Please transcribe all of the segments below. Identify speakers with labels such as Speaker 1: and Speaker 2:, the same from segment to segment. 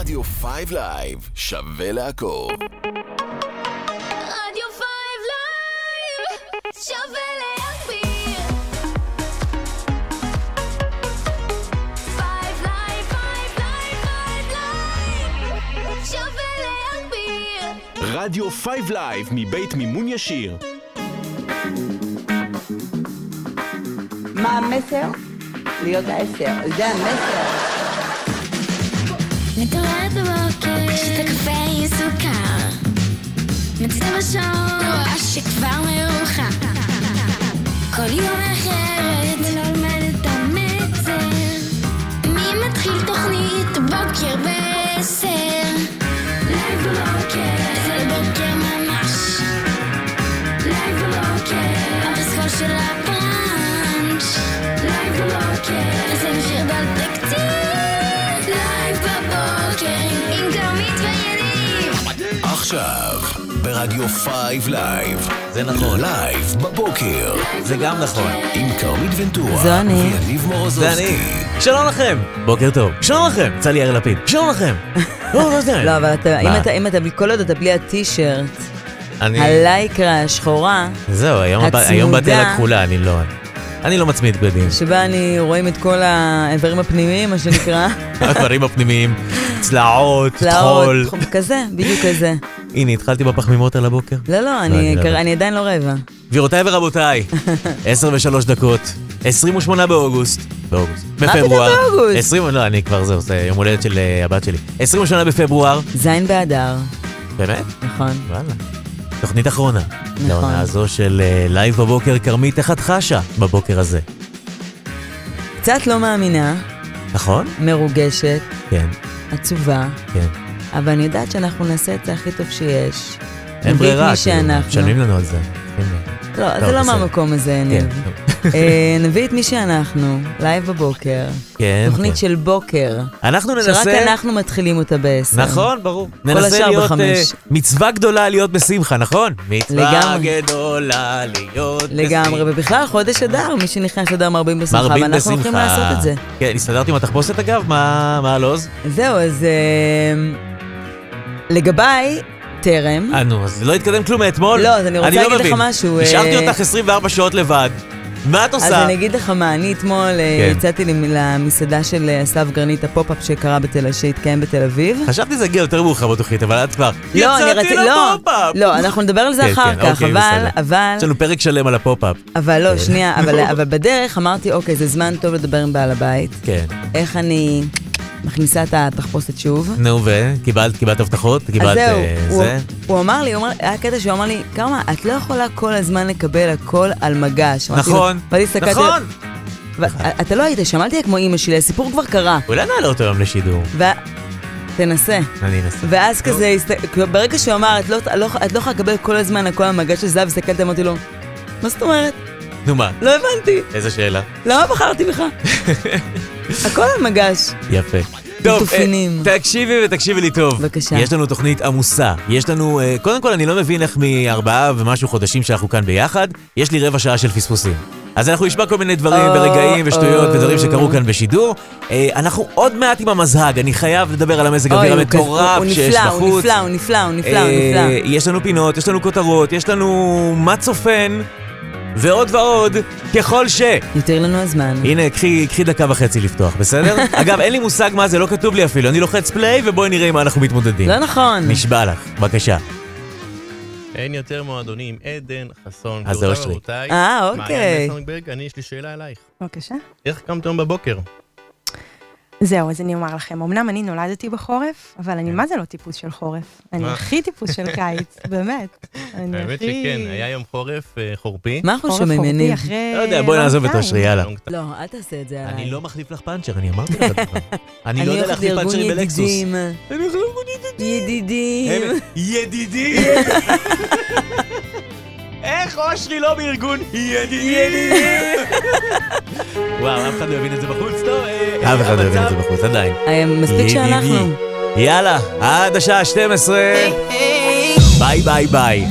Speaker 1: רדיו 5 לייב, שווה לעקוב.
Speaker 2: רדיו 5 לייב, שווה להגביר. 5 לייב, 5 לייב, 5 לייב, שווה להגביר.
Speaker 3: רדיו 5 לייב מבית מימון ישיר.
Speaker 4: מה המסר? להיות העשר. זה המסר.
Speaker 2: מתעוררת בבוקר, שותה קפה עם סוכר. מציצה בשעון, רואה שכבר מאוחר. כל יום מאחרת, ולא לומדת את המסר. מי מתחיל תוכנית בוקר בעשר? לייב בבוקר, זה בוקר ממש. לייב בבוקר, הפסקול של הבראנץ'. לייב בבוקר, זה משאיר בתקציב. לייב
Speaker 1: עכשיו, ברדיו 5 לייב.
Speaker 5: זה נכון.
Speaker 1: לייב בבוקר.
Speaker 5: זה גם נכון.
Speaker 1: עם כרמית ונטורה.
Speaker 4: זה אני.
Speaker 1: ויניב
Speaker 5: זה
Speaker 1: מורוזובסקי.
Speaker 5: אני. שלום לכם. בוקר טוב. שלום לכם. יצא לי יאיר לפיד. שלום לכם. לא, לא.
Speaker 4: לא, אבל אתה, אם? אתה, אם אתה, בלי- כל עוד אתה בלי הטישרט,
Speaker 5: אני...
Speaker 4: הלייקרה השחורה,
Speaker 5: זהו, היום באתי על. הכחולה, אני לא... אני לא מצמיד בגדים.
Speaker 4: שבה אני רואים את כל האיברים הפנימיים, מה שנקרא,
Speaker 5: הדברים הפנימיים, צלעות,
Speaker 4: צלעות,
Speaker 5: טחול.
Speaker 4: כזה, בדיוק כזה.
Speaker 5: הנה, התחלתי בפחמימות על הבוקר.
Speaker 4: לא, לא,
Speaker 5: אני
Speaker 4: אני,
Speaker 5: לא יודע.
Speaker 4: אני עדיין לא רעבה.
Speaker 5: גבירותיי ורבותיי, 10 ושלוש דקות, 28 באוגוסט, באוגוסט,
Speaker 4: מה פתאום
Speaker 5: בפברואר,
Speaker 4: באוגוסט?
Speaker 5: 20, לא, אני כבר זהו, זה יום הולדת של אה, הבת שלי, 28 בפברואר,
Speaker 4: זין באדר,
Speaker 5: באמת?
Speaker 4: נכון.
Speaker 5: וואלה. תוכנית אחרונה.
Speaker 4: נכון.
Speaker 5: לעונה הזו של אה, לייב בבוקר, כרמית, איך את חשה בבוקר הזה?
Speaker 4: קצת לא מאמינה,
Speaker 5: נכון?
Speaker 4: מרוגשת,
Speaker 5: כן,
Speaker 4: עצובה,
Speaker 5: כן.
Speaker 4: אבל אני יודעת שאנחנו נעשה את זה הכי טוב שיש.
Speaker 5: אין ברירה, כאילו. משלמים לנו על זה.
Speaker 4: לא,
Speaker 5: טוב,
Speaker 4: זה לא. מהמקום הזה,
Speaker 5: כן,
Speaker 4: יניב. אה, נביא את מי שאנחנו, לייב בבוקר.
Speaker 5: כן,
Speaker 4: תוכנית
Speaker 5: כן.
Speaker 4: של בוקר,
Speaker 5: אנחנו
Speaker 4: שרק
Speaker 5: ננסה...
Speaker 4: אנחנו מתחילים אותה בעשר.
Speaker 5: נכון, ברור. ננסה
Speaker 4: השאר
Speaker 5: להיות...
Speaker 4: בחמש.
Speaker 5: אה, מצווה גדולה להיות בשמחה, נכון? מצווה
Speaker 4: לגמרי.
Speaker 5: גדולה להיות
Speaker 4: לגמרי, ובכלל חודש אדר, מי שנכנס לדר מרבים בשמחה,
Speaker 5: מרבים
Speaker 4: ואנחנו
Speaker 5: בשמחה.
Speaker 4: הולכים לעשות את זה.
Speaker 5: כן, הסתדרתי עם התחפושת אגב? מה הלו"ז?
Speaker 4: זהו, אז אה, לגביי, טרם.
Speaker 5: אה, נו, אז לא התקדם כלום מאתמול?
Speaker 4: לא, אז אני רוצה להגיד לך. משהו,
Speaker 5: השארתי
Speaker 4: אה,
Speaker 5: אותך 24 שעות לבד. מה את
Speaker 4: אז
Speaker 5: עושה?
Speaker 4: אני אגיד לך מה, אני אתמול אה,
Speaker 5: כן.
Speaker 4: יצאתי למ- למסעדה של אה, אסף גרנית, ה pop-up שקרה בתל... שהתקיים בתל אביב.
Speaker 5: חשבתי שזה הגיע יותר מאוחר בתוכנית, אבל את כבר...
Speaker 4: לא,
Speaker 5: יצאתי
Speaker 4: לא,
Speaker 5: ל pop-up!
Speaker 4: לא, אנחנו נדבר על זה
Speaker 5: כן,
Speaker 4: אחר
Speaker 5: כן,
Speaker 4: כך,
Speaker 5: אוקיי,
Speaker 4: אבל,
Speaker 5: בסדר.
Speaker 4: אבל,
Speaker 5: יש לנו פרק שלם על ה pop-up.
Speaker 4: אבל לא,
Speaker 5: כן.
Speaker 4: שנייה, אבל, אבל בדרך אמרתי, אוקיי, זה זמן טוב לדבר עם בעל הבית.
Speaker 5: כן.
Speaker 4: איך אני מכניסה את התחפושת שוב.
Speaker 5: נו, וקיבלת קיבלת הבטחות?
Speaker 4: אז
Speaker 5: קיבלת
Speaker 4: זהו,
Speaker 5: אה,
Speaker 4: הוא,
Speaker 5: זה?
Speaker 4: הוא אמר לי, הוא אמר, היה קטע שהוא אמר לי, כמה, את לא יכולה כל הזמן לקבל הכל על מגש.
Speaker 5: נכון,
Speaker 4: ואני הסתכלתי עליו,
Speaker 5: נכון.
Speaker 4: ו- אתה לא היית, שמעתי כמו אימא שלי, הסיפור כבר קרה.
Speaker 5: אולי נעלה אותו היום לשידור.
Speaker 4: ו... תנסה.
Speaker 5: אני אנסה.
Speaker 4: ואז כזה, הסת- ברגע שהוא אמר, את לא, לא, את לא יכולה לקבל כל הזמן הכל על מגש של זהב, הסתכלתי, אמרתי לו, מה זאת אומרת?
Speaker 5: נו מה?
Speaker 4: לא הבנתי,
Speaker 5: איזה שאלה.
Speaker 4: למה בחרתי בך? הכל על מגש.
Speaker 5: יפה. טוב. אה, תקשיבי ותקשיבי לי טוב.
Speaker 4: בבקשה.
Speaker 5: יש לנו תוכנית עמוסה. יש לנו, אה, קודם כל, אני לא מבין איך מארבעה ומשהו חודשים שאנחנו כאן ביחד, יש לי רבע שעה של פספוסים. אז אנחנו נשמע כל מיני דברים
Speaker 4: או,
Speaker 5: ורגעים ושטויות. ודברים שקרו כאן בשידור. אה, אנחנו עוד מעט עם המזהג, אני חייב לדבר על המזג
Speaker 4: כזה-
Speaker 5: המטורף שיש
Speaker 4: נפלא, הוא
Speaker 5: בחוץ.
Speaker 4: נפלא, הוא נפלא, הוא נפלא, הוא נפלא.
Speaker 5: יש לנו פינות, יש לנו כותרות, יש לנו מה צופן, ועוד ועוד, ככל ש...
Speaker 4: יותר לנו הזמן.
Speaker 5: הנה, קחי, קחי דקה וחצי לפתוח, בסדר? אגב, אין לי מושג מה זה, לא כתוב לי אפילו. אני לוחץ פליי ובואי נראה עם מה אנחנו מתמודדים.
Speaker 4: לא נכון.
Speaker 5: נשבע לך, בבקשה.
Speaker 6: אין יותר מועדונים, עדן, חסון,
Speaker 5: אז זה.
Speaker 6: ורבותיי.
Speaker 4: אה, אוקיי.
Speaker 6: מעיין מסנברג, אני, יש לי שאלה אלייך.
Speaker 7: בבקשה.
Speaker 6: איך קמת היום בבוקר?
Speaker 7: זהו, אז אני אומר לכם, אמנם אני נולדתי בחורף, אבל אני מה זה לא טיפוס של חורף. אני? הכי טיפוס של קיץ, באמת. אני
Speaker 6: האמת שכן, היה יום חורף אה, חורפי.
Speaker 4: מה אנחנו שומעים?
Speaker 7: אחרי...
Speaker 5: לא יודע, בואי נעזוב את. אושרי, יאללה.
Speaker 4: לא, אל תעשה את זה עליי.
Speaker 5: אני לא מחליף לך פאנצ'ר, אני אמרתי לך את זה. אני לא יודע להחליף פאנצ'רים בלקסוס. אני הולך לארגון
Speaker 4: ידידים.
Speaker 5: ידידים. ידידים. איך אושרי לא בארגון ידידים? וואו, אף אחד לא יבין את זה בחוץ, טוב. אה,
Speaker 4: אף אחד לא
Speaker 5: יבין את זה בחוץ, עדיין.
Speaker 4: אה, מספיק שאנחנו.
Speaker 5: יאללה, עד השעה 12. ביי ביי ביי.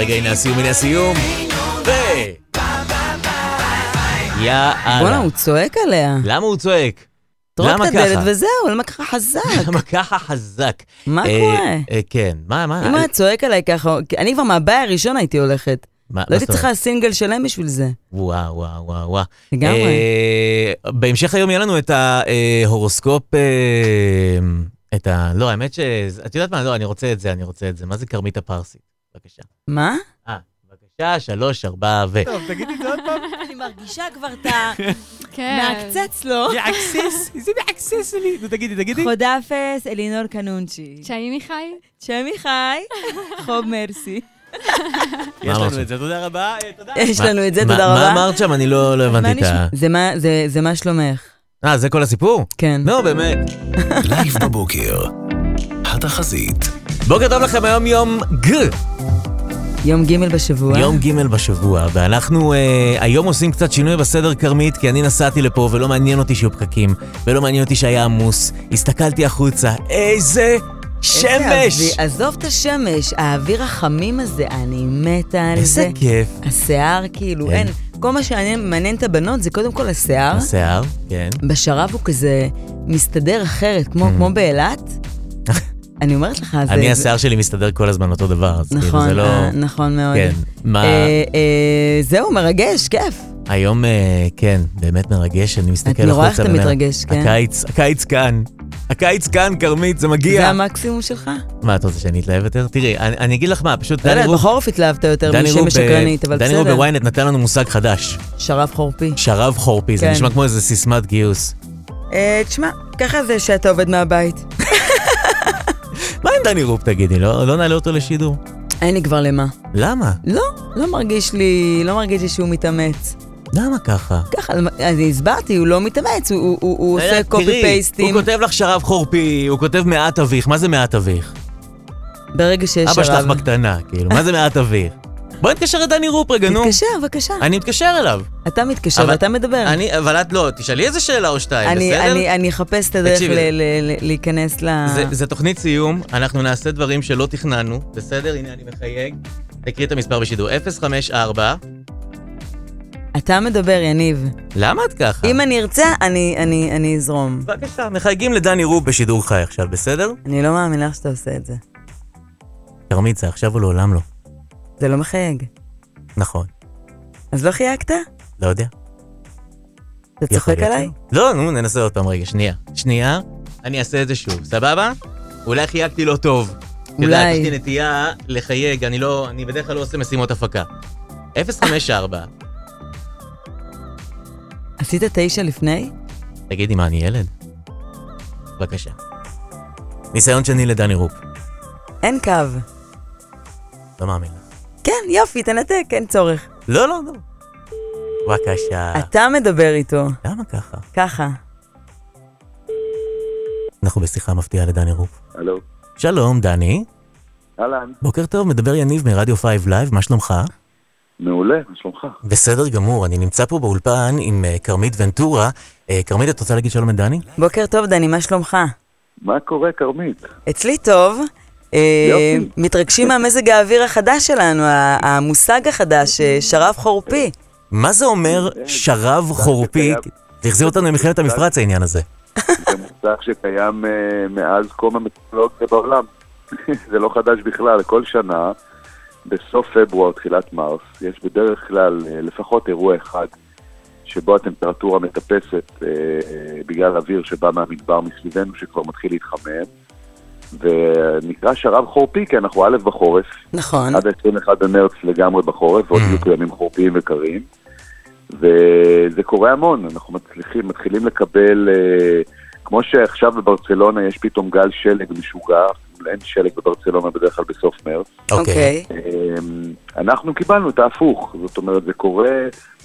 Speaker 5: רגע, הנה הסיום, הנה הסיום. ו... יאללה.
Speaker 4: בואנה, הוא צועק עליה.
Speaker 5: למה הוא צועק?
Speaker 4: טרוק
Speaker 5: למה
Speaker 4: את הדלת? וזהו, למה ככה חזק?
Speaker 5: למה ככה חזק?
Speaker 4: מה
Speaker 5: אה,
Speaker 4: קורה?
Speaker 5: אה, כן, מה, מה?
Speaker 4: אם הוא היה צועק עליי ככה, אני כבר מהבית הראשון הייתי הולכת.
Speaker 5: מה-
Speaker 4: לא הייתי? צריכה סינגל שלם בשביל זה.
Speaker 5: וואו, וואו, וואו, וואו.
Speaker 4: לגמרי.
Speaker 5: אה, בהמשך היום יהיה לנו את ההורוסקופ, אה, את ה... לא, האמת ש... את יודעת מה? לא, אני רוצה את זה, אני רוצה את זה. מה זה כרמית הפרסית? בבקשה.
Speaker 4: מה?
Speaker 5: אה, בבקשה, שלוש, ארבע ו... טוב,
Speaker 4: תגידי את זה עוד פעם. אני מרגישה כבר את ה...
Speaker 8: כן.
Speaker 4: מעקצץ לו.
Speaker 5: מעקסס, איזה מעקסס לי. נו, תגידי, תגידי.
Speaker 4: חודפס אלינור קנונצ'י.
Speaker 8: צ'אימי חי?
Speaker 4: צ'מי חי, חוב מרסי.
Speaker 5: יש לנו את זה, תודה רבה. אה.
Speaker 4: יש לנו את זה,
Speaker 5: מה-
Speaker 4: תודה
Speaker 5: מה
Speaker 4: רבה.
Speaker 5: אמרת שם? אני לא לא
Speaker 4: מה
Speaker 5: הבנתי את ה...
Speaker 4: זה מה- זה- זה מה שלומך?
Speaker 5: אה, זה כל הסיפור?
Speaker 4: כן.
Speaker 5: נו, באמת.
Speaker 1: לייב בבוקר. התחזית.
Speaker 5: בוקר טוב לכם, היום יום ג.
Speaker 4: יום ג' בשבוע.
Speaker 5: יום ג' בשבוע, ואנחנו אה, היום עושים קצת שינוי בסדר כרמית, כי אני נסעתי לפה ולא מעניין אותי שיהיו פקקים, ולא מעניין אותי שהיה עמוס. הסתכלתי החוצה, איזה
Speaker 4: איזה
Speaker 5: שמש!
Speaker 4: אוויר- עזוב את השמש, האוויר החמים הזה, אני מתה על זה.
Speaker 5: איזה כיף.
Speaker 4: השיער כאילו,
Speaker 5: כן.
Speaker 4: אין. כל מה שמעניין את הבנות זה קודם כל השיער.
Speaker 5: השיער, כן.
Speaker 4: בשרב הוא כזה מסתדר אחרת, כמו, כמו באילת. אני אומרת לך, זה...
Speaker 5: אני,
Speaker 4: זה-
Speaker 5: השיער שלי מסתדר כל הזמן אותו דבר, אז כאילו
Speaker 4: נכון,
Speaker 5: זה לא...
Speaker 4: אה, נכון מאוד.
Speaker 5: כן. מה...
Speaker 4: אה, אה, זהו, מרגש, כיף.
Speaker 5: היום, אה, כן, באמת מרגש, אני מסתכל החוצה.
Speaker 4: אני רואה איך אתה מתרגש, כן.
Speaker 5: הקיץ, הקיץ כאן. הקיץ כאן, כרמית, זה מגיע.
Speaker 4: זה המקסימום שלך?
Speaker 5: מה, את רוצה שאני אתלהב יותר? תראי, אני, אני אגיד לך מה, פשוט
Speaker 4: לא
Speaker 5: דני
Speaker 4: יודעת,
Speaker 5: רופ...
Speaker 4: בחורף התלהבת יותר
Speaker 5: דני רופ
Speaker 4: משמש
Speaker 5: ב-
Speaker 4: שקרנית, אבל
Speaker 5: דני רופ
Speaker 4: בסדר.
Speaker 5: בוויינט נתן לנו מושג חדש,
Speaker 4: שרב חורפי.
Speaker 5: שרב חורפי, זה
Speaker 4: כן.
Speaker 5: נשמע כמו איזה סיסמת גיוס.
Speaker 4: אה, תשמע, ככה זה שאתה עובד מהבית.
Speaker 5: מה עם דני רופ תגידי, לא, לא נעלה אותו לשידור?
Speaker 4: אין לי כבר למה.
Speaker 5: למה?
Speaker 4: לא, לא מרגיש לי, לא מרגיש לי שהוא מתאמץ.
Speaker 5: למה ככה?
Speaker 4: ככה, אני הסברתי, הוא לא מתאמץ, הוא- הוא הוא- הוא עושה
Speaker 5: copy
Speaker 4: paste ים.
Speaker 5: הוא כותב לך שרב חורפי, הוא כותב מעט אביך, מה זה מעט אביך?
Speaker 4: ברגע שיש
Speaker 5: אבא שלך
Speaker 4: שרב.
Speaker 5: בקטנה, כאילו, מה זה מעט אביך? בואי נתקשר לדני רופ רגע, נו.
Speaker 4: תתקשר, בבקשה.
Speaker 5: אני מתקשר אליו.
Speaker 4: אתה מתקשר
Speaker 5: אבל-
Speaker 4: ואתה מדבר.
Speaker 5: אני, אבל את לא, תשאלי איזה שאלה או שתיים,
Speaker 4: אני-
Speaker 5: בסדר?
Speaker 4: אני- אני אחפש את הדרך
Speaker 5: תקשיבי.
Speaker 4: ל- ל- ל- להיכנס ל...
Speaker 5: זה, זה תוכנית סיום, אנחנו נעשה דברים שלא תכננו, בסדר? הנה אני מחייג. תקריא את המספר בשידור, 054.
Speaker 4: אתה מדבר, יניב.
Speaker 5: למה את ככה?
Speaker 4: אם אני ארצה, אני- אני אני אזרום.
Speaker 5: בבקשה, מחייגים לדני רוב בשידור חי עכשיו, בסדר?
Speaker 4: אני לא מאמינה שאתה עושה את זה.
Speaker 5: כרמית, זה עכשיו או לעולם לא.
Speaker 4: זה לא מחייג.
Speaker 5: נכון,
Speaker 4: אז לא חייגת?
Speaker 5: לא יודע.
Speaker 4: אתה צוחק עליי?
Speaker 5: לא, נו, ננסה עוד פעם רגע, שנייה. שנייה, אני אעשה את זה שוב, סבבה? אולי חייגתי לא טוב. את יודעת,
Speaker 4: אולי.
Speaker 5: יש לי נטייה לחייג, אני לא, אני בדרך כלל לא עושה משימות הפקה. 054,
Speaker 4: עשית תשע לפני?
Speaker 5: תגידי, מה, אני ילד? בבקשה. ניסיון שני לדני רופ.
Speaker 4: אין קו.
Speaker 5: לא מאמין.
Speaker 4: כן, יופי, תנתק, אין צורך.
Speaker 5: לא, לא, לא. בבקשה.
Speaker 4: אתה מדבר איתו.
Speaker 5: למה ככה?
Speaker 4: ככה.
Speaker 5: אנחנו בשיחה מפתיעה לדני רופ.
Speaker 9: הלו.
Speaker 5: שלום, דני.
Speaker 9: אהלן.
Speaker 5: בוקר טוב, מדבר יניב מרדיו 5 לייב, מה שלומך?
Speaker 9: מעולה, מה שלומך?
Speaker 5: בסדר גמור, אני נמצא פה באולפן עם אה, כרמית ונטורה. אה, כרמית, את רוצה להגיד שלום לדני?
Speaker 4: בוקר טוב, דני, מה שלומך?
Speaker 9: מה קורה, כרמית?
Speaker 4: אצלי טוב. אה. מתרגשים מהמזג האוויר החדש שלנו, המושג החדש, אה, שרב חורפי.
Speaker 5: מה זה אומר שרב חורפי? זה החזיר אותנו למלחמת המפרץ העניין הזה.
Speaker 9: זה מושג שקיים אה, מאז קום המטרולוגיה בעולם. זה לא חדש בכלל, כל שנה, בסוף פברואר, תחילת מרס, יש בדרך כלל לפחות אירוע אחד שבו הטמפרטורה מטפסת אה, בגלל אוויר שבא מהמדבר מסביבנו שכבר מתחיל להתחמם. ונקרא שרב חורפי, כי אנחנו א' בחורף,
Speaker 4: נכון.
Speaker 9: עד ה-21 במרץ לגמרי בחורף, ועוד יהיו ימים חורפיים וקרים. וזה קורה המון, אנחנו מצליחים, מתחילים לקבל, אה, כמו שעכשיו בברצלונה יש פתאום גל שלג משוגע, אין שלג בברצלונה בדרך כלל בסוף מרץ.
Speaker 4: אוקיי.
Speaker 9: אמ, אנחנו קיבלנו את ההפוך, זאת אומרת, זה קורה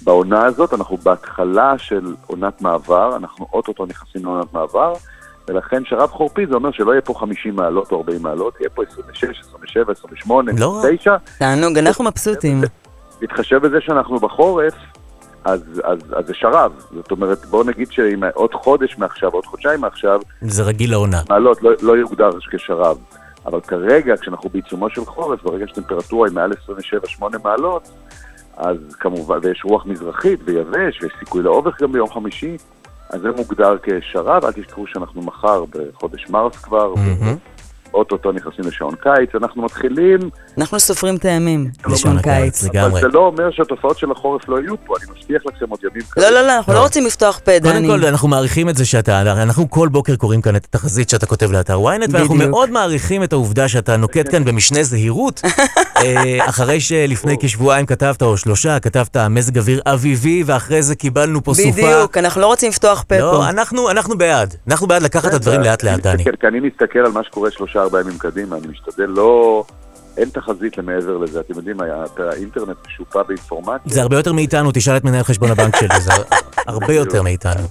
Speaker 9: בעונה הזאת, אנחנו בהתחלה של עונת מעבר, אנחנו אוטוטו נכנסים לעונת מעבר, ולכן שרב חורפי זה אומר שלא יהיה פה 50 מעלות או 40 מעלות, יהיה פה 26, 27, 28,
Speaker 5: לא רע.
Speaker 9: 29.
Speaker 4: תענוג, אנחנו מבסוטים.
Speaker 9: להתחשב בזה שאנחנו בחורף, אז, אז, אז זה שרב. זאת אומרת, בואו נגיד שאם עוד חודש מעכשיו, עוד חודשיים מעכשיו,
Speaker 5: זה רגיל לעונה.
Speaker 9: מעלות לא, לא יוגדר כשרב. אבל כרגע, כשאנחנו בעיצומו של חורף, ברגע שהטמפרטורה היא מעל 27-8 מעלות, אז כמובן, ויש רוח מזרחית ויבש, ויש סיכוי לאובך גם ביום חמישי, אז זה מוגדר כשרב. אל תשכחו שאנחנו מחר, בחודש מרס כבר,
Speaker 5: מהמם.
Speaker 9: אוטוטו נכנסים לשעון קיץ, אנחנו מתחילים,
Speaker 4: אנחנו סופרים את הימים בשעון
Speaker 5: שעון
Speaker 4: קיץ.
Speaker 5: לגמרי.
Speaker 9: אבל זה לא אומר שהתופעות של החורף לא יהיו פה, אני מבטיח לכם עוד ימים
Speaker 4: לא, לא, לא, אנחנו לא רוצים לפתוח פה,
Speaker 5: קודם
Speaker 4: דני.
Speaker 5: כל, אנחנו מעריכים את זה שאתה, אנחנו כל בוקר קוראים כאן את התחזית שאתה כותב לאתר ynet, ואנחנו. מאוד מעריכים את העובדה שאתה נוקט כאן במשנה זהירות, אה, אחרי שלפני כשבועיים כתבת, או שלושה, כתבת מזג אוויר אביבי, ואחרי זה קיבלנו פה סופה.
Speaker 4: בדיוק, אנחנו לא רוצים לפתוח פה פה.
Speaker 5: לא, אנחנו, אנחנו בעד. אנחנו בעד לקחת את הדברים לאט לאט, דני.
Speaker 9: כי אני מסתכל על מה שקורה שלושה ארבעה ימים קדימה, אני משתדל לא... אין תחזית למעבר לזה, אתם יודעים, האינטרנט משופע באינפורמציה,
Speaker 5: זה הרבה יותר מאיתנו, תשאל את מנהל חשבון הבנק שלי, זה הרבה יותר מאיתנו.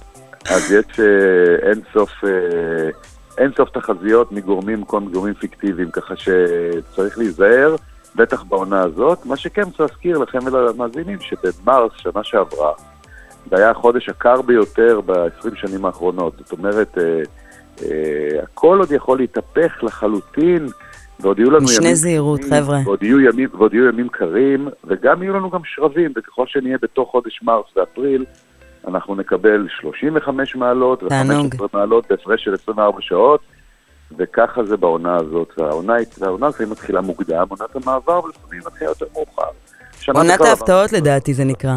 Speaker 9: אז יש אה, אין סוף... אה, אין סוף תחזיות מגורמים, כל מיני גורמים פיקטיביים, ככה שצריך להיזהר, בטח בעונה הזאת. מה שכן צריך להזכיר לכם ולמאזינים, שבמרס, שנה שעברה, זה היה החודש הקר ביותר ב-20 שנים האחרונות. זאת אומרת, אה, הכל עוד יכול להתהפך לחלוטין, ועוד יהיו לנו
Speaker 4: משנה
Speaker 9: ימים...
Speaker 4: זהירות,
Speaker 9: קרים,
Speaker 4: חבר'ה.
Speaker 9: ועוד יהיו, ימים, ועוד יהיו ימים קרים, וגם יהיו לנו גם שרבים, וככל שנהיה בתוך חודש מרס ואפריל, אנחנו נקבל 35 מעלות
Speaker 4: תענוג.
Speaker 9: ו-15 מעלות בהפרש של 24 שעות, וככה זה בעונה הזאת. והעונה, והעונה לפעמים מתחילה מוקדם, עונת המעבר, ולפעמים מתחילה יותר מאוחר.
Speaker 4: עונת
Speaker 9: בכלל
Speaker 4: ההפתעות לדעתי זה נקרא.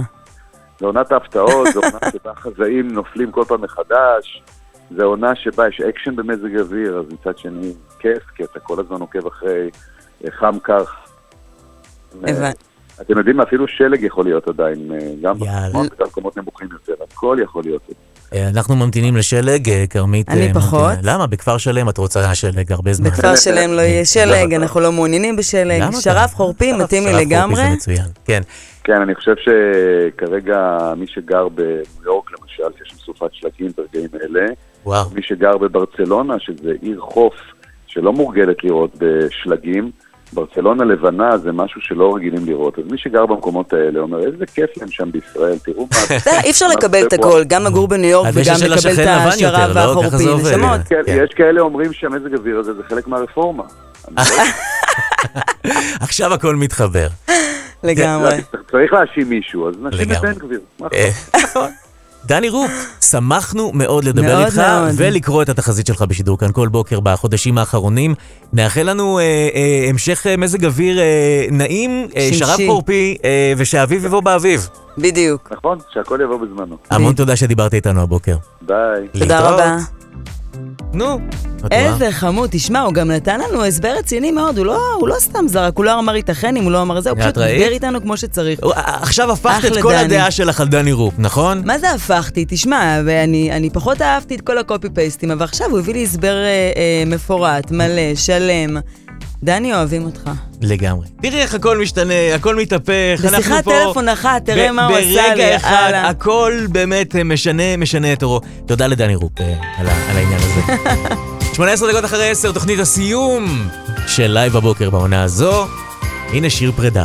Speaker 9: זה עונת ההפתעות, זו עונה שבה חזאים נופלים כל פעם מחדש, זו עונה שבה יש אקשן במזג אוויר, אז מצד שני כיף, כי אתה כל הזמן עוקב אחרי אה, חם קר.
Speaker 4: הבנתי.
Speaker 9: אתם יודעים מה, אפילו שלג יכול להיות עדיין, אה, גם במקומות נמוכים יותר, הכל יכול להיות.
Speaker 5: אה, אנחנו ממתינים לשלג, אה, כרמית...
Speaker 4: אני
Speaker 5: אה,
Speaker 4: פחות.
Speaker 5: למה? בכפר שלם את רוצה שלג הרבה זמן.
Speaker 4: בכפר שלם לא יהיה שלג, אנחנו לא מעוניינים בשלג.
Speaker 5: שרב
Speaker 4: חורפי מתאים לי
Speaker 5: שרב חורפי
Speaker 4: לגמרי.
Speaker 5: זה מצוין, כן.
Speaker 9: כן, אני חושב שכרגע מי שגר בניו יורק למשל, שיש שם סופת שלגים ברגעים אלה,
Speaker 5: וואו.
Speaker 9: מי שגר בברצלונה, שזה עיר חוף שלא מורגלת לראות בשלגים, ברצלונה לבנה זה משהו שלא רגילים לראות. אז מי שגר במקומות האלה אומר, איזה כיף להם שם בישראל, תראו מה...
Speaker 4: אתה יודע, אי אפשר לקבל את
Speaker 9: בפברואר."
Speaker 4: הכל, גם לגור בניו יורק וגם לקבל את
Speaker 5: יותר, לא? ככה
Speaker 4: והחורפי,
Speaker 5: זה עובד.
Speaker 4: נשמות.
Speaker 9: כן,
Speaker 5: כן.
Speaker 9: יש כאלה אומרים שהמזג אוויר הזה זה חלק מהרפורמה. לא-
Speaker 5: עכשיו הכל מתחבר.
Speaker 4: לגמרי.
Speaker 9: צריך להאשים מישהו, אז נאשים את. בן גביר.
Speaker 5: דני רופ, שמחנו מאוד לדבר
Speaker 4: מאוד
Speaker 5: איתך
Speaker 4: מאוד.
Speaker 5: ולקרוא את התחזית שלך בשידור כאן כל בוקר בחודשים האחרונים. נאחל לנו אה, אה, המשך אה, מזג אוויר אה, נעים, אה. שרב חורפי אה, ושהאביב יבוא באביב.
Speaker 4: בדיוק.
Speaker 9: נכון, שהכל יבוא בזמנו.
Speaker 5: המון תודה שדיברת איתנו הבוקר.
Speaker 9: ביי.
Speaker 4: תודה. רבה.
Speaker 5: נו?
Speaker 4: איזה חמוד, תשמע, הוא גם נתן לנו הסבר רציני מאוד, הוא לא, הוא לא סתם זרק, הוא לא אמר ייתכן אם הוא לא אמר זה, הוא פשוט? דיבר איתנו כמו שצריך.
Speaker 5: הוא- עכשיו הפכת את
Speaker 4: אחלה
Speaker 5: כל
Speaker 4: דני.
Speaker 5: הדעה שלך על דני רופ, נכון?
Speaker 4: מה זה הפכתי? תשמע, ואני אני פחות אהבתי את כל הקופי פייסטים, אבל עכשיו הוא הביא לי הסבר אה, אה, מפורט, מלא, שלם. דני, אוהבים אותך.
Speaker 5: לגמרי. תראי איך הכל משתנה, הכל מתהפך, אנחנו
Speaker 4: בשיחת
Speaker 5: פה...
Speaker 4: טלפון אחת, תראה מה הוא עשה לי,
Speaker 5: ברגע אחד. הכל באמת משנה, משנה את אורו. תודה לדני רופ על העניין הזה. 18 דקות אחרי 10, תוכנית הסיום של לייב בבוקר בעונה הזו. הנה שיר פרידה.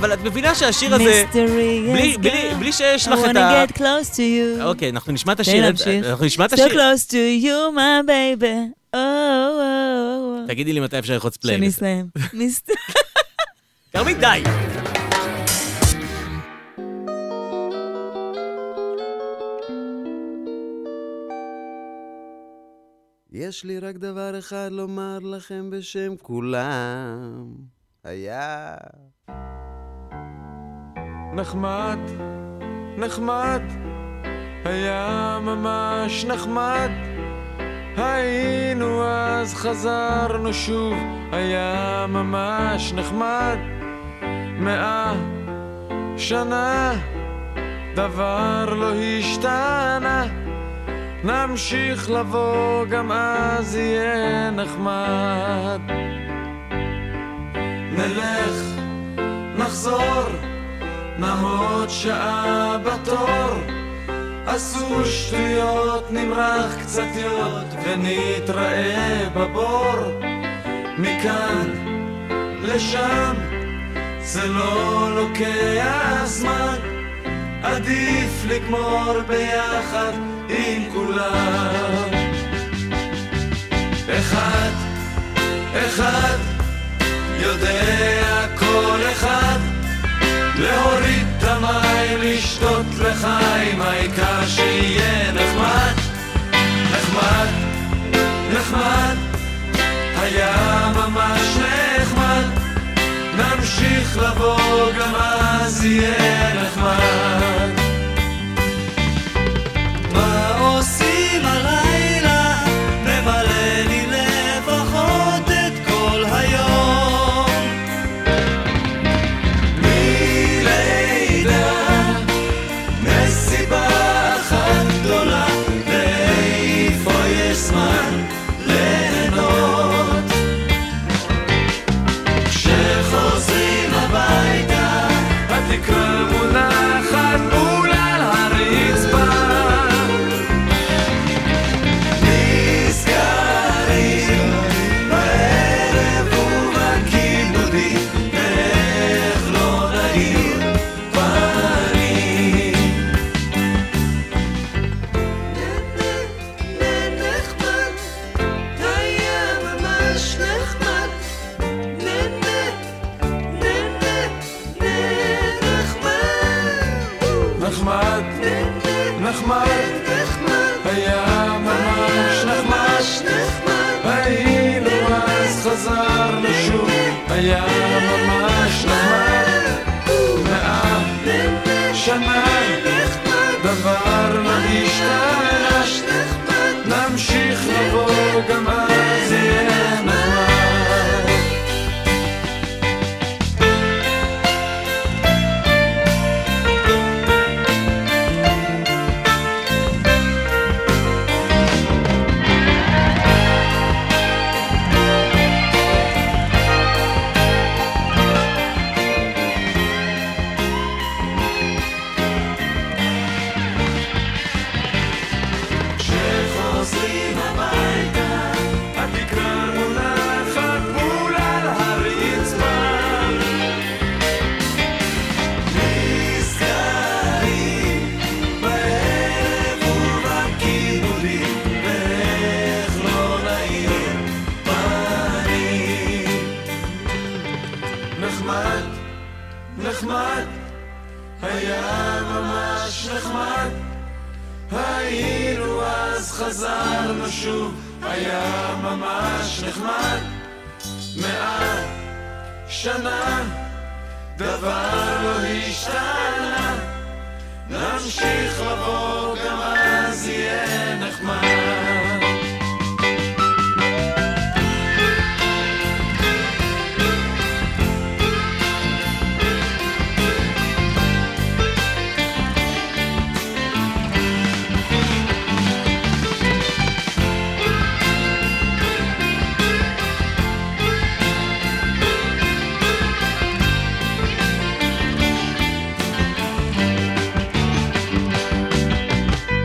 Speaker 5: אבל את מבינה שהשיר הזה... בלי- בלי- בלי שיש לך את ה...
Speaker 4: I wanna get close to you.
Speaker 5: אוקיי, אנחנו נשמע את השיר. אנחנו נשמע את
Speaker 4: So
Speaker 5: השיר.
Speaker 4: close to you, my baby. Oh, oh, oh.
Speaker 5: תגידי לי מתי אפשר ללחוץ פליי.
Speaker 4: שנסיים.
Speaker 5: כרמית, די.
Speaker 8: יש לי רק דבר אחד לומר לכם בשם כולם. היה...
Speaker 10: נחמד, נחמד, היה ממש נחמד. היינו אז חזרנו שוב, היה ממש נחמד. מאה שנה, דבר לא השתנה. נמשיך לבוא, גם אז יהיה נחמד. נלך, נחזור, נעמוד שעה בתור. עשו שטויות, נמרח קצת יות, ונתראה בבור. מכאן לשם, זה לא לוקח זמן. עדיף לגמור ביחד עם כולם. אחד, אחד, יודע כל אחד, להוריד את המים, לשתות לחיים, העיקר שיהיה נחמד, נחמד, נחמד, היה ממש נחמד, נמשיך לבוא, גם אז יהיה נחמד. נחמד, נחמד, היה ממש נחמד, היינו אז חזרנו שוב, היה ממש נחמד, מאה שנה, דבר לא השתנה, נמשיך לבוא גם אז חזרנו שוב, היה ממש נחמד. מאה שנה, דבר לא השתנה. נמשיך לבוא, גם אז יהיה נחמד.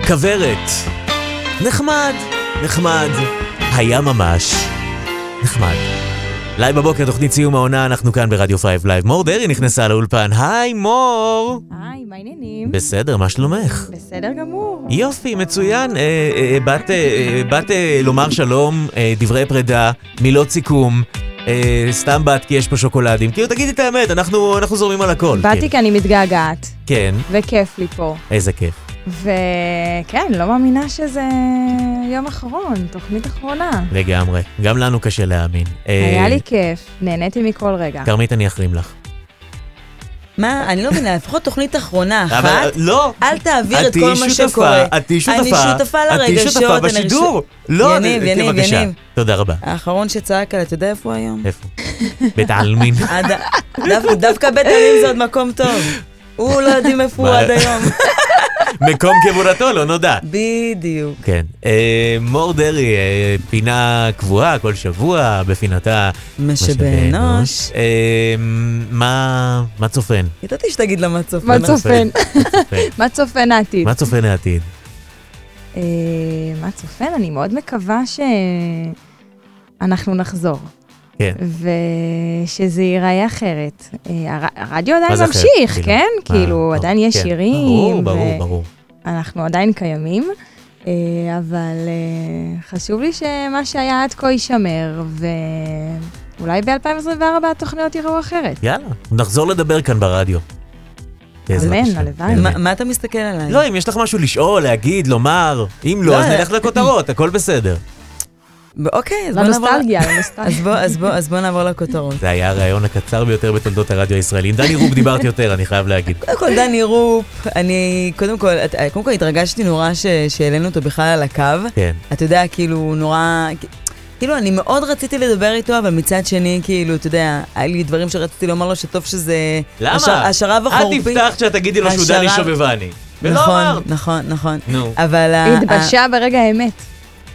Speaker 5: כוורת. נחמד, נחמד, היה ממש נחמד. לייב בבוקר, תוכנית סיום העונה, אנחנו כאן ברדיו 5 לייב. מור דרעי נכנסה לאולפן. היי, מור!
Speaker 11: היי, מה העניינים?
Speaker 5: בסדר, מה שלומך?
Speaker 11: בסדר גמור.
Speaker 5: יופי, מצוין. אה, אה, באת, אה, באת לומר שלום, דברי פרידה, מילות סיכום. אה, סתם באת כי יש פה שוקולדים. כאילו, תגידי את האמת, אנחנו, אנחנו זורמים על הכל.
Speaker 11: באתי
Speaker 5: כאילו.
Speaker 11: כי אני מתגעגעת,
Speaker 5: כן,
Speaker 11: וכיף לי פה.
Speaker 5: איזה כיף.
Speaker 11: וכן, לא מאמינה שזה יום אחרון, תוכנית אחרונה.
Speaker 5: לגמרי. גם לנו קשה להאמין. אה,
Speaker 11: היה לי כיף, נהניתי מכל רגע.
Speaker 5: כרמית, אני אחרים לך.
Speaker 4: מה? אני לא מבינה, לפחות תוכנית אחרונה
Speaker 5: אבל,
Speaker 4: אחת.
Speaker 5: לא.
Speaker 4: אל תעביר את כל מה שקורה.
Speaker 5: את תהיי שותפה.
Speaker 4: אני שותפה
Speaker 5: את תהיי
Speaker 4: לרגשות.
Speaker 5: שותפה
Speaker 4: אני
Speaker 5: בשידור. לא,
Speaker 4: יניב,
Speaker 5: אה,
Speaker 4: יניב. יניב.
Speaker 5: תודה רבה.
Speaker 4: האחרון שצעק עליי, אתה יודע איפה הוא היום?
Speaker 5: איפה? בית העלמין.
Speaker 4: דווקא בית העלמין זה עוד מקום טוב. הוא לא יודעים איפה הוא? עד היום.
Speaker 5: מקום קבורתו לא נודע.
Speaker 4: בדיוק.
Speaker 5: כן. אה, מור דרעי, אה, פינה קבועה כל שבוע בפינתה
Speaker 4: משאבי אנוש.
Speaker 5: אה, מה מה צופן?
Speaker 4: ידעתי שתגיד לה מה צופן.
Speaker 11: מה צופן?
Speaker 5: צופן.
Speaker 11: מה צופן העתיד?
Speaker 5: מה צופן העתיד?
Speaker 11: אה, מה צופן? אני מאוד מקווה שאנחנו נחזור.
Speaker 5: כן.
Speaker 11: ושזה ייראה אחרת. אה, הר- הרדיו עדיין
Speaker 5: אחרת?
Speaker 11: ממשיך? כן?
Speaker 5: מה?
Speaker 11: כאילו,
Speaker 5: ברור,
Speaker 11: עדיין יש
Speaker 5: כן.
Speaker 11: שירים.
Speaker 5: ברור, ברור,
Speaker 11: ו-
Speaker 5: ברור.
Speaker 11: אנחנו עדיין קיימים, אה, אבל אה, חשוב לי שמה שהיה עד כה יישמר, ואולי ב-2024 התוכניות יראו אחרת.
Speaker 5: יאללה, נחזור לדבר כאן ברדיו.
Speaker 11: אמן. הלוואי.
Speaker 4: מה- מה אתה מסתכל עליי?
Speaker 5: לא, אם יש לך משהו לשאול, להגיד, לומר, אם לא,
Speaker 4: לא,
Speaker 5: אז נלך לכותרות, הכל בסדר.
Speaker 4: אוקיי, אז בוא נעבור...
Speaker 11: לנוסטלגיה,
Speaker 4: אז
Speaker 11: לנוסטלגיה.
Speaker 4: בוא- אז בוא- אז בוא נעבור לכותרות.
Speaker 5: זה היה הרעיון הקצר ביותר בתולדות הרדיו הישראלי. עם דני רוב דיברתי יותר, אני חייב להגיד.
Speaker 4: קודם כל, דני רופ, אני, קודם כל, קודם כל התרגשתי נורא ש- שהעלינו אותו בכלל על הקו.
Speaker 5: כן.
Speaker 4: אתה יודע, כאילו, נורא... כאילו, אני מאוד רציתי לדבר איתו, אבל מצד שני, כאילו, אתה יודע, היה לי דברים שרציתי לומר לו שטוב שזה...
Speaker 5: למה?
Speaker 4: הש- השרב החורפי.
Speaker 5: את הבטחת שאת תגידי לו שהוא דני שובבני. ולא
Speaker 4: נכון,
Speaker 5: אמרת.
Speaker 4: נכון, נכון.
Speaker 5: נו.
Speaker 4: אבל...
Speaker 11: התבשה ברגע האמת.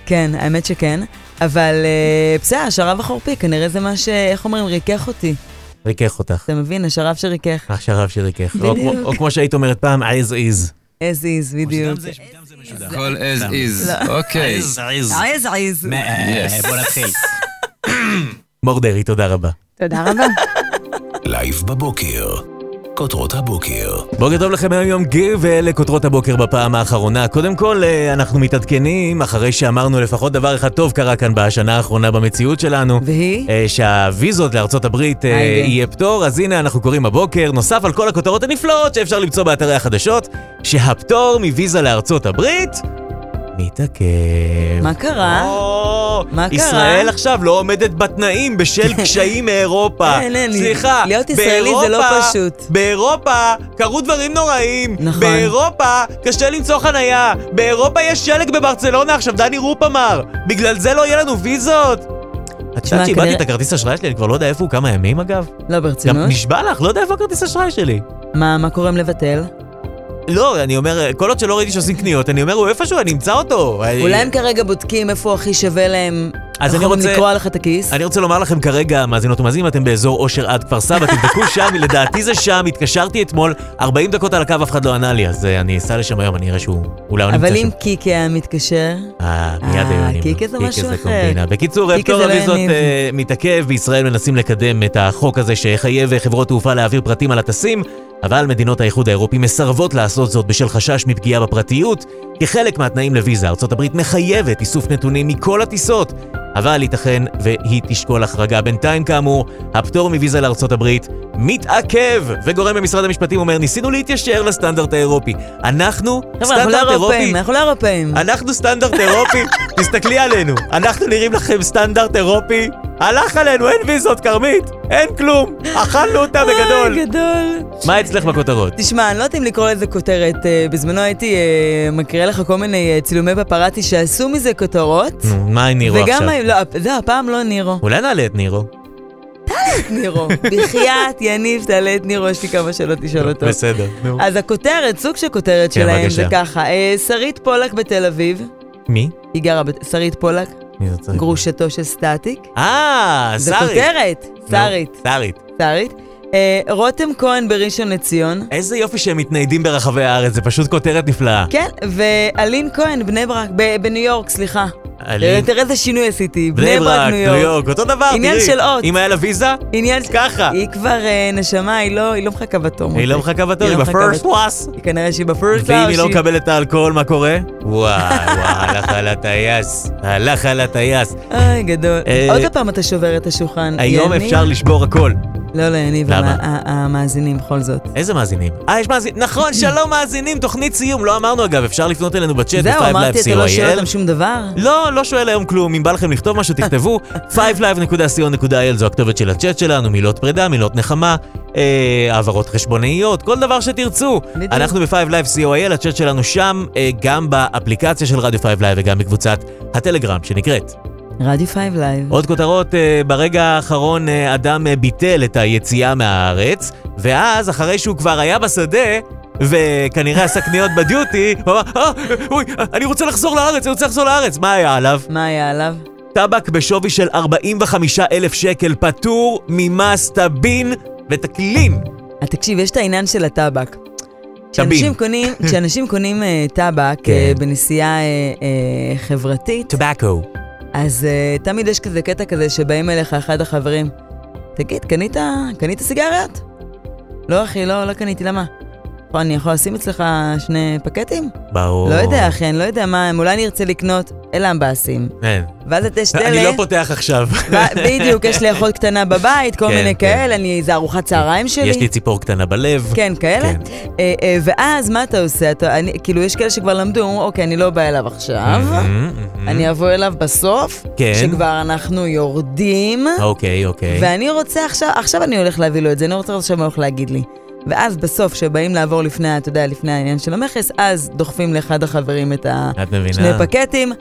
Speaker 4: כן, האמת שכן. אבל אה, בסדר, השרב החורפי, כנראה זה מה ש... איך אומרים? ריכך אותי.
Speaker 5: ריכך אותך.
Speaker 4: אתה מבין? השרב שריכך.
Speaker 5: השרב שריכך.
Speaker 4: בדיוק.
Speaker 5: או כמו שהיית אומרת פעם, as is.
Speaker 4: as is, בדיוק.
Speaker 12: הכל as is,
Speaker 4: לא.
Speaker 12: אוקיי.
Speaker 5: as is.
Speaker 4: as is.
Speaker 12: Yes.
Speaker 5: בוא נתחיל. מור דרעי, תודה רבה.
Speaker 11: תודה רבה.
Speaker 1: לייב בבוקר. כותרות הבוקר.
Speaker 5: בוקר טוב לכם היום יום גיר ואלה כותרות הבוקר בפעם האחרונה. קודם כל, אה, אנחנו מתעדכנים אחרי שאמרנו לפחות דבר אחד טוב קרה כאן בשנה האחרונה במציאות שלנו.
Speaker 4: והיא?
Speaker 5: אה, שהוויזות לארצות הברית אה,
Speaker 4: היידה.
Speaker 5: יהיה פטור, אז הנה אנחנו קוראים הבוקר, נוסף על כל הכותרות הנפלאות שאפשר למצוא באתרי החדשות, שהפטור מוויזה לארצות הברית מתעכב.
Speaker 4: מה קרה?
Speaker 5: או,
Speaker 4: מה קרה?
Speaker 5: ישראל עכשיו לא עומדת בתנאים בשל קשיים מאירופה.
Speaker 4: אין, אין,
Speaker 5: סליחה,
Speaker 4: להיות ישראלי זה לא פשוט.
Speaker 5: באירופה קרו דברים נוראים.
Speaker 4: נכון.
Speaker 5: באירופה קשה למצוא חנייה. באירופה יש שלג בברצלונה עכשיו, דני רופ אמר. בגלל זה לא יהיה לנו ויזות. את יודעת שאיבדתי את הכרטיס אשראי שלי, אני כבר לא יודע איפה הוא כמה ימים אגב?
Speaker 4: לא
Speaker 5: גם
Speaker 4: ברצינות.
Speaker 5: נשבע לך, לא יודע איפה הכרטיס אשראי שלי.
Speaker 4: מה, מה קורה עם לבטל?
Speaker 5: לא, אני אומר, כל עוד שלא ראיתי שעושים קניות, אני אומר, הוא איפשהו, אני אמצא אותו.
Speaker 4: אולי הם כרגע בודקים איפה הכי שווה להם,
Speaker 5: אז אני רוצה-
Speaker 4: לקרוע לך את הכיס?
Speaker 5: אני רוצה לומר לכם כרגע, מאזינות ומאזינים, אתם באזור אושר עד כפר סבא, תבדקו שם, לדעתי זה שם, התקשרתי אתמול, 40 דקות על הקו, אף אחד לא ענה לי, אז אה, אני אסע לשם היום, אני אראה שהוא, אולי הוא נמצא
Speaker 4: אבל
Speaker 5: שם.
Speaker 4: אם קיקי היה מתקשר,
Speaker 5: אה, מיד
Speaker 4: אה,
Speaker 5: היו עונים.
Speaker 4: קיקה זה משהו אחר.
Speaker 5: בקיצור, פטור
Speaker 4: לא
Speaker 5: הוויזות
Speaker 4: יניב.
Speaker 5: אה, מתעכב, בישראל מנסים לקדם את החוק הזה שיחייב חברות תעופה להעביר פרטים על הטסים, אבל מדינות האיחוד האירופי מסרבות לעשות זאת בשל חשש מפגיעה בפרטיות. כחלק מהתנאים לוויזה, ארצות הברית מחייבת איסוף נתונים מכל הטיסות, אבל ייתכן והיא תשקול החרגה. בינתיים, כאמור, הפטור מוויזה לארצות הברית מתעכב, וגורם במשרד המשפטים אומר, ניסינו להתיישר לסטנדרט האירופי. אנחנו
Speaker 4: חבר'ה, אנחנו לא
Speaker 5: סטנדרט אירופי.
Speaker 4: אירופאים, אנחנו לא אירופאים.
Speaker 5: אנחנו סטנדרט אירופי, תסתכלי עלינו. אנחנו נראים לכם סטנדרט אירופי? הלך עלינו, אין ויזות, כרמית. אין כלום. אכלנו אותה בגדול.
Speaker 4: אוי, גדול.
Speaker 5: מה אצלך בכותרות?
Speaker 4: תשמע, אני לא יודעת אם לקרוא לזה כותרת. אה, בזמנו הייתי אה, מקריאה לך כל מיני אה, צילומי פפראטי שעשו מזה כותרות.
Speaker 5: מה עם נירו
Speaker 4: וגם,
Speaker 5: עכשיו?
Speaker 4: ה- לא, זהו, הפעם לא נירו.
Speaker 5: אולי נעלה את נירו.
Speaker 4: נירו. בחייאת, יניב, תעלה את נירו, יש לי כמה שאלות לשאול אותו.
Speaker 5: בסדר, נו.
Speaker 4: אז הכותרת, סוג של כותרת
Speaker 5: כן,
Speaker 4: שלהם. זה ככה, אה, שרית פולק בתל אביב,
Speaker 5: מי?
Speaker 4: היא גרה, שרית פולק,
Speaker 5: מי זאת שרית?
Speaker 4: גרושתו של סטטיק.
Speaker 5: אה,
Speaker 4: זה
Speaker 5: שרית.
Speaker 4: כותרת, שרית,
Speaker 5: שרית.
Speaker 4: שרית. אה, רותם כהן בראשון לציון.
Speaker 5: איזה יופי שהם מתניידים ברחבי הארץ, זה פשוט כותרת נפלאה.
Speaker 4: כן, ואלין כהן, בני ברק, ב- בניו יורק, סליחה.
Speaker 5: אני-
Speaker 4: תראה איזה שינוי עשיתי.
Speaker 5: בני ברק, ניו יורק, אותו דבר, תראי.
Speaker 4: עניין של אות.
Speaker 5: אם היה לה ויזה,
Speaker 4: עניין...
Speaker 5: ככה.
Speaker 4: היא כבר אה, נשמה, היא לא היא לא מחכה בתור.
Speaker 5: היא לא. מחכה בתור,
Speaker 4: היא לא
Speaker 5: ב
Speaker 4: first.
Speaker 5: class.
Speaker 4: כנראה שהיא ב first
Speaker 5: ואם היא לא מקבלת את האלכוהול, מה קורה? וואי, וואי, הלך על הטייס. הלך על הטייס.
Speaker 4: אוי, גדול.
Speaker 5: אה,
Speaker 4: עוד פעם אתה שובר את השולחן.
Speaker 5: היום? אפשר לשבור הכל.
Speaker 4: לא, לא, יניב,
Speaker 5: למה?
Speaker 4: המאזינים בכל זאת.
Speaker 5: איזה מאזינים? אה, יש מאזינים. נכון, שלום מאזינים, תוכנית סיום. לא אמרנו אגב, אפשר לפנות אלינו בצ'אט
Speaker 4: זהו,
Speaker 5: ב-5
Speaker 4: אמרתי, אתה לא שואל אותם שום דבר?
Speaker 5: לא, לא שואל היום כלום. אם בא לכם לכתוב משהו, תכתבו. 5live.co.il זו הכתובת של הצ'אט שלנו, מילות פרידה, מילות נחמה, אה, העברות חשבונאיות, כל דבר שתרצו. אנחנו ב-5live co.il, הצ'אט שלנו שם, אה, גם באפליקציה של רדיו 5live וגם בקבוצת הטלגרם שנקראת.
Speaker 4: רדיו 5 לייב.
Speaker 5: עוד כותרות, אה, ברגע האחרון אה, אדם אה, ביטל את היציאה מהארץ, ואז אחרי שהוא כבר היה בשדה, וכנראה עשה קניות בדיוטי, הוא אמר, אה, אוי, אני רוצה לחזור לארץ, אני רוצה לחזור לארץ. מה היה עליו?
Speaker 4: מה היה עליו?
Speaker 5: טבק בשווי של 45 אלף שקל, פטור ממס טבין וטקלין.
Speaker 4: תקשיב, יש את העניין של הטבק.
Speaker 5: טבין.
Speaker 4: כשאנשים קונים, כשאנשים קונים טבק
Speaker 5: כן.
Speaker 4: בנסיעה חברתית,
Speaker 5: טבקו.
Speaker 4: אז אה, תמיד יש כזה קטע כזה שבאים אליך אחד החברים, תגיד, קנית, קנית סיגריות? לא אחי, לא, לא קניתי, למה? פה, אני יכול לשים אצלך שני פקטים?
Speaker 5: ברור.
Speaker 4: לא יודע, אחי, אני לא יודע מה הם, אולי אני ארצה לקנות, אלה המבאסים.
Speaker 5: אין.
Speaker 4: ואז אתה יש אלה...
Speaker 5: אני לא פותח עכשיו.
Speaker 4: בדיוק, יש לי אחות קטנה בבית, כל
Speaker 5: כן,
Speaker 4: מיני
Speaker 5: כן.
Speaker 4: כאלה, אני, זה ארוחת צהריים שלי.
Speaker 5: יש לי ציפור קטנה בלב.
Speaker 4: כן, כאלה.
Speaker 5: כן.
Speaker 4: אה, אה, ואז מה אתה עושה? כאילו, יש כאלה שכבר למדו, אוקיי, אני לא בא אליו עכשיו. אני אבוא אליו בסוף,
Speaker 5: כן.
Speaker 4: שכבר אנחנו יורדים,
Speaker 5: אוקיי, אוקיי.
Speaker 4: ואני רוצה עכשיו, עכשיו אני הולך להביא לו את זה, אני לא רוצה עכשיו מה הוא הולך להגיד לי. ואז בסוף, כשבאים לעבור לפני, אתה יודע, לפני העניין של המכס, אז דוחפים לאחד החברים את? השני פקטים,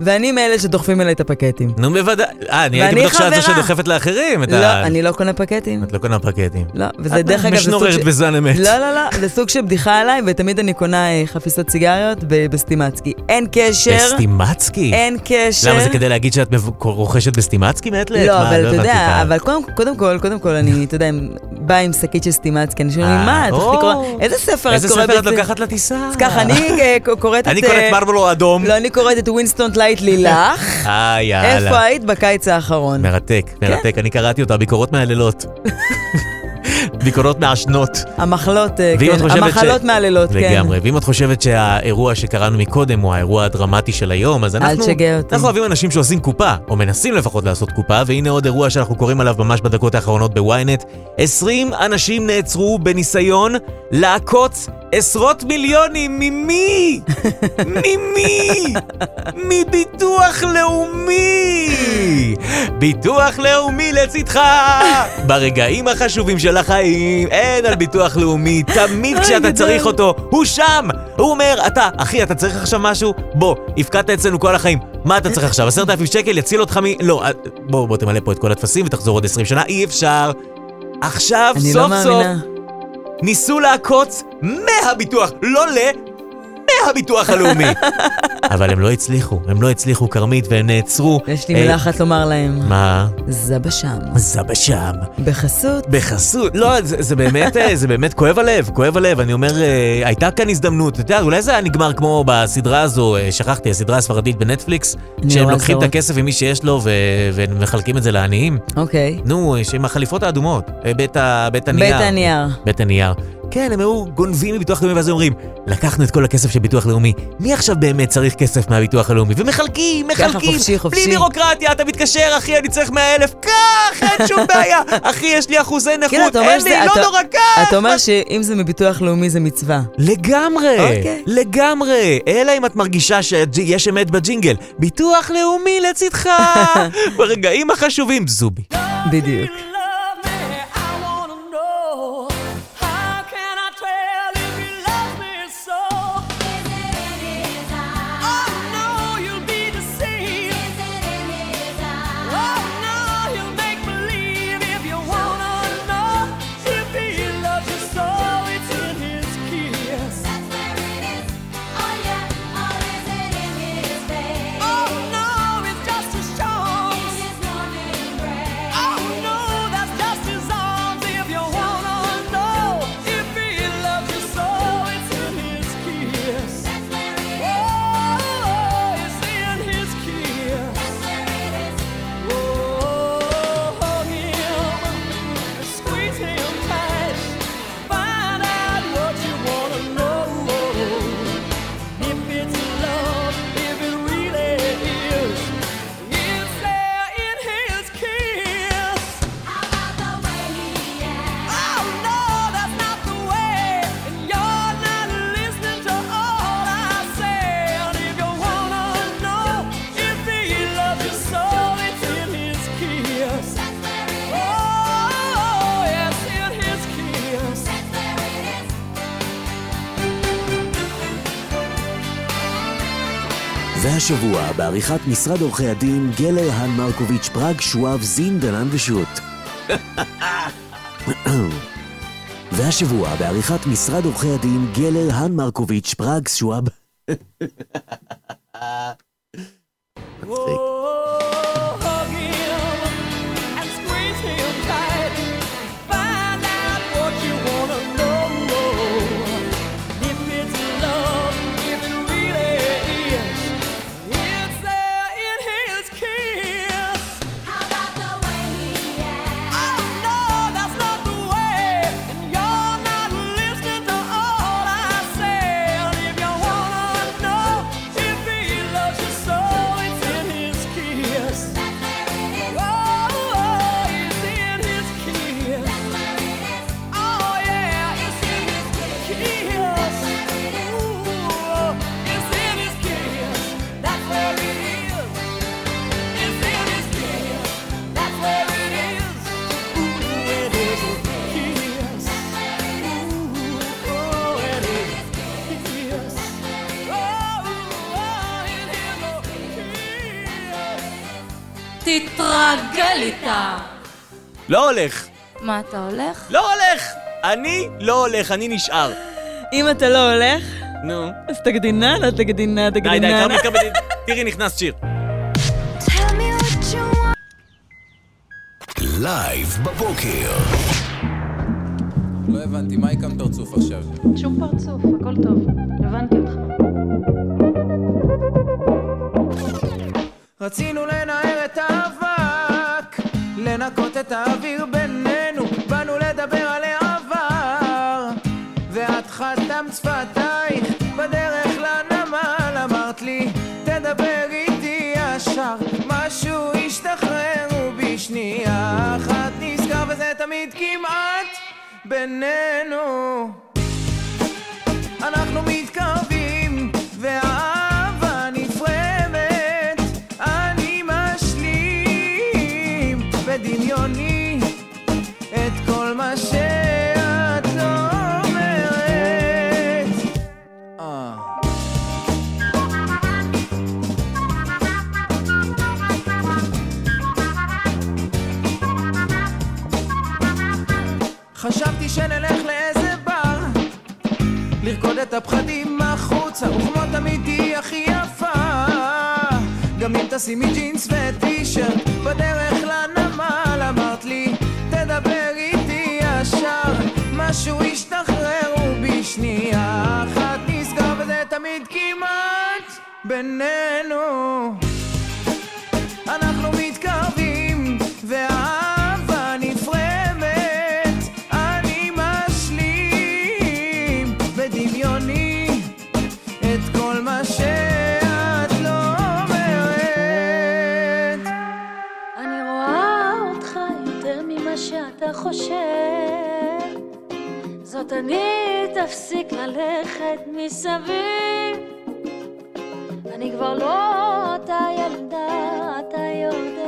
Speaker 4: ואני מאלה שדוחפים אליי את הפקטים.
Speaker 5: נו בוודאי. אה, אני הייתי בטוח שאת זו. שדוחפת לאחרים. את
Speaker 4: לא,
Speaker 5: ה-
Speaker 4: אני לא קונה פקטים.
Speaker 5: את לא קונה פקטים.
Speaker 4: לא, וזה דרך אגב, סוג
Speaker 5: משנוררת בזמן אמת.
Speaker 4: לא, לא, לא, זה סוג של בדיחה עליי, ותמיד אני קונה אה, חפיסות סיגריות בסטימצקי. אין קשר.
Speaker 5: בסטימצקי?
Speaker 4: אין קשר.
Speaker 5: למה זה כדי להגיד שאת רוכשת בסטימצקי מעת לעת?
Speaker 4: לא, אבל אתה
Speaker 5: הבנתי את
Speaker 4: יודע, אבל קודם כל, קודם כל, אני, אתה יודע, באה עם שקית של סטימצקי, אנשים אומרים,
Speaker 5: אה,
Speaker 4: מה, את הולכת
Speaker 5: או.
Speaker 4: לקרוא, איזה ספר את
Speaker 5: איזה
Speaker 4: קוראת?
Speaker 5: ספר את
Speaker 4: בעצם?"
Speaker 5: לוקחת לטיסה?
Speaker 4: אז ככה, אני אה, ק- קוראת את...
Speaker 5: אני קורא
Speaker 4: אה,
Speaker 5: את מרלבורו אדום.
Speaker 4: לא, אני קוראת את ווינסטון light לילך.
Speaker 5: אה, יאללה.
Speaker 4: איפה היית בקיץ האחרון?
Speaker 5: מרתק, מרתק. אני קראתי אותה, ביקורות מהלילות. ביקורות מהשנות.
Speaker 4: המחלות, אה, כן,
Speaker 5: חושבת ש-
Speaker 4: המחלות מהלילות, כן.
Speaker 5: לגמרי. ואם את חושבת שהאירוע שקראנו מקודם הוא האירוע הדרמטי של היום, אז אנחנו...
Speaker 4: תשגע אותי.
Speaker 5: אנחנו אוהבים אנשים שעושים קופה, או מנסים לפחות לעשות קופה, והנה עוד אירוע שאנחנו קוראים עליו ממש בדקות האחרונות בוויינט. 20 אנשים נעצרו בניסיון לעקוץ עשרות מיליונים ממי? ממי? מביטוח לאומי! ביטוח לאומי לצדך! ברגעים החשובים של החיים, אין על ביטוח לאומי, תמיד כשאתה. צריך אותו, הוא שם! הוא אומר, אתה, אחי, אתה צריך עכשיו משהו? בוא, הפקדת אצלנו כל החיים, מה אתה צריך עכשיו? עשרת אלפים שקל יציל אותך מ... לא, בוא, בוא תמלא פה את כל הטפסים ותחזור עוד עשרים שנה, אי אפשר. עכשיו,
Speaker 4: לא
Speaker 5: סוף סוף. ניסו לעקוץ מהביטוח, לא ל... מהביטוח הלאומי. אבל הם לא הצליחו, הם לא הצליחו, כרמית, והם נעצרו.
Speaker 4: יש לי
Speaker 5: אה,
Speaker 4: מילה אחת לומר להם.
Speaker 5: מה?
Speaker 4: זבה שם.
Speaker 5: זבה שם.
Speaker 4: בחסות.
Speaker 5: בחסות. לא, זה, זה באמת, אה, זה באמת כואב הלב, כואב הלב. אני אומר, אה, הייתה כאן הזדמנות. אתה יודע, אולי זה היה נגמר כמו בסדרה הזו, אה, שכחתי, הסדרה הספרדית בנטפליקס, שהם לוקחים את. הכסף ממי שיש לו ו- ומחלקים את זה לעניים.
Speaker 4: אוקיי.
Speaker 5: נו, אה, עם החליפות האדומות, אה, בית, ה- בית הנייר.
Speaker 4: בית הנייר.
Speaker 5: בית הנייר. כן, הם היו גונבים מביטוח לאומי ואז אומרים, לקחנו את כל הכסף של ביטוח לאומי, מי עכשיו באמת צריך כסף מהביטוח הלאומי? ומחלקים, מחלקים,
Speaker 4: חופשי, חופשי.
Speaker 5: בלי בירוקרטיה, אתה מתקשר, אחי, אני צריך 100 אלף, קח, אין שום בעיה, אחי, יש לי אחוזי
Speaker 4: כאילו,
Speaker 5: נכות, אין לי, לא נורא, קח!
Speaker 4: אתה אומר שאם זה מביטוח לאומי זה מצווה.
Speaker 5: לגמרי,
Speaker 4: אוקיי.
Speaker 5: לגמרי, אלא אם את מרגישה שיש אמת בג'ינגל, ביטוח לאומי לצדך, ברגעים החשובים, זובי.
Speaker 4: בדיוק.
Speaker 13: והשבוע בעריכת משרד עורכי הדין גלר האן מרקוביץ' פראג שואב זין דנן ושות'. והשבוע בעריכת משרד עורכי הדין גלר האן מרקוביץ' פראג שואב... מצחיק.
Speaker 14: תתרגל איתה.
Speaker 5: לא הולך.
Speaker 14: מה, אתה הולך?
Speaker 5: לא הולך! אני לא הולך, אני נשאר.
Speaker 4: אם אתה לא הולך,
Speaker 5: נו.
Speaker 4: אז תגדיננה, תגדינה,
Speaker 5: די, די,
Speaker 4: תגדינה.
Speaker 5: כרמית, כרמית, תראי, נכנס שיר.
Speaker 1: לייב בבוקר.
Speaker 12: לא הבנתי, מה הקמת פרצוף עכשיו?
Speaker 14: שום פרצוף, הכל טוב. הבנתי אותך.
Speaker 15: רצינו האבק, לנקות את האוויר בינינו, באנו לדבר על העבר. ואת חתמת שפתייך בדרך לנמל, אמרת לי, תדבר איתי ישר, משהו השתחרר ובשנייה אחת נזכר וזה תמיד כמעט בינינו. אנחנו מתקרבים, את הפחדים החוצה וכמו תמיד תהיי הכי יפה. גם אם תשימי ג'ינס וטישרט בדרך לנמל אמרת לי תדבר איתי ישר משהו השתחרר ובשנייה אחת נסגר וזה תמיד כמעט בינינו אני,
Speaker 14: תפסיק ללכת מסביב. אני כבר לא אותה ילדה, אתה יודע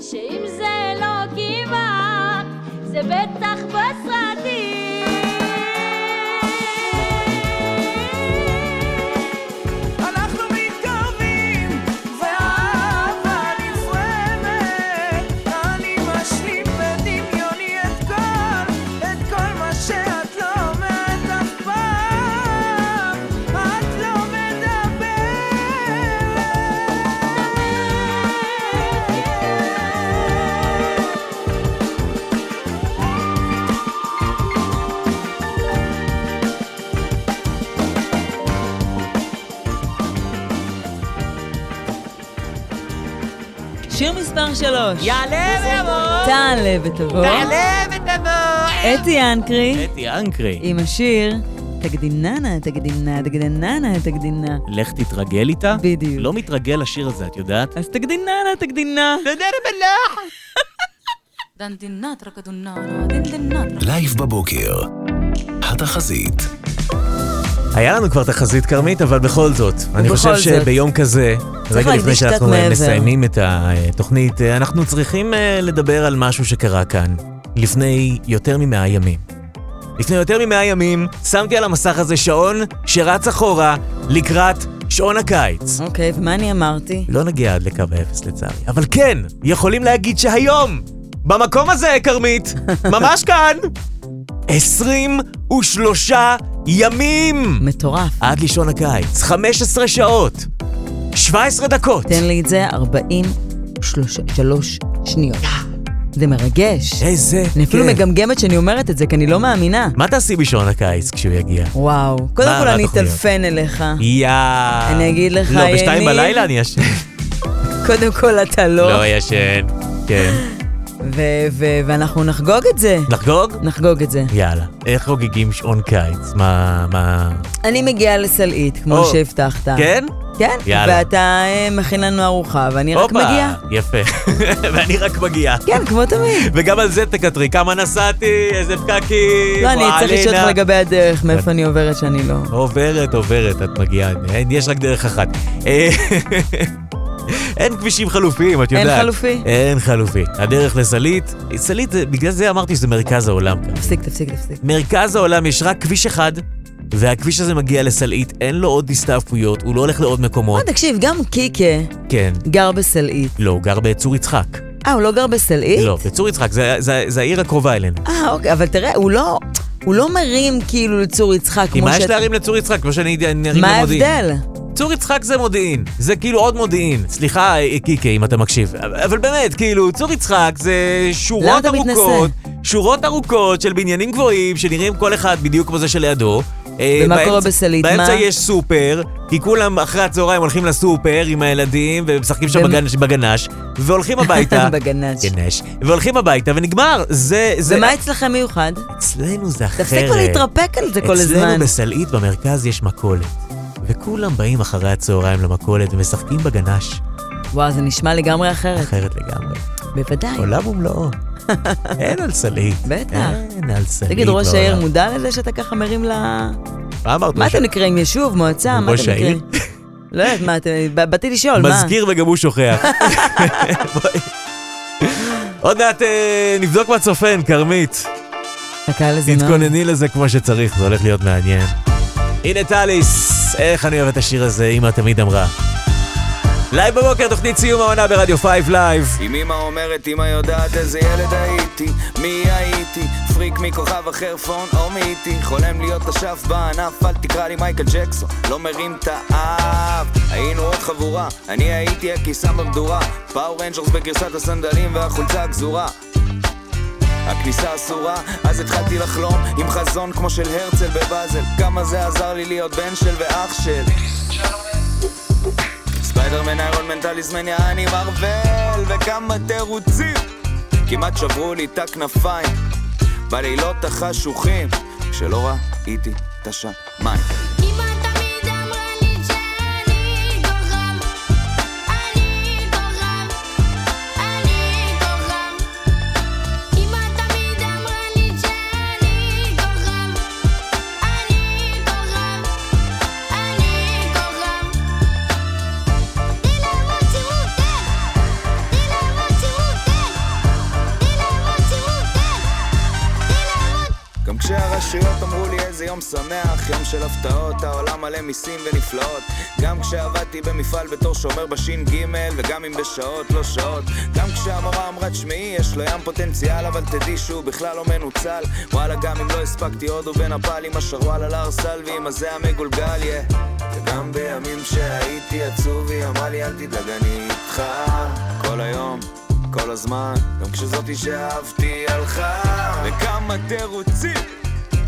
Speaker 14: שאם זה לא כמעט, זה בטח בסרטים.
Speaker 4: מספר שלוש.
Speaker 5: יעלה ויבוא.
Speaker 4: תעלה ותבוא.
Speaker 5: תעלה ותבוא.
Speaker 4: אתי אנקרי.
Speaker 5: אתי אנקרי.
Speaker 4: עם השיר תגדיננה, תגדינה, תגדיננה, תגדינה.
Speaker 5: לך תתרגל איתה?
Speaker 4: בדיוק.
Speaker 5: לא מתרגל לשיר הזה, את יודעת?
Speaker 4: אז תגדיננה, תגדינה.
Speaker 14: דנדינט רקדוננה, דנדינט
Speaker 1: לייב בבוקר. התחזית.
Speaker 5: היה לנו כבר תחזית כרמית, אבל בכל זאת, אני חושב
Speaker 4: זאת.
Speaker 5: שביום כזה, רגע לפני שאנחנו
Speaker 4: מעבר.
Speaker 5: מסיימים את התוכנית, אה, אנחנו צריכים אה, לדבר על משהו שקרה כאן לפני יותר ממאה ימים. לפני יותר ממאה ימים שמתי על המסך הזה שעון שרץ אחורה לקראת שעון הקיץ.
Speaker 4: אוקיי, ומה אני אמרתי?
Speaker 5: לא נגיע עד לקו האפס לצערי. אבל כן, יכולים להגיד שהיום, במקום הזה, כרמית, ממש כאן, 23 ימים!
Speaker 4: מטורף.
Speaker 5: עד לשעון הקיץ, 15 שעות, 17 דקות.
Speaker 4: תן לי את זה 43 שניות. זה מרגש.
Speaker 5: איזה
Speaker 4: אני אפילו
Speaker 5: כיף.
Speaker 4: מגמגמת שאני אומרת את זה, כי אני לא מאמינה.
Speaker 5: מה תעשי בשעון הקיץ כשהוא יגיע?
Speaker 4: וואו. קודם כל אני? אטלפן אליך.
Speaker 5: יאה.
Speaker 4: אני אגיד לך,
Speaker 5: לא, בשתיים
Speaker 4: יניב.
Speaker 5: בלילה אני ישן.
Speaker 4: קודם כל אתה לא.
Speaker 5: לא ישן. כן.
Speaker 4: ו- ו- ואנחנו נחגוג את זה.
Speaker 5: נחגוג?
Speaker 4: נחגוג את זה.
Speaker 5: יאללה. איך חוגגים שעון קיץ? מה... מה...
Speaker 4: אני מגיעה לסלעית, כמו
Speaker 5: או,
Speaker 4: שהבטחת.
Speaker 5: כן?
Speaker 4: כן.
Speaker 5: יאללה.
Speaker 4: ואתה אה, מכין לנו ארוחה, ואני רק
Speaker 5: הופה,
Speaker 4: מגיעה.
Speaker 5: יפה. ואני רק מגיע.
Speaker 4: כן, כמו תמיד.
Speaker 5: וגם על זה תקטרי. כמה נסעתי, איזה פקקים.
Speaker 4: לא, אני צריך לשאול אותך. לגבי הדרך, מאיפה אני עוברת שאני לא...
Speaker 5: עוברת, עוברת, את מגיעה. יש רק דרך אחת. אין כבישים חלופיים, את
Speaker 4: אין
Speaker 5: יודעת.
Speaker 4: חלופי?
Speaker 5: אין חלופי. הדרך לסלית, סלית, בגלל זה אמרתי שזה מרכז העולם.
Speaker 4: תפסיק, תפסיק, תפסיק.
Speaker 5: מרכז העולם יש רק כביש אחד, והכביש הזה מגיע לסלעית, אין לו עוד הסתעפויות, הוא לא הולך לעוד מקומות.
Speaker 4: אה, תקשיב, גם קיקה
Speaker 5: כן.
Speaker 4: גר בסלעית.
Speaker 5: לא, הוא גר בצור יצחק.
Speaker 4: אה, הוא לא גר בסלעית?
Speaker 5: לא, בצור יצחק, זה- זה זה העיר הקרובה אלינו.
Speaker 4: אה, אוקיי, אבל תראה, הוא לא... הוא לא מרים כאילו לצור יצחק,
Speaker 5: כי
Speaker 4: כמו
Speaker 5: מה יש להרים לצור יצחק? כמו שאני ארים למודיעין.
Speaker 4: מה ההבדל?
Speaker 5: צור יצחק זה מודיעין, זה כאילו עוד מודיעין. סליחה, קיקה, אם אתה מקשיב. אבל באמת, כאילו, צור יצחק זה שורות? ארוכות, שורות ארוכות של בניינים גבוהים, שנראים כל אחד בדיוק כמו זה שלידו. אה,
Speaker 4: ומה
Speaker 5: באמצע-
Speaker 4: קורה בסלעית?
Speaker 5: באמצע
Speaker 4: מה?
Speaker 5: יש סופר, כי כולם אחרי הצהריים הולכים לסופר עם הילדים, ומשחקים שם
Speaker 4: ומ-
Speaker 5: בגנש, בגנש, והולכים הביתה.
Speaker 4: בגנש.
Speaker 5: גנש. והולכים הביתה, ונגמר. זה... זה...
Speaker 4: ומה אצלכם מיוחד?
Speaker 5: אצלנו זה אחרת.
Speaker 4: תפסיקו להתרפק על זה כל הזמן.
Speaker 5: אצלנו בסלעית במרכז יש מכולת. וכולם באים אחרי הצהריים למכולת ומשחקים בגנש.
Speaker 4: וואו, זה נשמע לגמרי אחרת.
Speaker 5: אחרת לגמרי.
Speaker 4: בוודאי.
Speaker 5: עולם ומלואו. אין על סלעית.
Speaker 4: בטח.
Speaker 5: אין על סלעית
Speaker 4: תגיד, ראש העיר. מודע לזה שאתה ככה מרים ל...
Speaker 5: מה אמרת?
Speaker 4: מה אתם נקראים? יישוב, מועצה? מה אתם? נקראים? לא יודעת, מה אתם... באתי לשאול, מה?
Speaker 5: מזכיר וגם הוא שוכח. עוד מעט אה, נבדוק מה צופן, כרמית. תתכונני לזה כמו שצריך, זה הולך להיות מעניין. הנה טליס, איך אני אוהב את השיר הזה, אמא תמיד אמרה. לייב בבוקר, תוכנית סיום העונה ברדיו 5 לייב.
Speaker 16: אם אמא אומרת, אמא יודעת איזה ילד הייתי, מי הייתי, פריק מכוכב אחר פון או מאיתי, חולם להיות אשף בענף, אל תקרא לי מייקל ג'קסון, לא מרים את האף. היינו עוד חבורה, אני הייתי הקיסם במדורה, Power Rangers בגרסת הסנדלים והחולצה הגזורה. הכניסה אסורה, אז התחלתי לחלום עם חזון כמו של הרצל בבאזל. כמה זה עזר לי להיות בן של ואח של. ספיידרמן איירון מנטליזמניה אני מרוויל וכמה תירוצים. כמעט שברו לי את הכנפיים. בלילות החשוכים כשלא ראיתי את השמיים גם כשהרשויות אמרו לי איזה יום שמח, יום של הפתעות, העולם מלא מיסים ונפלאות. גם כשעבדתי במפעל בתור שומר בש"ג, וגם אם בשעות לא שעות. גם כשהמורה אמרה תשמעי, יש לו ים פוטנציאל, אבל תדעי שהוא בכלל לא מנוצל. וואלה, גם אם לא הספקתי הודו ונפאל עם השרוואל על הר סלוי, עם הזה המגולגל, יא. וגם בימים שהייתי עצוב, היא אמרה לי אל תדאג, אני איתך. כל היום. כל הזמן, גם כשזאתי שאהבתי הלכה וכמה תירוצים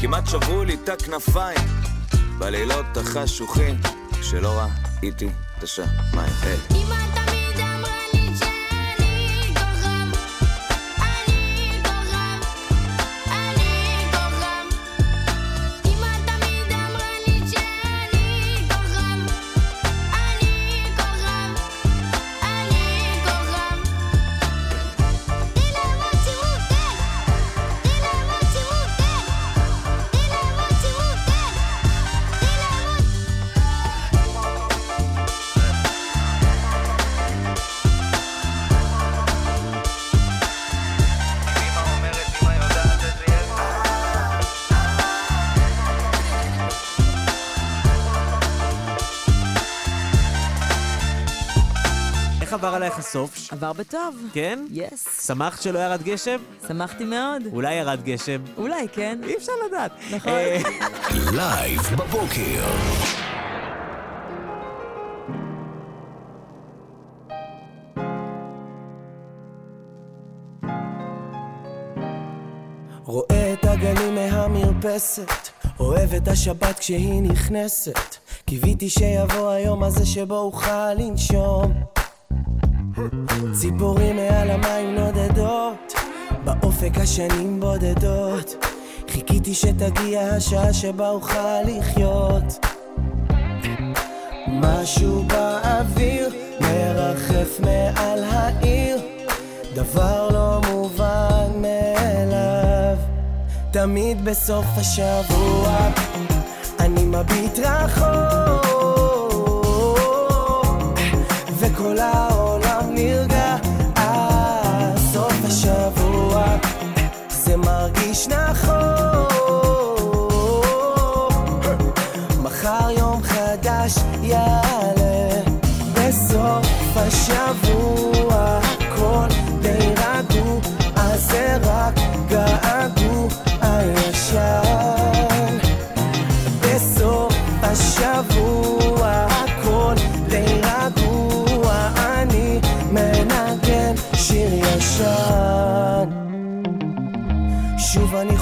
Speaker 16: כמעט שברו לי את הכנפיים בלילות החשוכים כשלא ראיתי את השמיים היי.
Speaker 5: הסוף?
Speaker 4: עבר בטוב.
Speaker 5: כן?
Speaker 4: yes.
Speaker 5: שמחת שלא ירד גשם?
Speaker 4: שמחתי מאוד.
Speaker 5: אולי ירד גשם.
Speaker 4: אולי, כן.
Speaker 5: אי אפשר לדעת.
Speaker 4: נכון.
Speaker 5: אה,
Speaker 1: לייב בבוקר.
Speaker 17: רואה את הגלים מהמרפסת, אוהב את השבת כשהיא נכנסת. קיוויתי שיבוא היום הזה שבו אוכל לנשום. ציפורים מעל המים נודדות, באופק השנים בודדות. חיכיתי שתגיע השעה שבה אוכל לחיות. משהו באוויר מרחף מעל העיר, דבר לא מובן מאליו. תמיד בסוף השבוע אני מביט רחוק, וכל העולם מרגיש נכון.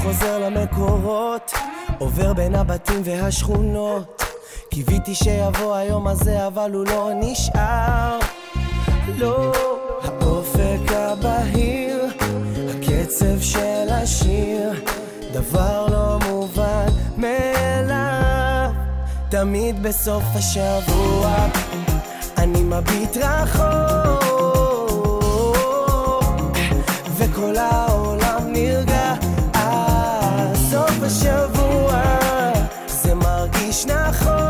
Speaker 17: חוזר למקורות עובר בין הבתים והשכונות. קיוויתי שיבוא היום הזה אבל הוא לא נשאר. לא האופק הבהיר הקצב של השיר דבר לא מובן מאליו. תמיד בסוף השבוע אני מביט רחוק וכל העולם השבוע. זה מרגיש נכון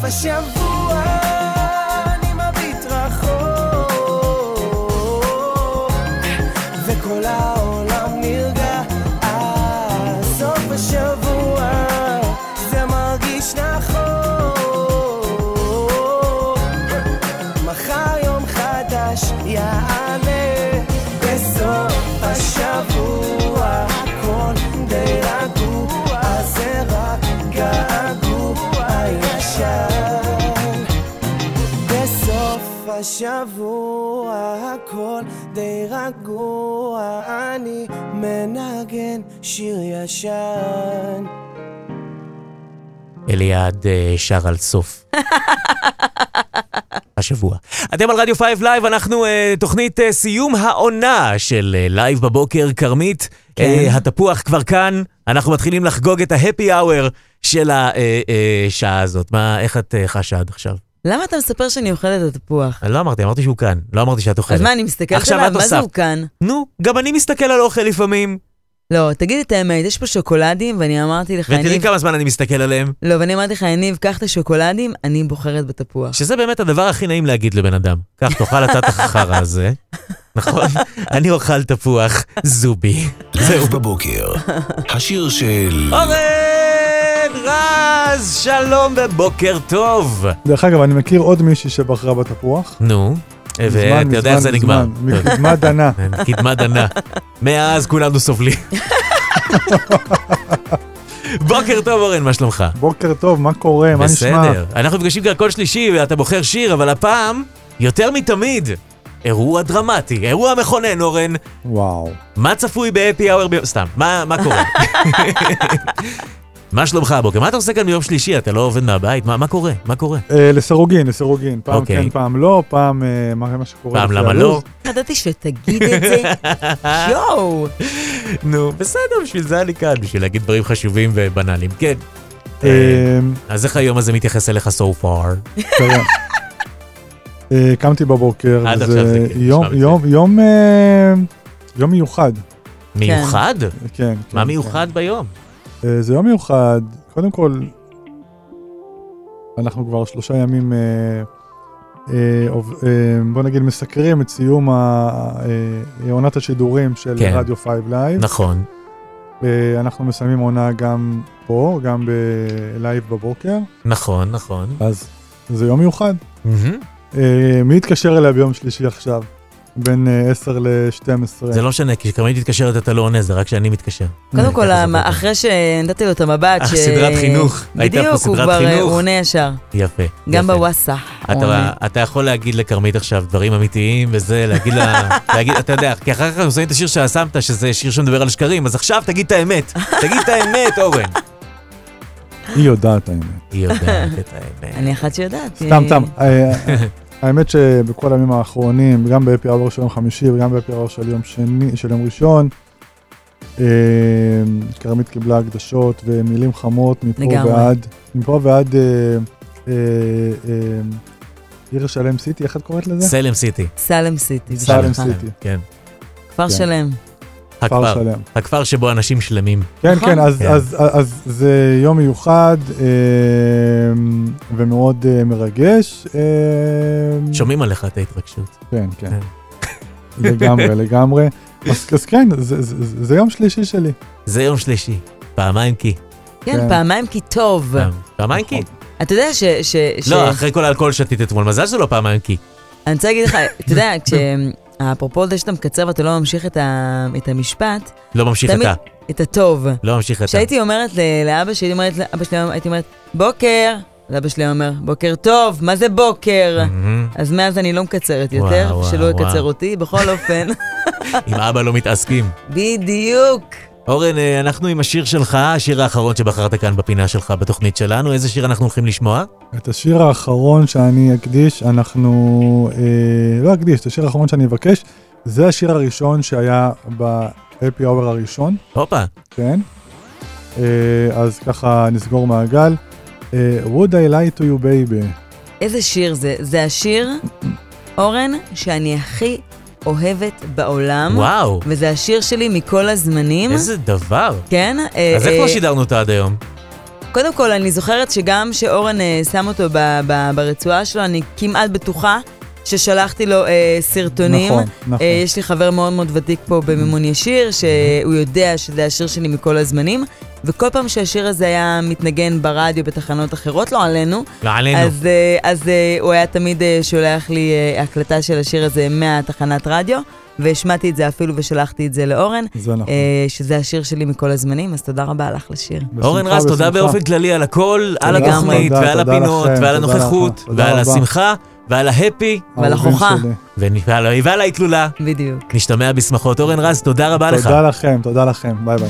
Speaker 17: תמיד בסוף השבוע שיר ישן
Speaker 5: אליעד אה, שר על סוף. השבוע. אתם על רדיו 5 לייב, אנחנו אה, תוכנית אה, סיום העונה של לייב בבוקר, כרמית.
Speaker 4: כן.
Speaker 5: אה, התפוח כבר כאן, אנחנו מתחילים לחגוג את ה happy hour של השעה הזאת. מה, איך את אה, חשה עד עכשיו?
Speaker 4: למה אתה מספר שאני אוכלת את התפוח?
Speaker 5: אני לא אמרתי, אמרתי שהוא כאן. לא אמרתי שאת אוכלת.
Speaker 4: אז מה, אני מסתכלת
Speaker 5: עכשיו
Speaker 4: עליו? מה זה הוא. כאן?
Speaker 5: נו, גם אני מסתכל על אוכל לפעמים.
Speaker 4: לא, תגיד את האמת, יש פה שוקולדים, ואני אמרתי לך,
Speaker 5: ותראי
Speaker 4: יניב...
Speaker 5: כמה זמן אני מסתכל עליהם.
Speaker 4: לא, ואני אמרתי לך, יניב, קח את השוקולדים, אני בוחרת בתפוח.
Speaker 5: שזה באמת הדבר הכי נעים להגיד לבן אדם. קח, תאכל אתה את החרא הזה. נכון? אני אוכל תפוח, זובי.
Speaker 1: לייב בבוקר. השיר של...
Speaker 5: אורן רז, שלום ובוקר טוב.
Speaker 18: דרך אגב, אני מכיר עוד מישהי שבחרה בתפוח.
Speaker 5: נו, ואתה יודע איך זה נגמר.
Speaker 18: מקדמת דנה.
Speaker 5: קדמה דנה. מאז כולנו סובלים. בוקר טוב אורן, מה שלומך?
Speaker 18: בוקר טוב, מה קורה? מה נשמע?
Speaker 5: בסדר. אנחנו נפגשים כאן כל שלישי ואתה בוחר שיר, אבל הפעם, יותר מתמיד, אירוע דרמטי, אירוע מכונן, אורן.
Speaker 18: וואו.
Speaker 5: מה צפוי בהפי האוור? ב... סתם, מה, מה קורה? מה שלומך הבוקר? מה אתה עושה כאן ביום שלישי? אתה לא עובד מהבית? מה מה קורה? מה קורה?
Speaker 18: אה, לסירוגין, לסירוגין. פעם
Speaker 5: אוקיי.
Speaker 18: כן, פעם לא, פעם אה, מה מה שקורה.
Speaker 5: פעם למה
Speaker 18: הלו"ז.
Speaker 5: לא?
Speaker 4: ידעתי שתגיד את זה. יואו.
Speaker 5: נו, בסדר, בשביל זה אני כאן, בשביל להגיד דברים חשובים ובנאליים. כן.
Speaker 18: אה,
Speaker 5: אז איך היום הזה מתייחס אליך so far?
Speaker 18: אה, קמתי בבוקר,
Speaker 5: עד
Speaker 18: וזה
Speaker 5: עכשיו זה כן,
Speaker 18: יום,
Speaker 5: נשמע
Speaker 18: יום, יום, אה, יום מיוחד.
Speaker 5: מיוחד?
Speaker 18: כן.
Speaker 5: מה
Speaker 18: כן,
Speaker 5: מיוחד ביום?
Speaker 18: אה, זה יום מיוחד, קודם כל, אנחנו כבר שלושה ימים, אה, אה, אה, בוא נגיד, מסקרים את סיום ה- אה, עונת השידורים של
Speaker 5: כן.
Speaker 18: רדיו 5 לייב.
Speaker 5: נכון.
Speaker 18: אה, אנחנו מסיימים עונה גם פה, גם בלייב בבוקר,
Speaker 5: נכון, נכון.
Speaker 18: אז זה יום מיוחד. אה, מי התקשר אליה ביום שלישי עכשיו? בין אה, 10 ל-12.
Speaker 5: זה לא משנה, כי כשכרמלית מתקשרת אתה לא עונה, זה רק כשאני מתקשר.
Speaker 4: קודם כל, המ-
Speaker 5: עובד.
Speaker 4: אחרי שנתתי לו את המבט,
Speaker 5: אה,
Speaker 4: ש-
Speaker 5: סדרת חינוך. הייתה פה
Speaker 4: בדיוק, הוא
Speaker 5: סדרת
Speaker 4: כבר אה,
Speaker 5: חינוך.
Speaker 4: הוא עונה ישר.
Speaker 5: יפה.
Speaker 4: גם עונה.
Speaker 5: אתה, אתה יכול להגיד לכרמית עכשיו דברים אמיתיים וזה, להגיד לה, אתה יודע, כי אחר כך אנחנו שמים את השיר ששמת, שזה שיר שמדבר על שקרים, אז עכשיו תגיד את האמת. תגיד את האמת, אורן.
Speaker 18: היא יודעת האמת.
Speaker 5: היא יודעת את האמת.
Speaker 4: אני אחת שיודעת.
Speaker 18: סתם,
Speaker 4: אה,
Speaker 18: סתם. האמת שבכל הימים האחרונים, גם בהפי אאוור של יום חמישי וגם בהפי אאוור של יום שני, של יום ראשון, אה, כרמית קיבלה הקדשות ומילים חמות מפה
Speaker 4: לגמרי.
Speaker 18: ועד, מפה ועד אה, אה, אה, עיר שלם סיטי, איך את קוראת לזה?
Speaker 5: סלם סיטי.
Speaker 4: סלם סיטי.
Speaker 18: סלם. סיטי.
Speaker 5: כן.
Speaker 4: כפר
Speaker 18: כן.
Speaker 4: שלם.
Speaker 5: הכפר.
Speaker 18: שלם.
Speaker 5: הכפר שבו אנשים שלמים.
Speaker 18: כן,
Speaker 4: נכון.
Speaker 18: כן, אז,
Speaker 5: כן.
Speaker 18: אז, אז זה יום מיוחד אה, ומאוד אה, מרגש. אה,
Speaker 5: שומעים עליך את ההתרגשות.
Speaker 18: כן, כן. לגמרי, לגמרי. אז, אז כן, זה, זה, זה, זה יום שלישי שלי.
Speaker 5: זה יום שלישי. פעמיים כי.
Speaker 4: כן,
Speaker 18: כן.
Speaker 4: פעמיים כי טוב.
Speaker 5: פעמיים כי.
Speaker 4: אתה יודע ש... ש- ש-
Speaker 5: לא, אחרי כל האלכוהול שתית אתמול, מזל שזה לא פעמיים כי.
Speaker 4: אני רוצה להגיד לך, אתה יודע, כש... אפרופו זה שאתה מקצר ואתה לא ממשיך את, ה... את המשפט,
Speaker 5: לא ממשיך
Speaker 4: תמיד-
Speaker 5: אתה.
Speaker 4: את הטוב.
Speaker 5: לא ממשיך אתה.
Speaker 4: כשהייתי אומרת ל- לאבא שלי, אומרת לאבא שלי, הייתי אומרת, בוקר, אז אבא שלי אומר, בוקר טוב, מה זה בוקר?
Speaker 5: מהמם.
Speaker 4: אז מאז אני לא מקצרת יותר,
Speaker 5: וואו,
Speaker 4: שלא
Speaker 5: וואו,
Speaker 4: יקצר. אותי, בכל אופן.
Speaker 5: עם אבא לא מתעסקים.
Speaker 4: בדיוק.
Speaker 5: אורן, אה, אנחנו עם השיר שלך, השיר האחרון שבחרת כאן בפינה שלך בתוכנית שלנו. איזה שיר אנחנו הולכים לשמוע?
Speaker 18: את השיר האחרון שאני אקדיש, אנחנו... אה, לא אקדיש, את השיר האחרון שאני אבקש, זה השיר הראשון שהיה ב-happy hour הראשון.
Speaker 5: הופה.
Speaker 18: כן. אה, אז ככה נסגור מעגל. אה, would I lie to you baby?
Speaker 4: איזה שיר זה? זה השיר, אורן, שאני הכי אוהבת בעולם.
Speaker 5: וואו.
Speaker 4: וזה השיר שלי מכל הזמנים.
Speaker 5: איזה דבר.
Speaker 4: כן. אה,
Speaker 5: אז איך
Speaker 4: אה,
Speaker 5: לא שידרנו אותה עד היום?
Speaker 4: קודם כל, אני זוכרת שגם שאורן אה, שם אותו ברצועה שלו, אני כמעט בטוחה ששלחתי לו אה, סרטונים.
Speaker 18: נכון, נכון.
Speaker 4: אה, יש לי חבר מאוד מאוד ותיק פה במימון ישיר, שהוא יודע שזה השיר שלי מכל הזמנים, וכל פעם שהשיר הזה היה מתנגן ברדיו בתחנות אחרות, לא עלינו,
Speaker 5: לא עלינו.
Speaker 4: אז, אה, אז אה, הוא היה תמיד אה, שולח לי אה, הקלטה של השיר הזה מהתחנת רדיו. והשמעתי את זה אפילו ושלחתי את זה לאורן,
Speaker 18: זה נכון.
Speaker 4: אה, שזה השיר שלי מכל הזמנים, אז תודה רבה לך לשיר.
Speaker 5: אורן רז, תודה באופן כללי על הכל, על. התוכנית
Speaker 18: תודה,
Speaker 5: ועל הפינות ועל הנוכחות ועל. השמחה ועל ההפי.
Speaker 4: ועל החוכה.
Speaker 5: ועל ועל ההתלולה.
Speaker 4: בדיוק.
Speaker 5: נשתמע בשמחות. אורן רז, תודה רבה לך.
Speaker 18: תודה לכם, תודה לכם, ביי ביי.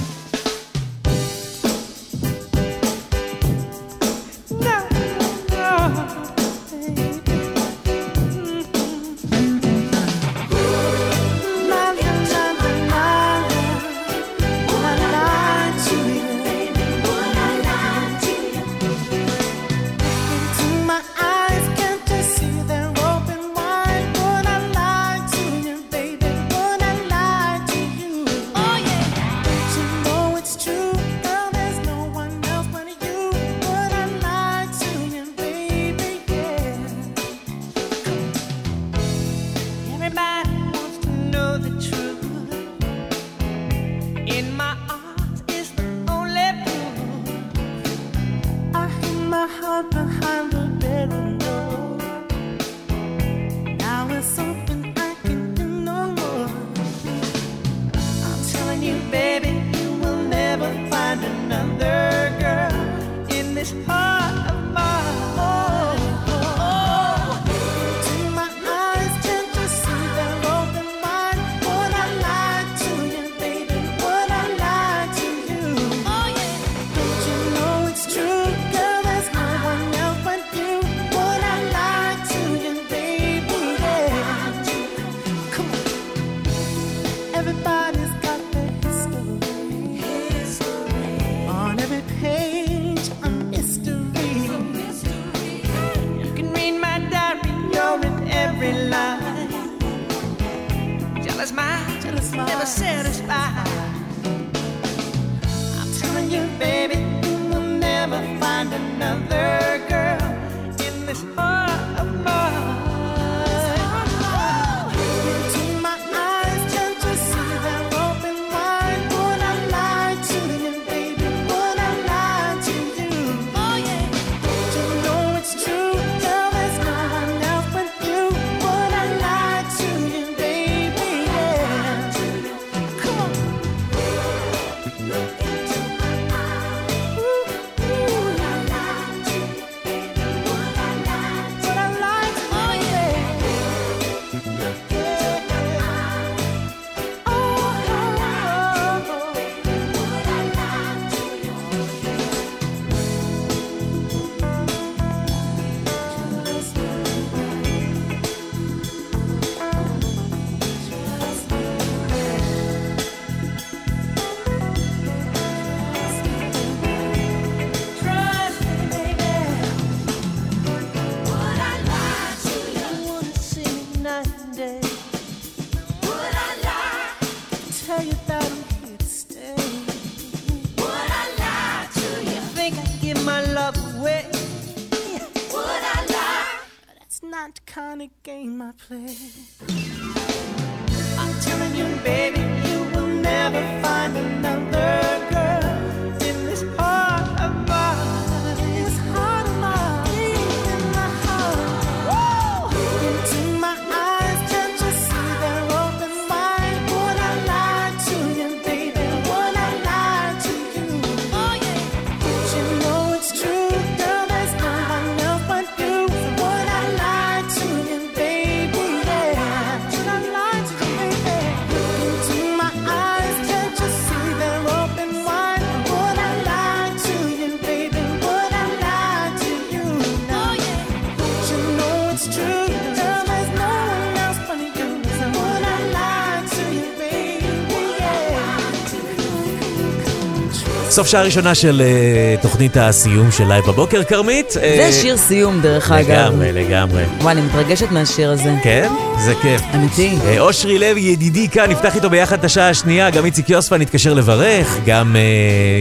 Speaker 5: סוף שעה ראשונה של אה, תוכנית הסיום של לייב בבוקר, כרמית. אה,
Speaker 4: זה שיר סיום, דרך אגב.
Speaker 5: לגמרי, לגמרי.
Speaker 4: וואי, אני מתרגשת מהשיר הזה.
Speaker 5: כן? זה כיף.
Speaker 4: אמיתי.
Speaker 5: אה, אושרי לוי, ידידי כאן, נפתח איתו ביחד את השעה השנייה, גם איציק יוספה נתקשר לברך, גם אה,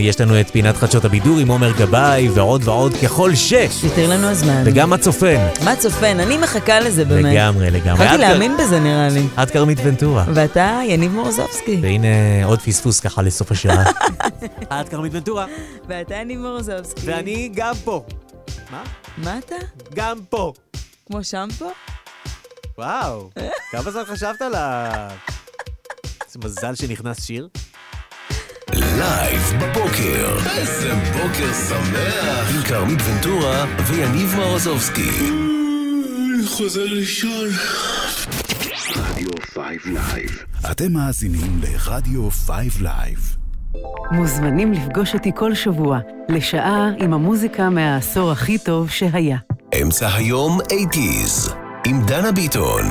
Speaker 5: יש לנו את פינת חדשות הבידור עם עומר גבאי, ועוד ועוד, ככל ש...
Speaker 4: יותר לנו הזמן.
Speaker 5: וגם הצופן.
Speaker 4: מה צופן? אני מחכה לזה באמת.
Speaker 5: לגמרי, לגמרי. את
Speaker 4: להאמין בזה נראה לי.
Speaker 5: את כרמית ונטורה.
Speaker 4: ואתה יניב מורוזובסקי.
Speaker 5: והנה עוד פספוס ככה לסוף השעה. את כרמית ונטורה.
Speaker 4: ואתה יניב מורוזובסקי.
Speaker 5: ואני גם פה. מה?
Speaker 4: מה אתה?
Speaker 5: גם פה.
Speaker 4: כמו שמפו?
Speaker 5: וואו, כמה זמן חשבת על ה... איזה מזל שנכנס שיר.
Speaker 1: לייב בבוקר. איזה בוקר שמח. עם כרמית ונטורה ויניב מרוזובסקי.
Speaker 10: אני חוזר לישון.
Speaker 1: רדיו 5 לייב. אתם מאזינים לרדיו 5 לייב.
Speaker 19: מוזמנים לפגוש אותי כל שבוע, לשעה עם המוזיקה מהעשור הכי טוב שהיה.
Speaker 1: אמצע היום 80's. עם דנה ביטון.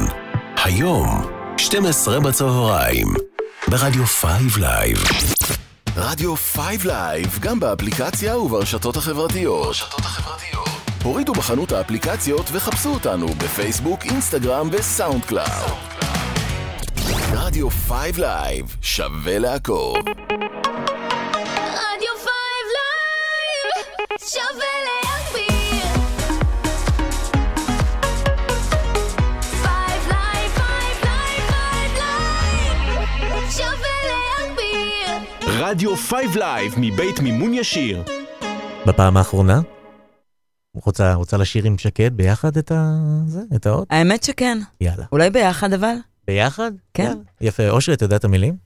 Speaker 1: היום, 12 בצהריים. ברדיו 5 לייב.
Speaker 3: רדיו 5 לייב, גם באפליקציה וברשתות החברתיות. ברשתות החברתיות. הורידו בחנות האפליקציות וחפשו אותנו בפייסבוק, אינסטגרם ו SoundCloud. רדיו 5 לייב, שווה לעקוב.
Speaker 20: רדיו 5 לייב, שווה להגביר.
Speaker 21: רדיו 5 לייב מבית מימון ישיר.
Speaker 5: בפעם האחרונה? רוצה, רוצה לשיר עם שקד ביחד את ה... זה, את האות?
Speaker 4: האמת שכן.
Speaker 5: יאללה.
Speaker 4: אולי ביחד אבל?
Speaker 5: ביחד?
Speaker 4: כן.
Speaker 5: יאללה. יפה. אושרי, אתה יודע את המילים?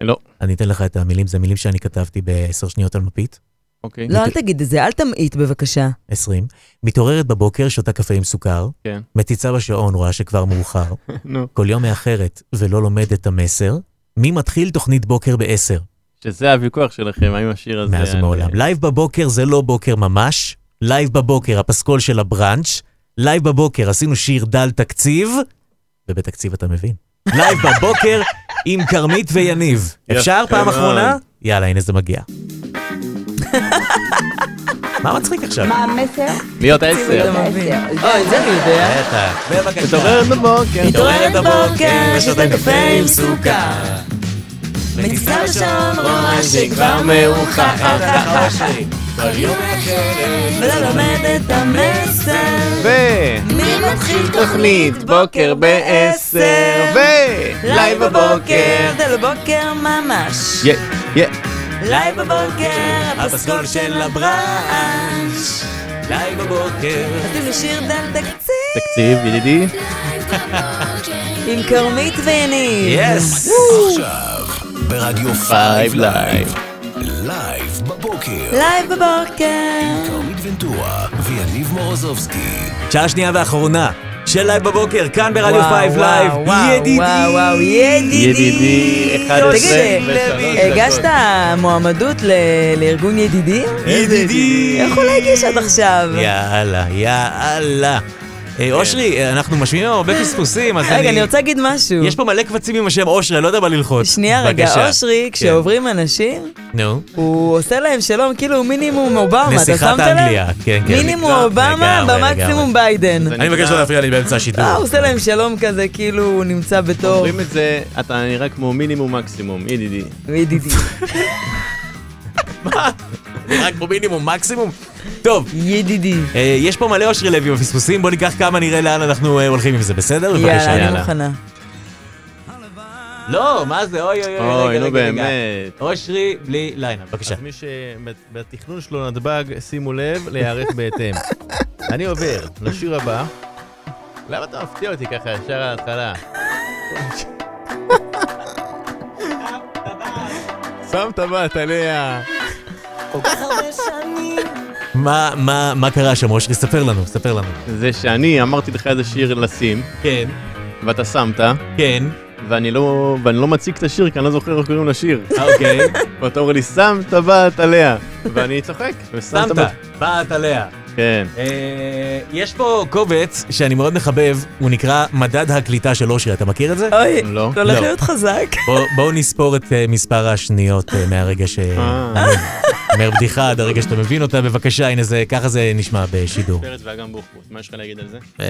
Speaker 6: לא.
Speaker 5: אני אתן לך את המילים, זה מילים שאני כתבתי בעשר שניות על מפית.
Speaker 6: אוקיי.
Speaker 4: לא, אל תגיד את זה, אל תמעיט בבקשה.
Speaker 5: 20. מתעוררת בבוקר, שותה קפה עם סוכר.
Speaker 6: כן.
Speaker 5: מציצה בשעון, רואה שכבר מאוחר.
Speaker 6: נו.
Speaker 5: כל יום מאחרת ולא לומד את המסר. מי מתחיל תוכנית בוקר בעשר?
Speaker 6: שזה הוויכוח שלכם, האם השיר הזה...
Speaker 5: מאז ומעולם. לייב בבוקר זה לא בוקר ממש. לייב בבוקר, הפסקול של הבראנץ'. לייב בבוקר, עשינו שיר דל תקציב, ובתקציב אתה מבין. לייב בבוקר עם כרמית ויניב. אפשר פעם
Speaker 6: מאוד.
Speaker 5: אחרונה? יאללה, הנה זה מגיע. מה מצחיק עכשיו?
Speaker 22: מה המסר?
Speaker 6: להיות עשר.
Speaker 4: אוי, זה אני יודע.
Speaker 5: בטח, בבקשה.
Speaker 6: מתעוררת בבוקר.
Speaker 5: מתעוררת בבוקר, ושותה קפה עם סוכר.
Speaker 4: ותזכר לשעון רואה
Speaker 5: שכבר מאוחר, ככה אושרי. כל יום
Speaker 4: ולא לומד את המסר.
Speaker 6: ו...
Speaker 4: מי מתחיל
Speaker 6: תוכנית בוקר בעשר, ו... לייב בבוקר.
Speaker 4: זה לבוקר ממש.
Speaker 6: יא, יא.
Speaker 4: לייב בבוקר, הפסקול של.
Speaker 5: לייב בבוקר.
Speaker 4: עשינו שיר דל תקציב
Speaker 6: תקציב, ידידי.
Speaker 4: עם כרמית ויניב.
Speaker 1: yes! עכשיו, ברדיו 5 לייב. לייב בבוקר.
Speaker 4: לייב בבוקר.
Speaker 1: כרמית ונטורה ויניב מורוזובסקי.
Speaker 5: שעה שנייה ואחרונה של לייב בבוקר, כאן ברדיו
Speaker 4: וואו,
Speaker 5: 5
Speaker 4: וואו,
Speaker 5: לייב. ידידי.
Speaker 4: ידידי.
Speaker 6: ידידי, 11
Speaker 4: תגיד, הגשת מועמדות לארגון ידידים?
Speaker 5: ידידי.
Speaker 4: איך הוא לא הגיש עד עכשיו?
Speaker 5: יאללה, יאללה. אה, אושרי, אה, אנחנו משמיעים הרבה פספוסים, אז אני...
Speaker 4: רגע, אני רוצה להגיד משהו.
Speaker 5: יש פה מלא קבצים עם השם אושרי, אני לא יודע מה ללחוץ.
Speaker 4: שנייה רגע. אושרי,
Speaker 5: כן.
Speaker 4: כשעוברים אנשים,
Speaker 5: נו.
Speaker 4: הוא עושה להם שלום כאילו מינימום אובמה, אתה
Speaker 5: נסיכת
Speaker 4: שמת
Speaker 5: אנגליה,
Speaker 4: לב?
Speaker 5: כן, כן.
Speaker 4: מינימום אובמה, במקסימום ביידן.
Speaker 5: אני מבקש לא להפריע לי באמצע השידור.
Speaker 4: אה, הוא עושה להם שלום כזה, כאילו הוא נמצא בתור...
Speaker 6: אומרים את זה, אתה נראה כמו מינימום מקסימום, ידידי.
Speaker 4: ידידי.
Speaker 5: רק כמו מינימום, מקסימום. טוב.
Speaker 4: ידידי.
Speaker 5: אה, יש פה מלא אושרי לוי בפספוסים, בוא ניקח כמה, נראה לאן אנחנו אה, הולכים עם זה, בסדר? בבקשה,
Speaker 4: יאללה, אני מוכנה.
Speaker 5: לא, מה זה? אוי אוי אוי,
Speaker 6: אוי,
Speaker 5: רגע,
Speaker 6: נו
Speaker 5: רגע, רגע.
Speaker 6: באמת.
Speaker 5: אושרי בלי ליינה, בבקשה.
Speaker 6: אז מי שבתכנון שלו נתב"ג, שימו לב, להיערך בהתאם. אני עובר לשיר הבא. למה אתה מפתיע אותי ככה ישר ההתחלה? שם טבעת עליה.
Speaker 5: מה, מה, מה קרה שם, אושרי? ספר לנו, ספר לנו.
Speaker 6: זה שאני אמרתי לך איזה שיר לשים.
Speaker 5: כן.
Speaker 6: ואתה שמת.
Speaker 5: כן.
Speaker 6: ואני לא, ואני לא מציג את השיר, כי אני לא זוכר איך קוראים לשיר.
Speaker 5: אוקיי.
Speaker 6: ואתה אומר לי, שם טבעת עליה. ואני צוחק.
Speaker 5: שמת,
Speaker 6: טבעת.
Speaker 5: באת עליה.
Speaker 6: כן.
Speaker 5: אה, יש פה קובץ שאני מאוד מחבב, הוא נקרא מדד הקליטה של אושרי, אתה מכיר את זה?
Speaker 4: אוי,
Speaker 6: לא.
Speaker 4: זה הולך להיות חזק.
Speaker 5: בוא- בואו נספור את אה, מספר השניות אה, מהרגע ש... אומר בדיחה עד הרגע שאתה מבין אותה, בבקשה, הנה זה, ככה זה נשמע בשידור.
Speaker 6: פרץ ואגם בוחבוט, מה יש לך להגיד על זה?
Speaker 5: אה,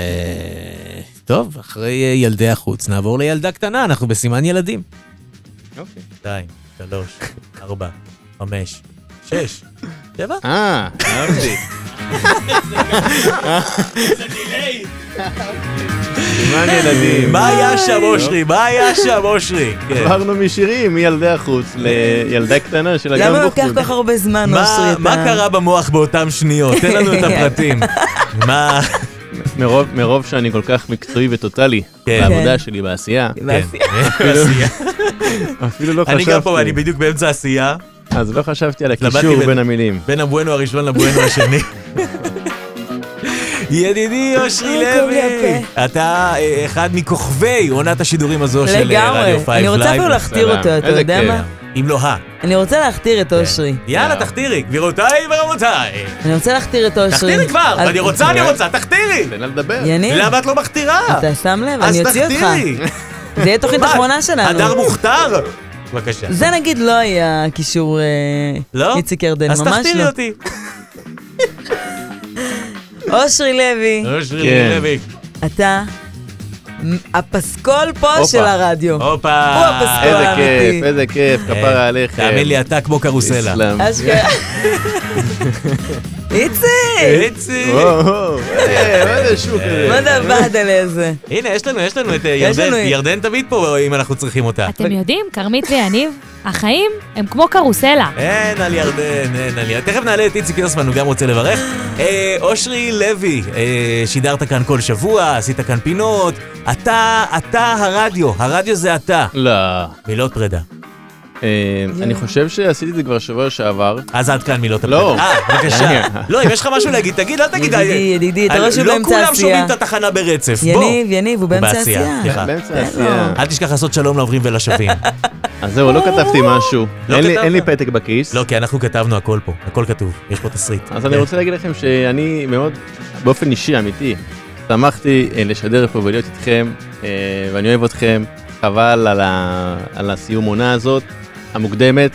Speaker 5: טוב, אחרי אה, ילדי החוץ נעבור לילדה קטנה, אנחנו בסימן ילדים.
Speaker 6: אוקיי.
Speaker 5: שתיים, שלוש, ארבע, חמש, שש, שבע.
Speaker 6: אה, אהבתי. סימן ילדים.
Speaker 5: מה היה שם, אושרי? מה היה שם, אושרי? כן.
Speaker 6: עברנו משירים מילדי החוץ לילדה קטנה של אגם
Speaker 4: למה
Speaker 6: בוחבוט.
Speaker 4: לוקח כל כך הרבה זמן,
Speaker 5: מה-
Speaker 4: אושרי?
Speaker 5: מה קרה במוח באותם שניות? תן לנו את הפרטים. מה...
Speaker 6: מרוב, מרוב שאני כל כך מקצועי וטוטאלי
Speaker 5: כן.
Speaker 6: בעבודה שלי, בעשייה.
Speaker 4: בעשייה.
Speaker 6: אפילו- לא
Speaker 5: אני
Speaker 6: חשבתי.
Speaker 5: גם פה, אני בדיוק באמצע עשייה.
Speaker 6: אז לא חשבתי על הקישור
Speaker 5: בין-
Speaker 6: בין המילים.
Speaker 5: בין הבואנו הראשון לבואנו השני. ידידי אושרי
Speaker 4: אה, לי
Speaker 5: לוי, אתה אה, אחד מכוכבי עונת השידורים הזו של אה,
Speaker 4: לגמרי.
Speaker 5: רדיו 5
Speaker 4: אני רוצה אפילו להכתיר אותו, אתה יודע מה?
Speaker 5: אם לא ה.
Speaker 4: אני רוצה להכתיר את אושרי.
Speaker 5: יאללה, תחתירי, גבירותיי ורבותיי.
Speaker 4: אני רוצה להכתיר את אושרי.
Speaker 5: תחתירי כבר,
Speaker 4: אז-
Speaker 5: אני רוצה, אני רוצה, תחתירי.
Speaker 6: תן לה לדבר.
Speaker 4: יניב.
Speaker 5: למה את לא מכתירה?
Speaker 4: אתה שם לב,
Speaker 5: אז
Speaker 4: אני אוציא אותך.
Speaker 5: תחתירי.
Speaker 4: זה יהיה תוכנית אחרונה שלנו.
Speaker 5: הדר מוכתר? בבקשה.
Speaker 4: זה נגיד לא היה קישור אה,
Speaker 5: לא?
Speaker 4: איציק ירדן,
Speaker 5: אז
Speaker 4: ממש לא.
Speaker 5: אותי.
Speaker 4: אושרי לוי,
Speaker 5: אושרי
Speaker 6: כן.
Speaker 5: לוי.
Speaker 4: אתה הפסקול פה. של הרדיו.
Speaker 5: הופה.
Speaker 4: הוא הפסקול
Speaker 6: איזה
Speaker 4: האמיתי.
Speaker 6: כיף, איזה כיף, כפרה עליכם.
Speaker 5: תאמין לי, אתה כמו קרוסלה.
Speaker 4: איציק!
Speaker 5: איציק.
Speaker 6: וואו, אה, מה זה שוק?
Speaker 4: מה זה הבאדל הזה?
Speaker 5: הנה, יש לנו, יש לנו את אה, ירדן. ירדן תמיד פה אם אנחנו צריכים אותה.
Speaker 22: אתם יודעים, כרמית ויניב, החיים הם כמו קרוסלה.
Speaker 5: אין על ירדן, אין על ירדן. תכף נעלה את איציק יוסמן, הוא גם רוצה לברך. אה, אושרי לוי, אה, שידרת כאן כל שבוע, עשית כאן פינות. אתה, אתה הרדיו, הרדיו זה אתה.
Speaker 6: לא.
Speaker 5: מילות פרידה.
Speaker 6: אה, אני חושב שעשיתי את זה כבר שבוע שעבר.
Speaker 5: אז עד כאן מילות הפרידה.
Speaker 6: לא.
Speaker 5: אה, בבקשה. לא, אם יש לך משהו להגיד, תגיד, אל תגיד.
Speaker 4: ידידי, ידידי, אתה
Speaker 5: אה,
Speaker 4: רואה שהוא
Speaker 5: לא
Speaker 4: באמצע
Speaker 5: כולם
Speaker 4: עשייה.
Speaker 5: שומעים את התחנה ברצף, בוא.
Speaker 4: יניב, יניב, הוא באמצע עשייה.
Speaker 5: סליחה.
Speaker 6: באמצע העשייה.
Speaker 5: אל תשכח לעשות שלום לעוברים ולשבים.
Speaker 6: אז זהו, לא כתבתי משהו.
Speaker 5: לא
Speaker 6: אין לי- פתק בכיס.
Speaker 5: לא, כי אנחנו כתבנו הכל פה, הכל כתוב, יש פה תסריט.
Speaker 6: אז אני רוצה להגיד לכם שאני מאוד, באופן אישי, אמיתי, שמחתי אה, לשדר פה ולהיות איתכם, ואני אוהב אתכם. חבל על ה- על הסיום עונה הזאת, המוקדמת.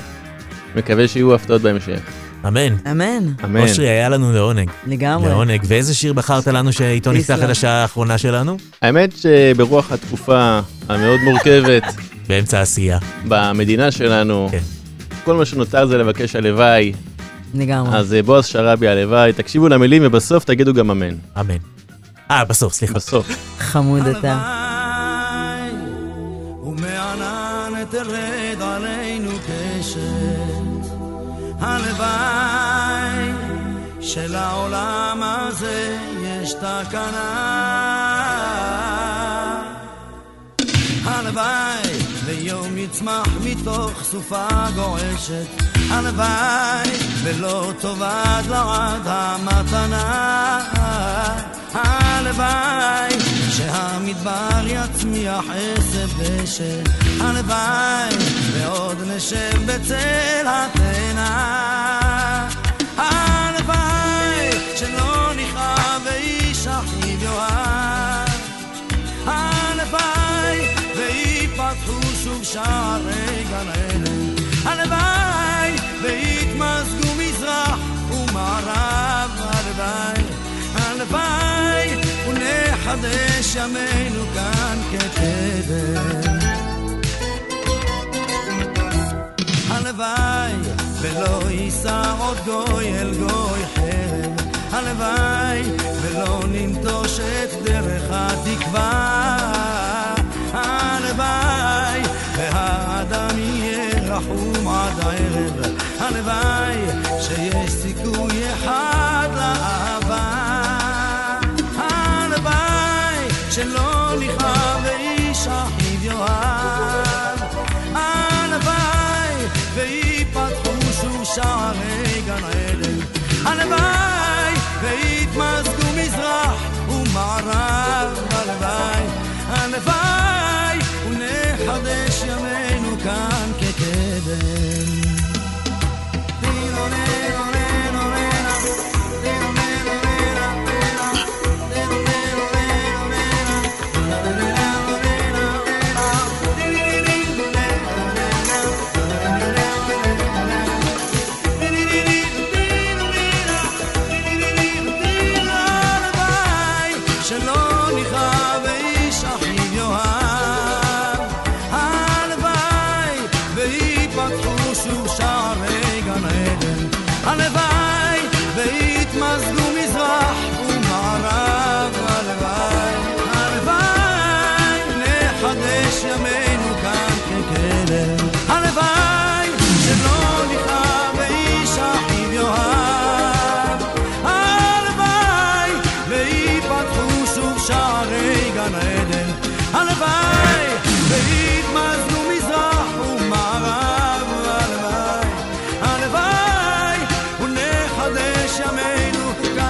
Speaker 6: מקווה שיהיו הפתעות בהמשך.
Speaker 5: אמן.
Speaker 4: אמן.
Speaker 6: אמן.
Speaker 5: אושרי, היה לנו לעונג.
Speaker 4: לגמרי.
Speaker 5: לעונג. ואיזה שיר בחרת לנו שאיתו נפתח. את השעה האחרונה שלנו?
Speaker 6: האמת שברוח התקופה המאוד מורכבת
Speaker 5: באמצע העשייה.
Speaker 6: במדינה שלנו,
Speaker 5: כן.
Speaker 6: כל מה שנותר זה לבקש הלוואי.
Speaker 4: לגמרי.
Speaker 6: אז אה, בועז שראבי הלוואי, תקשיבו למילים ובסוף תגידו גם אמן.
Speaker 5: אמן. אה, בסוף, סליחה.
Speaker 6: בסוף.
Speaker 4: חמוד אתה.
Speaker 13: ומענן תרד הלוואי שלעולם הזה יש תקנה. הלוואי ויום יצמח מתוך סופה גועשת. הלוואי ולא תאבד לעד המתנה. הלוואי שהמדבר יצמיח עשב דשא. הלוואי ועוד נשב בצל התאנה. הלוואי שלא נכאב ואיש אחיו יאהב. הלוואי ויפתחו שוב שערי גן עדן. הלוואי ויתמזגו מזרח ומערב. הלוואי, הלוואי ונחדש ימינו כאן כקדם. הלוואי ולא יישא עוד גוי אל גוי חרב. הלוואי ולא ננטוש את דרך התקווה. הלוואי והאדם יהיה רחום עד הערב. הלוואי שיש סיכוי אחד לאהבה. שלא נכאב ואיש אחיו יאהב. הלוואי ויפתחו שוב שערי גן עדן. הלוואי ויתמזגו מזרח ומערב. הלוואי, הלוואי ונחדש ימינו כאן כקדם.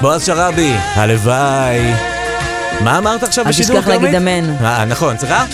Speaker 5: בועז שראבי, הלוואי. מה אמרת עכשיו
Speaker 4: אל
Speaker 5: בשידור,
Speaker 4: תשכח להגיד אמן.
Speaker 5: אה, נכון, סליחה?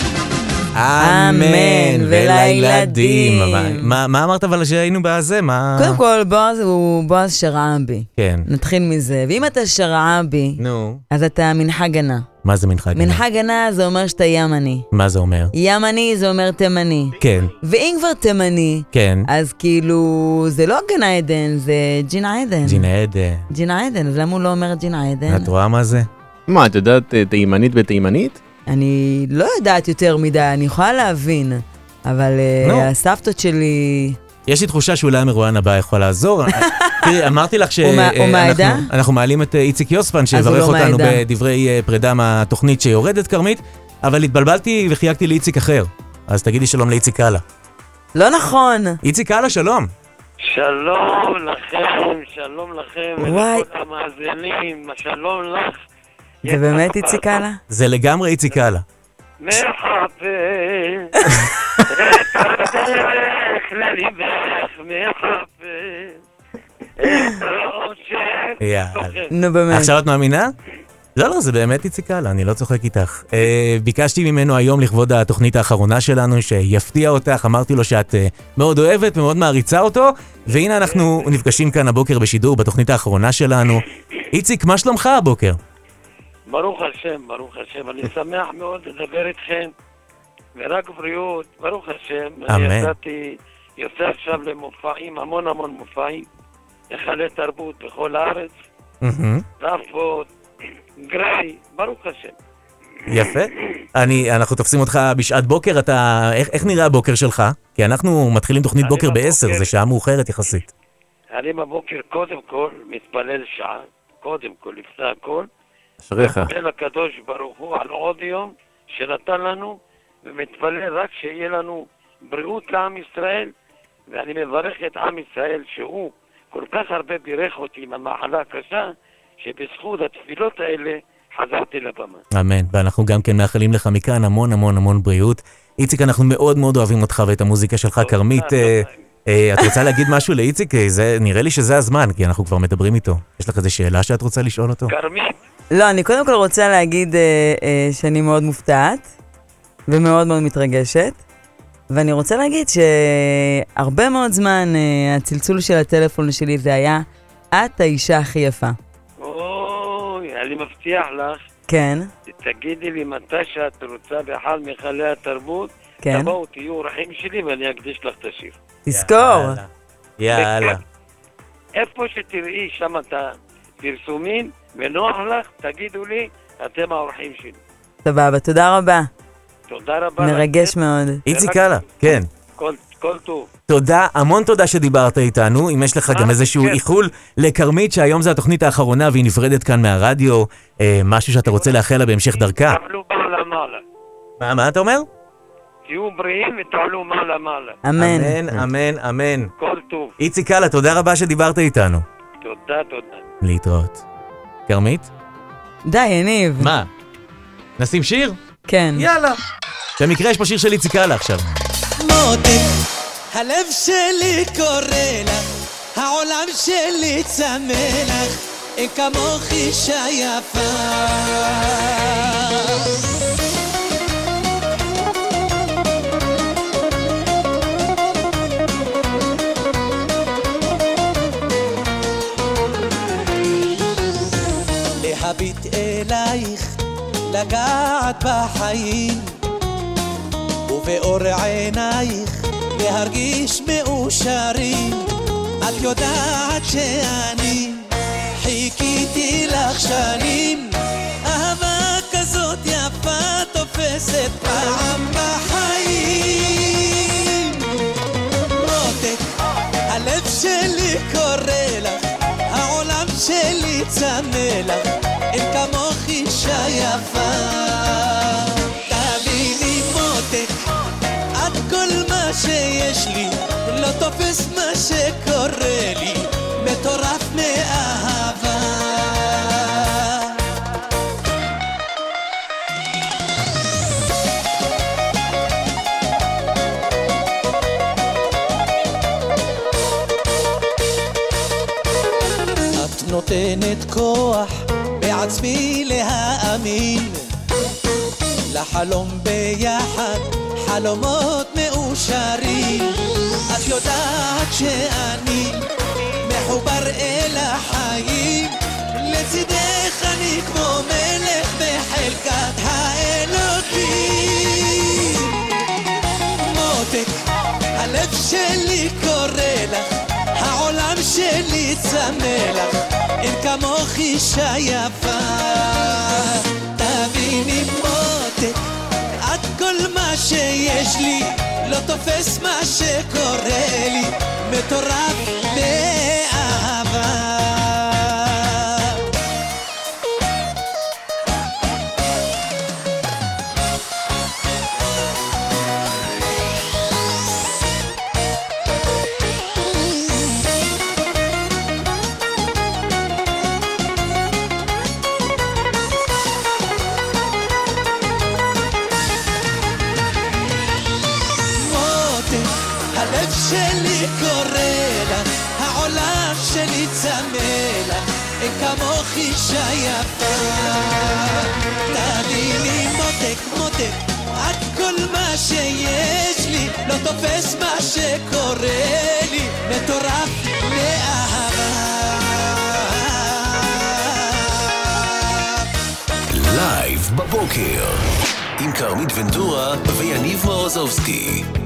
Speaker 4: אמן, ולילדים.
Speaker 5: מה- מה- אמרת אבל שהיינו בזה? מה...
Speaker 4: קודם כל, בועז הוא בועז שרעבי.
Speaker 5: כן.
Speaker 4: נתחיל מזה. ואם אתה שרעבי,
Speaker 5: נו.
Speaker 4: אז אתה מנחגנה.
Speaker 5: מה זה מנחה גנה?
Speaker 4: מנחגנה זה אומר שאתה ימני.
Speaker 5: מה זה אומר?
Speaker 4: ימני זה אומר תימני.
Speaker 5: כן,
Speaker 4: ואם כבר תימני,
Speaker 5: כן.
Speaker 4: אז כאילו, זה לא גן עדן, זה ג'ינה עדן.
Speaker 5: ג'ינה עד...
Speaker 4: ג'ינה עדן, אז למה הוא לא אומר ג'ינה עדן?
Speaker 5: את רואה מה זה?
Speaker 6: מה, את יודעת אה, תימנית בתימנית?
Speaker 4: אני לא יודעת יותר מדי, אני יכולה להבין, אבל
Speaker 5: נו.
Speaker 4: הסבתות שלי...
Speaker 5: יש לי תחושה שאולי המרואיין הבא יכול לעזור. תראי, אמרתי לך? שאנחנו אנחנו מעלים את אה, איציק יוספן, שיברך
Speaker 4: לא
Speaker 5: אותנו. בדברי אה, פרידה מהתוכנית שיורדת, כרמית, אבל התבלבלתי וחייגתי לאיציק אחר. אז תגידי שלום לאיציק קאלה.
Speaker 4: לא נכון.
Speaker 5: איציק קאלה, שלום.
Speaker 23: שלום לכם, שלום לכם,
Speaker 4: וואי.
Speaker 23: ולכל המאזינים, שלום לך.
Speaker 4: זה באמת איציק קאלה?
Speaker 5: זה לגמרי איציק קאלה.
Speaker 23: מחפש את הדרך לליבך, מחפש את האושר.
Speaker 5: יאללה.
Speaker 4: נו באמת.
Speaker 5: עכשיו את מאמינה? לא, לא, זה באמת איציק קאלה, אני לא צוחק איתך. אה, ביקשתי ממנו היום לכבוד התוכנית האחרונה שלנו, שיפתיע אותך, אמרתי לו שאת אה, מאוד אוהבת ומאוד מעריצה אותו, והנה אנחנו נפגשים כאן הבוקר בשידור בתוכנית האחרונה שלנו. איציק, מה שלומך הבוקר?
Speaker 23: ברוך השם, ברוך השם, אני שמח מאוד לדבר איתכם, ורק בריאות, ברוך השם.
Speaker 5: אמן.
Speaker 23: אני יצאתי, יוצא עכשיו למופעים, המון המון מופעים, היכלי תרבות בכל הארץ. רפות, גריי, ברוך השם.
Speaker 5: יפה. אני, אנחנו תופסים אותך בשעת בוקר, אתה... איך, איך נראה הבוקר שלך? כי אנחנו מתחילים תוכנית בוקר
Speaker 23: בבוקר-
Speaker 5: ב-10, זה שעה מאוחרת יחסית.
Speaker 23: אני בבוקר קודם כל מתפלל שעה, קודם כל, לפני הכל.
Speaker 24: אשריך.
Speaker 23: מתפלל לקדוש ברוך הוא על עוד יום שנתן לנו, ומתפלל רק שיהיה לנו בריאות לעם ישראל, ואני מברך את עם ישראל שהוא כל כך הרבה בירך אותי עם המחלה הקשה, שבזכות התפילות האלה חזרתי לבמה.
Speaker 5: אמן. ואנחנו גם כן מאחלים לך מכאן המון המון המון בריאות. איציק, אנחנו מאוד מאוד אוהבים אותך ואת המוזיקה שלך. כרמית, אה, אה, את רוצה להגיד משהו לאיציק? אה, נראה לי שזה הזמן, כי אנחנו כבר מדברים איתו. יש לך איזו שאלה שאת רוצה לשאול אותו?
Speaker 23: כרמית,
Speaker 4: לא, אני קודם כל רוצה להגיד אה, אה, שאני מאוד מופתעת ומאוד מאוד מתרגשת. ואני רוצה להגיד שהרבה מאוד זמן אה, הצלצול של הטלפון שלי זה היה, את האישה הכי יפה.
Speaker 23: אוי, אני מבטיח לך,
Speaker 4: כן,
Speaker 23: תגידי לי מתי שאת רוצה באחד מהיכלי התרבות,
Speaker 4: כן.
Speaker 23: תבואו, תהיו אורחים שלי ואני אקדיש לך את השיר.
Speaker 4: תזכור.
Speaker 5: יאללה.
Speaker 23: איפה שתראי שם את הפרסומים ונוח לך, תגידו לי, אתם האורחים שלי.
Speaker 4: סבבה, תודה רבה.
Speaker 23: תודה רבה. לכם.
Speaker 4: מרגש מאוד.
Speaker 5: איציק קאלה, כן.
Speaker 23: כל, כל טוב.
Speaker 5: תודה, המון תודה שדיברת איתנו. אם יש לך גם איזשהו
Speaker 23: כן.
Speaker 5: איחול לכרמית, שהיום זו התוכנית האחרונה והיא נפרדת כאן מהרדיו, אה, משהו שאתה רוצה לאחל לה בהמשך דרכה.
Speaker 23: תעלו מעלה מעלה.
Speaker 5: מה, מה אתה אומר?
Speaker 23: תהיו בריאים ותעלו מעלה מעלה.
Speaker 5: אמן, אמן, אמן.
Speaker 23: כל טוב.
Speaker 5: איציק קאלה, תודה רבה שדיברת איתנו.
Speaker 23: תודה, תודה.
Speaker 5: להתראות. כרמית?
Speaker 4: די, יניב.
Speaker 5: מה? נשים שיר?
Speaker 4: כן.
Speaker 5: יאללה. במקרה יש פה שיר של איציק קאלה עכשיו.
Speaker 10: מותק, הלב שלי קורא לך, העולם שלי צמא לך, אין כמוך אישה יפה. לגעת בחיים ובאור עינייך להרגיש מאושרים. את יודעת שאני חיכיתי לך שנים. אהבה כזאת יפה תופסת פעם בחיים. מותק, הלב שלי קורא לך העולם שלי צמא לך אין כמוך אישה יפה תביני מותק את כל מה שיש לי לא תופס מה שקורה לי מטורף מאהבה. נותנת כוח בעצמי להאמין. לחלום ביחד חלומות מאושרים. את יודעת שאני מחובר אל החיים. לצידך אני כמו מלך בחלקת האלוקים מותק, הלב שלי קורא לך שלי צמא לך אין כמוך אישה יפה. תביני מותק את כל מה שיש לי לא תופס מה שקורה לי. מטורף
Speaker 1: ונטורה ויניב מרוזובסקי.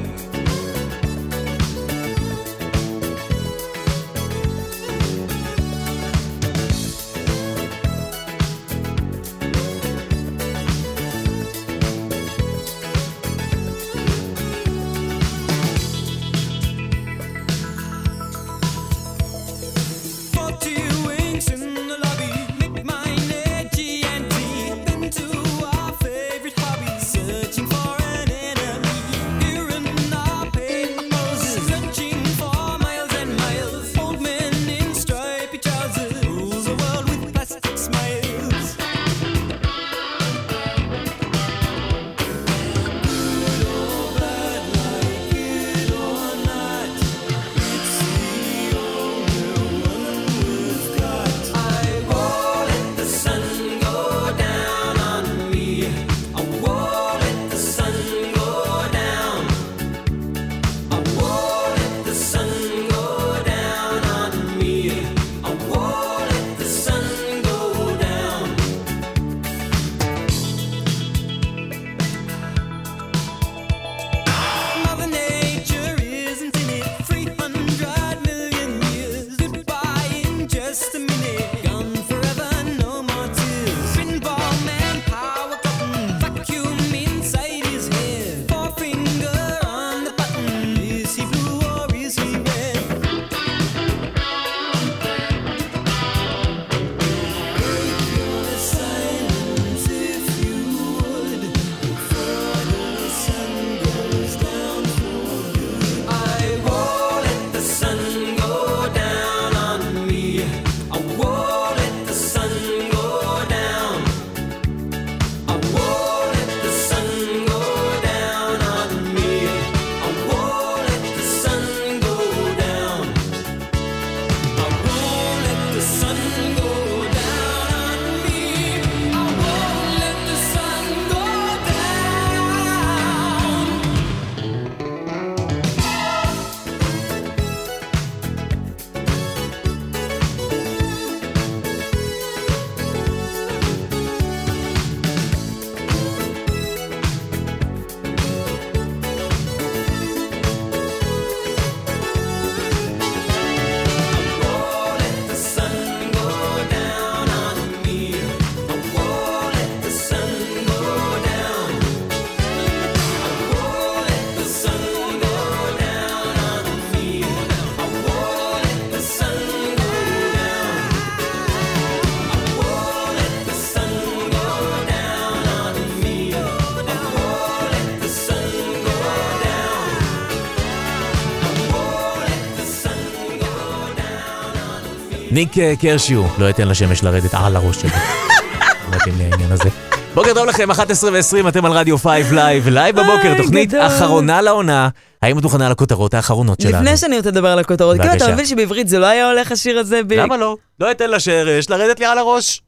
Speaker 5: ניק אה, קרשאו לא ייתן לשמש לרדת על הראש שלו. מתאים לי העניין הזה. בוקר טוב לכם, 11 ו-20, אתם על רדיו 5 לייב, לייב בבוקר, תוכנית. אחרונה לעונה. האם את מוכנה לכותרות האחרונות שלנו?
Speaker 4: לפני שאני רוצה לדבר על הכותרות, כאילו אתה. מבין שבעברית זה לא היה הולך השיר הזה? ב-
Speaker 5: למה לא? לא אתן לשמש לרדת לי על הראש.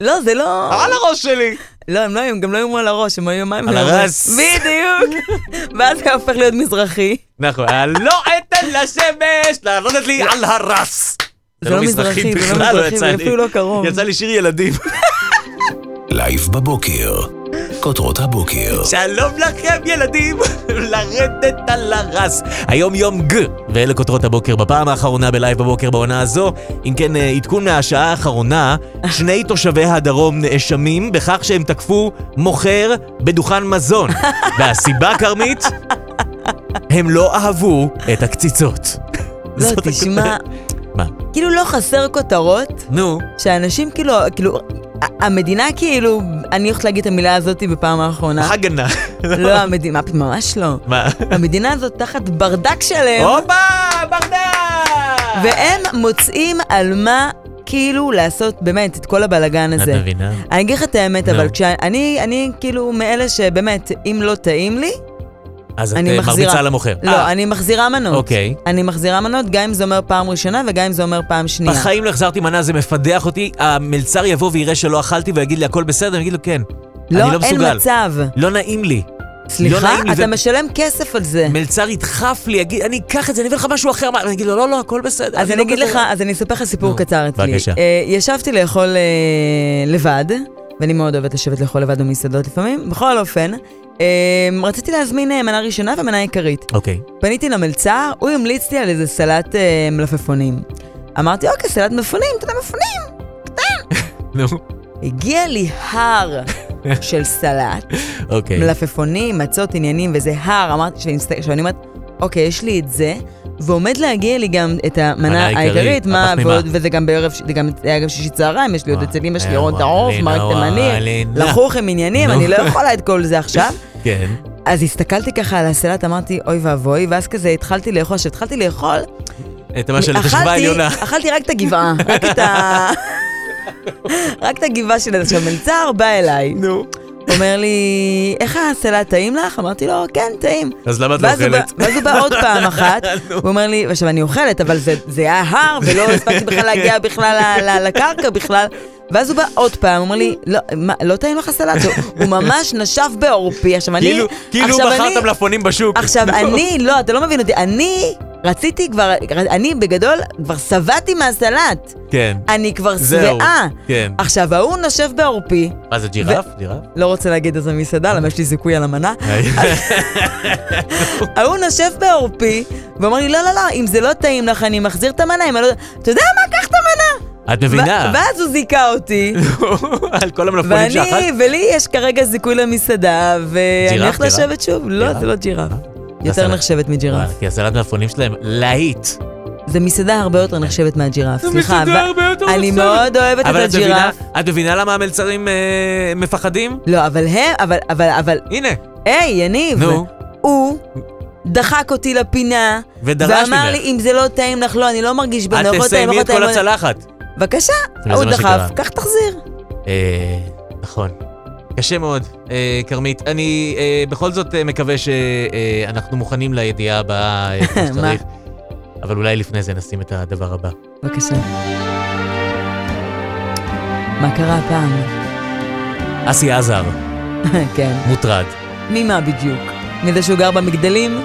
Speaker 4: לא, זה לא...
Speaker 5: על הראש שלי.
Speaker 4: לא, הם לא היו, גם לא היו על הראש, הם היו מים
Speaker 5: על הרס.
Speaker 4: בדיוק. ואז זה הופך להיות מזרחי.
Speaker 5: נכון, לא אתן לשמש לרדת לי על הרס.
Speaker 4: זה לא מזרחי, זה לא
Speaker 5: בכלל
Speaker 4: מזרחי, זה. אפילו לא קרוב.
Speaker 5: יצא לי שיר ילדים.
Speaker 1: לייב בבוקר. כותרות הבוקר.
Speaker 5: שלום לכם ילדים, לרדת על הרס. היום יום ג' ואלה כותרות הבוקר בפעם האחרונה בלייב בבוקר בעונה הזו. אם כן, אה, עדכון מהשעה האחרונה, שני תושבי הדרום נאשמים בכך שהם תקפו מוכר בדוכן מזון. והסיבה, כרמית? הם לא אהבו את הקציצות.
Speaker 4: לא, תשמע.
Speaker 5: מה?
Speaker 4: כאילו לא חסר כותרות,
Speaker 5: נו.
Speaker 4: שאנשים כאילו, כאילו, המדינה כאילו, אני הולכת להגיד את המילה הזאת בפעם האחרונה.
Speaker 5: הגנה.
Speaker 4: לא, המדינה, ממש לא.
Speaker 5: מה?
Speaker 4: המדינה הזאת תחת ברדק שלם.
Speaker 5: הופה, ברדק!
Speaker 4: והם מוצאים על מה כאילו לעשות באמת את כל הבלגן הזה.
Speaker 5: את מבינה?
Speaker 4: אני אגיד לך את האמת. אבל כשאני, אני כאילו מאלה שבאמת, אם לא טעים לי,
Speaker 5: אז את
Speaker 4: אני
Speaker 5: אה,
Speaker 4: מחזירה.
Speaker 5: מרביצה למוכר.
Speaker 4: לא,
Speaker 5: אה,
Speaker 4: אני מחזירה מנות.
Speaker 5: אוקיי.
Speaker 4: אני מחזירה מנות, גם אם זה אומר פעם ראשונה וגם אם זה אומר פעם שנייה.
Speaker 5: בחיים לא החזרתי מנה, זה מפדח אותי. המלצר יבוא ויראה שלא אכלתי ויגיד לי הכל בסדר, אני אגיד לו כן.
Speaker 4: לא,
Speaker 5: אני לא
Speaker 4: אין
Speaker 5: מסוגל.
Speaker 4: מצב.
Speaker 5: לא נעים לי. לא
Speaker 4: סליחה,
Speaker 5: לי,
Speaker 4: אתה
Speaker 5: ו-
Speaker 4: משלם כסף על זה.
Speaker 5: מלצר ידחף לי, יגיד, אני אקח את זה, אני אביא לך משהו אחר, מה?" ואני אגיד לו, לא, לא, הכל בסדר.
Speaker 4: אז אני
Speaker 5: לא
Speaker 4: אגיד לך, אז אני אספר לך סיפור קצר אצלי.
Speaker 5: בבקשה.
Speaker 4: אה, ישבתי לאכול לבד, ואני מאוד אוהבת לשבת לאכול לבד במסעדות לפעמים. בכל אופן, רציתי להזמין אה, מנה ראשונה ומנה עיקרית.
Speaker 5: אוקיי.
Speaker 4: פניתי למלצר, הוא המליץ לי על איזה סלט אה, מלפפונים. אמרתי, אוקיי, סלט מלפפונים, אתה יודע, מלפפונים.
Speaker 5: נו,
Speaker 4: הגיע לי הר של סלט,
Speaker 5: אוקיי.
Speaker 4: מלפפונים, מצות, עניינים, וזה הר. אמרתי, שאני אומרת, אוקיי, יש לי את זה, ועומד להגיע לי גם את
Speaker 5: מנה
Speaker 4: המנה
Speaker 5: העיקרית,
Speaker 4: מה. ועוד- וזה גם בערב, זה גם היה גם שישי צהריים, יש לי עוד אצל אמא שלי רון טעוף, מרק תימני. לחוך עם עניינים. אני לא יכולה את כל זה עכשיו.
Speaker 5: כן.
Speaker 4: אז הסתכלתי ככה על הסלט, אמרתי, אוי ואבוי, ואז כזה התחלתי לאכול, כשהתחלתי לאכול,
Speaker 5: את מה של השכבה
Speaker 4: אכלתי,
Speaker 5: העליונה.
Speaker 4: אכלתי רק את הגבעה, רק את ה... רק את הגבעה של איזה מלצר בא אליי.
Speaker 5: נו.
Speaker 4: אומר לי, איך הסלט טעים לך? אמרתי לו, כן, טעים.
Speaker 5: אז למה את לא
Speaker 4: הוא
Speaker 5: אוכלת?
Speaker 4: ואז הוא בא עוד פעם אחת, הוא אומר לי, עכשיו אני אוכלת, אבל זה, היה הר, ולא הספקתי בכלל להגיע בכלל לקרקע בכלל. ואז הוא בא עוד פעם, הוא אומר לי, לא, מה, לא טעים לך הסלט? הוא- הוא ממש נשף בעורפי. עכשיו אני...
Speaker 5: כאילו, כאילו
Speaker 4: עכשיו אני-
Speaker 5: מכרת מלפפונים בשוק.
Speaker 4: עכשיו, אני, לא, אתה לא מבין אותי, אני רציתי כבר, אני בגדול כבר שבעתי מהסלט.
Speaker 5: כן.
Speaker 4: אני כבר. שבעה.
Speaker 5: כן.
Speaker 4: עכשיו, ההוא נושב בעורפי,
Speaker 5: מה זה ג'ירף? ג'ירף?
Speaker 4: לא רוצה להגיד איזה מסעדה, למה יש לי זיכוי על המנה. ההוא נושב בעורפי, ואומר לי, לא, לא, לא, אם זה לא טעים לך, אני מחזיר את המנה, אם אני לא... אתה יודע מה? קח את המנה!
Speaker 5: את מבינה?
Speaker 4: ואז הוא זיכה אותי,
Speaker 5: על כל המלפפונים שאכלת?
Speaker 4: ואני, ולי יש כרגע זיכוי למסעדה, ואני הולכת? לשבת שוב. לא? זה לא ג'ירף. יותר
Speaker 5: הסלט.
Speaker 4: נחשבת מג'ירף.
Speaker 5: כי הסלט מלפפונים שלהם להיט.
Speaker 4: זה מסעדה הרבה יותר נחשבת מהג'ירף,
Speaker 5: זה
Speaker 4: סליחה.
Speaker 5: מסעדה
Speaker 4: ו-
Speaker 5: הרבה יותר
Speaker 4: אני
Speaker 5: נחשבת.
Speaker 4: מאוד אוהבת את
Speaker 5: אבל את מבינה,
Speaker 4: הג'ירף.
Speaker 5: את מבינה למה המלצרים אה, מפחדים?
Speaker 4: לא, אבל הם, אבל, אבל, אבל...
Speaker 5: הנה.
Speaker 4: היי, יניב.
Speaker 5: נו.
Speaker 4: הוא דחק אותי לפינה,
Speaker 5: ודרש
Speaker 4: ואמר
Speaker 5: ממך.
Speaker 4: לי, אם זה לא טעים לך, לא, אני לא מרגיש
Speaker 5: את
Speaker 4: בנוחות,
Speaker 5: תסיימי את כל הצלחת.
Speaker 4: בבקשה,
Speaker 5: וזה
Speaker 4: הוא דחף. קח תחזיר.
Speaker 5: אה, נכון. קשה מאוד, אה, כרמית. אני אה, בכל זאת אה, מקווה שאנחנו מוכנים לידיעה הבאה אה, כמו? שצריך. אבל אולי לפני זה נשים את הדבר הבא.
Speaker 4: בבקשה. מה קרה הפעם?
Speaker 5: אסי עזר,
Speaker 4: כן.
Speaker 5: מוטרד.
Speaker 4: ממה בדיוק? מזה שהוא גר במגדלים?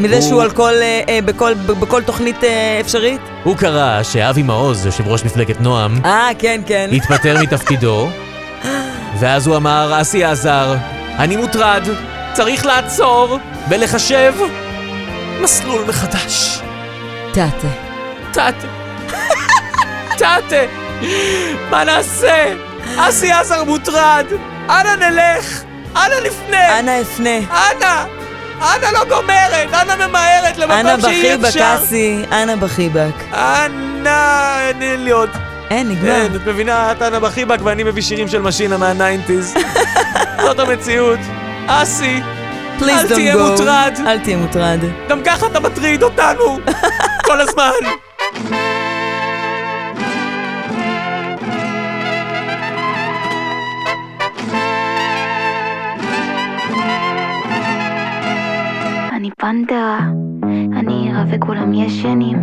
Speaker 4: מזה
Speaker 5: הוא-
Speaker 4: שהוא על כל, אה, אה, בכל, בכל תוכנית אה, אפשרית?
Speaker 5: הוא קרא שאבי מעוז, יושב ראש מפלגת נועם,
Speaker 4: אה, כן, כן.
Speaker 5: התפטר מתפקידו, ואז הוא אמר, אסי עזר, אני מוטרד, צריך לעצור ולחשב מסלול מחדש.
Speaker 4: טאטה.
Speaker 5: טאטה. טאטה. מה נעשה? אסי עזר מוטרד. אנה נלך? אנה נפנה?
Speaker 4: אנה אפנה.
Speaker 5: אנה! אנה לא גומרת! אנה ממהרת
Speaker 4: אנה
Speaker 5: למקום שאי
Speaker 4: בחיבק,
Speaker 5: אפשר.
Speaker 4: אסי, אנה בחיבק.
Speaker 5: אנה, אין לי עוד.
Speaker 4: אין, נגמר.
Speaker 5: אין, את מבינה, את אנה בחיבק ואני מביא שירים של משינה מה nineties. זאת המציאות. אסי, אל תהיה
Speaker 4: go.
Speaker 5: מוטרד.
Speaker 4: אל תהיה מוטרד.
Speaker 5: גם ככה אתה מטריד אותנו כל הזמן.
Speaker 25: אני פנתרה, אני ערה וכולם ישנים.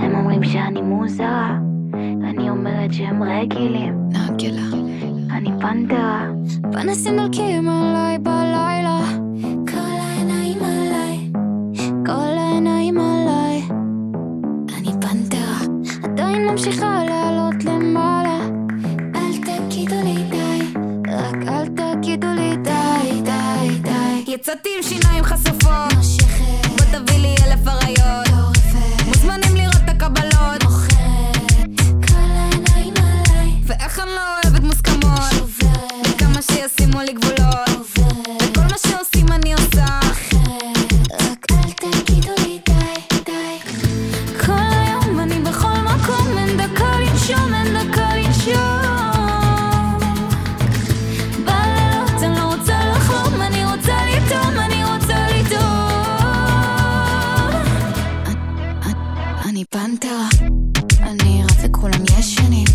Speaker 25: הם אומרים שאני מוזרה, אומרת שהם רגילים. נגלה. אני פנתרה.
Speaker 26: פנסים דולקים עליי בלילה. כל העיניים עליי. כל העיניים עליי. אני פנתרה עדיין ממשיכה לעלות למעלה. אל תגידו לי די. רק אל תגידו לי די די די.
Speaker 2: יצאתי עם שיניים חשופות. בוא תביא לי אלף אריות
Speaker 25: פנתרה, אני ערה וכולם ישנים.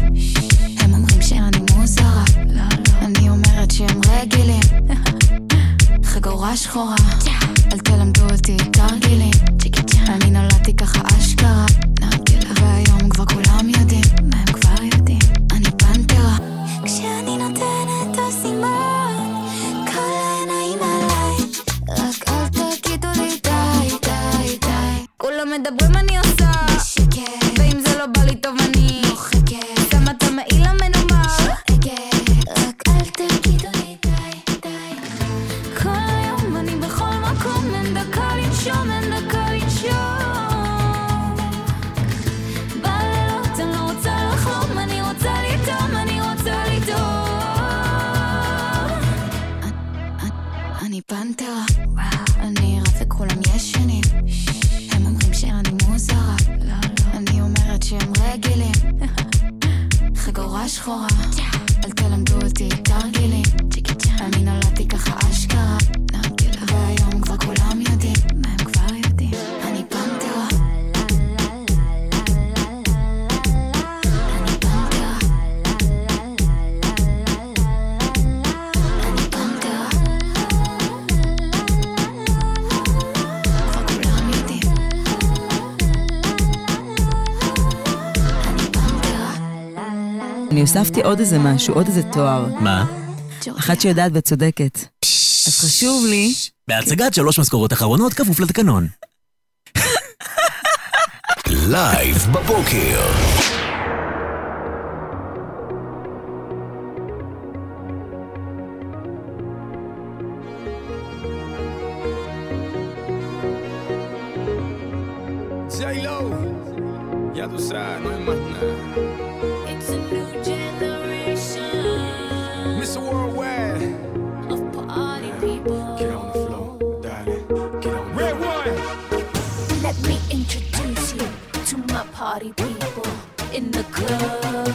Speaker 25: הם אומרים שאני מוזרה, אני אומרת שהם רגילים. חגורה שחורה, אל תלמדו אותי תרגילים. אני נולדתי ככה אשכרה, והיום כבר כולם יודעים, פנתרה,
Speaker 2: אני
Speaker 25: ערה וכולם ישנים. הם אומרים שאני מוזרה, אני אומרת שהם רגילים. חגורה שחורה, אל תלמדו אותי תרגילים. אני נולדתי ככה אשכרה, אני
Speaker 4: הוספתי עוד איזה משהו, עוד איזה תואר.
Speaker 27: מה?
Speaker 4: אחת שיודעת וצודקת. אז חשוב לי...
Speaker 27: בהצגת שלוש משכורות אחרונות כפוף לתקנון.
Speaker 20: לייב בבוקר. Party people in the club.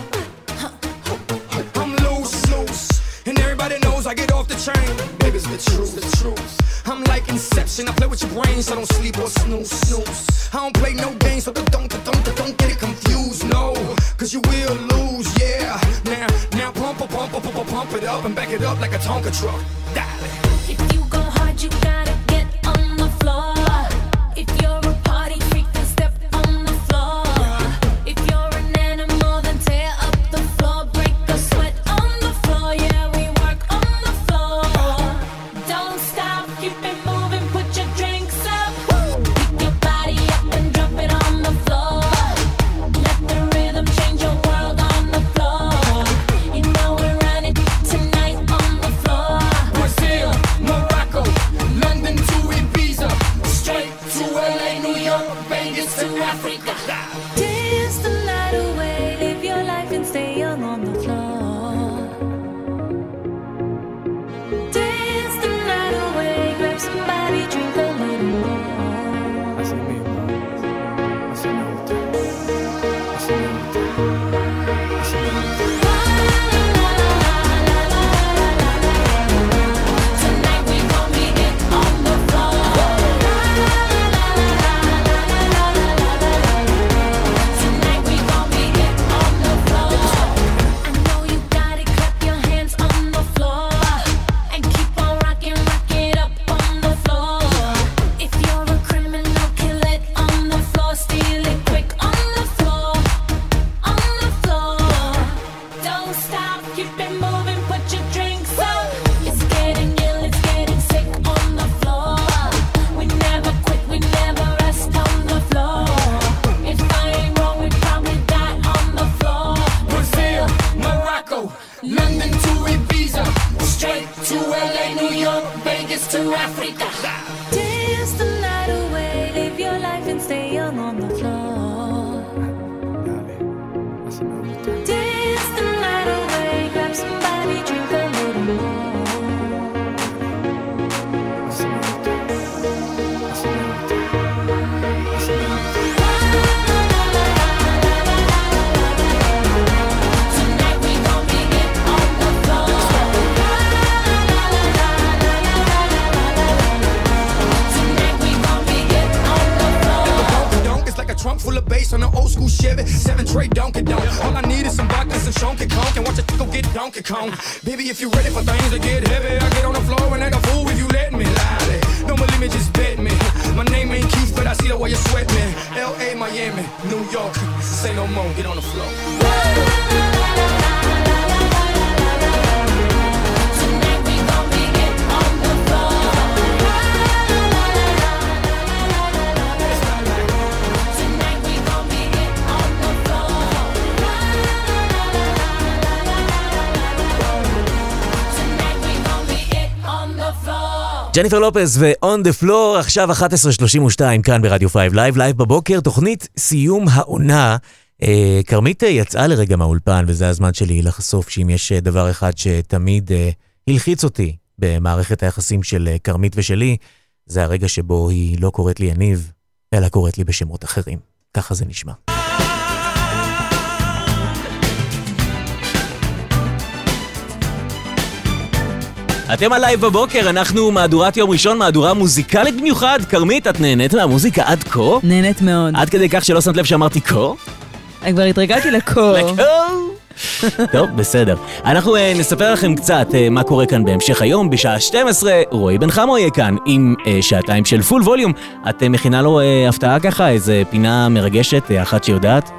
Speaker 2: I'm loose, loose, and everybody knows I get off the train. Baby's the truth, the truth. I'm like Inception, I play with your brains, so don't sleep or snooze, snooze. I don't play no games, so don't, don't, don't, don't get it confused, no, cause you will lose, yeah. Now, now pump, pump, pump, pump, pump, it up and back it up like a Tonka truck. Dale. School Chevy. Seven tray Donkey Donk. All I need is some vodka, some Shonky Conk, and watch a go get Donkey Kong. Baby, if you ready for things to get heavy, I get on the floor and act a fool if you let me. Lie. Don't believe me, just bet me. My name ain't Keith, but I see the way you sweat me. L.A., Miami, New York. Say no more, get on the floor.
Speaker 5: ג'ניפר לופז ו-on the floor, עכשיו 11:32 כאן ברדיו 5 לייב, לייב בבוקר, תוכנית סיום העונה. אה, כרמית אה, יצאה לרגע מהאולפן, וזה הזמן שלי לחשוף שאם יש אה, דבר אחד שתמיד אה, הלחיץ אותי במערכת היחסים של אה, כרמית ושלי, זה הרגע שבו היא לא קוראת לי יניב, אלא קוראת לי בשמות אחרים. ככה זה נשמע. אתם הלייב בבוקר, אנחנו מהדורת יום ראשון, מהדורה מוזיקלית במיוחד. כרמית, את נהנית מהמוזיקה עד כה?
Speaker 4: נהנית מאוד.
Speaker 5: עד כדי כך שלא שמת לב שאמרתי כה?
Speaker 4: אני כבר התרגלתי לקור.
Speaker 5: טוב, בסדר. אנחנו אה, נספר לכם קצת אה, מה קורה כאן בהמשך היום. בשעה 12, רועי בן חמו יהיה כאן עם אה, שעתיים של full volume. את אה, מכינה לו אה, הפתעה ככה, איזה פינה מרגשת, אה, אחת שיודעת?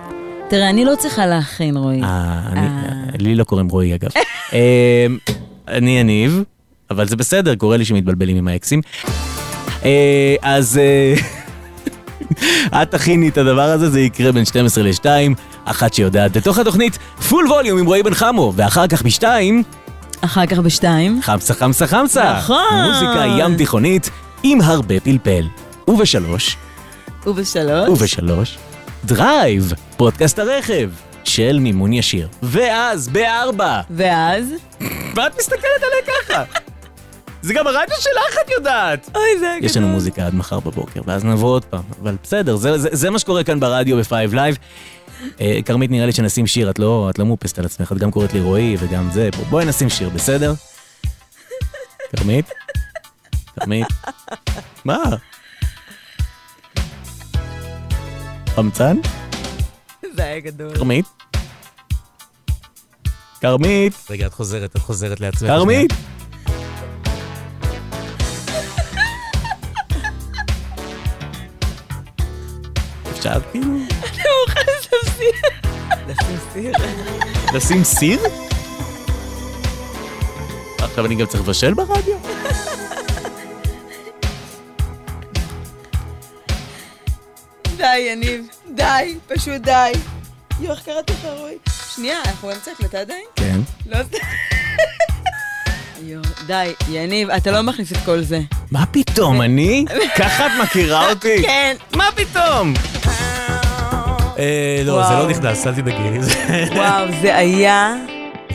Speaker 4: תראה, אני לא צריכה להכין, רועי.
Speaker 5: אה, לי לא קוראים רועי אגב. אני יניב, אבל זה בסדר, קורה לי שמתבלבלים עם האקסים. אה, אז אה, את תכיני את הדבר הזה, זה יקרה בין 12 ל-2, אחת שיודעת בתוך התוכנית פול ווליום עם רועי בן חמו, ואחר כך ב-2,
Speaker 4: אחר כך בשתיים.
Speaker 5: חמסה חמסה חמסה.
Speaker 4: נכון.
Speaker 5: מוזיקה ים תיכונית עם הרבה פלפל. ובשלוש,
Speaker 4: ובשלוש.
Speaker 5: ובשלוש, דרייב, פודקאסט הרכב של מימון ישיר. ואז בארבע,
Speaker 4: ואז?
Speaker 5: מה את מסתכלת עליה ככה? זה גם הרדיו שלך, את יודעת.
Speaker 4: אוי, זה
Speaker 5: יש לנו מוזיקה עד מחר בבוקר, ואז נבוא עוד פעם. אבל בסדר, זה, זה, זה מה שקורה כאן ברדיו ב-5 Live. אה, כרמית, נראה לי שנשים שיר, את לא, את לא מאופסת על עצמך, את גם קוראת לי רועי וגם זה. בוא- בואי נשים שיר, בסדר? כרמית? כרמית? מה? חמצן?
Speaker 4: זה היה גדול.
Speaker 5: כרמית? כרמית? רגע, את חוזרת, את חוזרת לעצמך. כרמית? אפשר כאילו
Speaker 4: אני מוכן לשים סיר. לשים סיר.
Speaker 5: לשים סיר? עכשיו אני גם צריך לבשל ברדיו?
Speaker 4: די, יניב. די, פשוט די. יואו, איך קראתי לך רועי? שנייה, אנחנו באמצע הקלטה עדיין?
Speaker 5: כן.
Speaker 4: לא. יואו, די, יניב, אתה לא מכניס את כל זה.
Speaker 5: מה פתאום, אני? ככה את מכירה אותי?
Speaker 4: כן.
Speaker 5: מה פתאום? אה, לא, זה. לא נכנס, אל תדאגי.
Speaker 4: וואו, זה היה...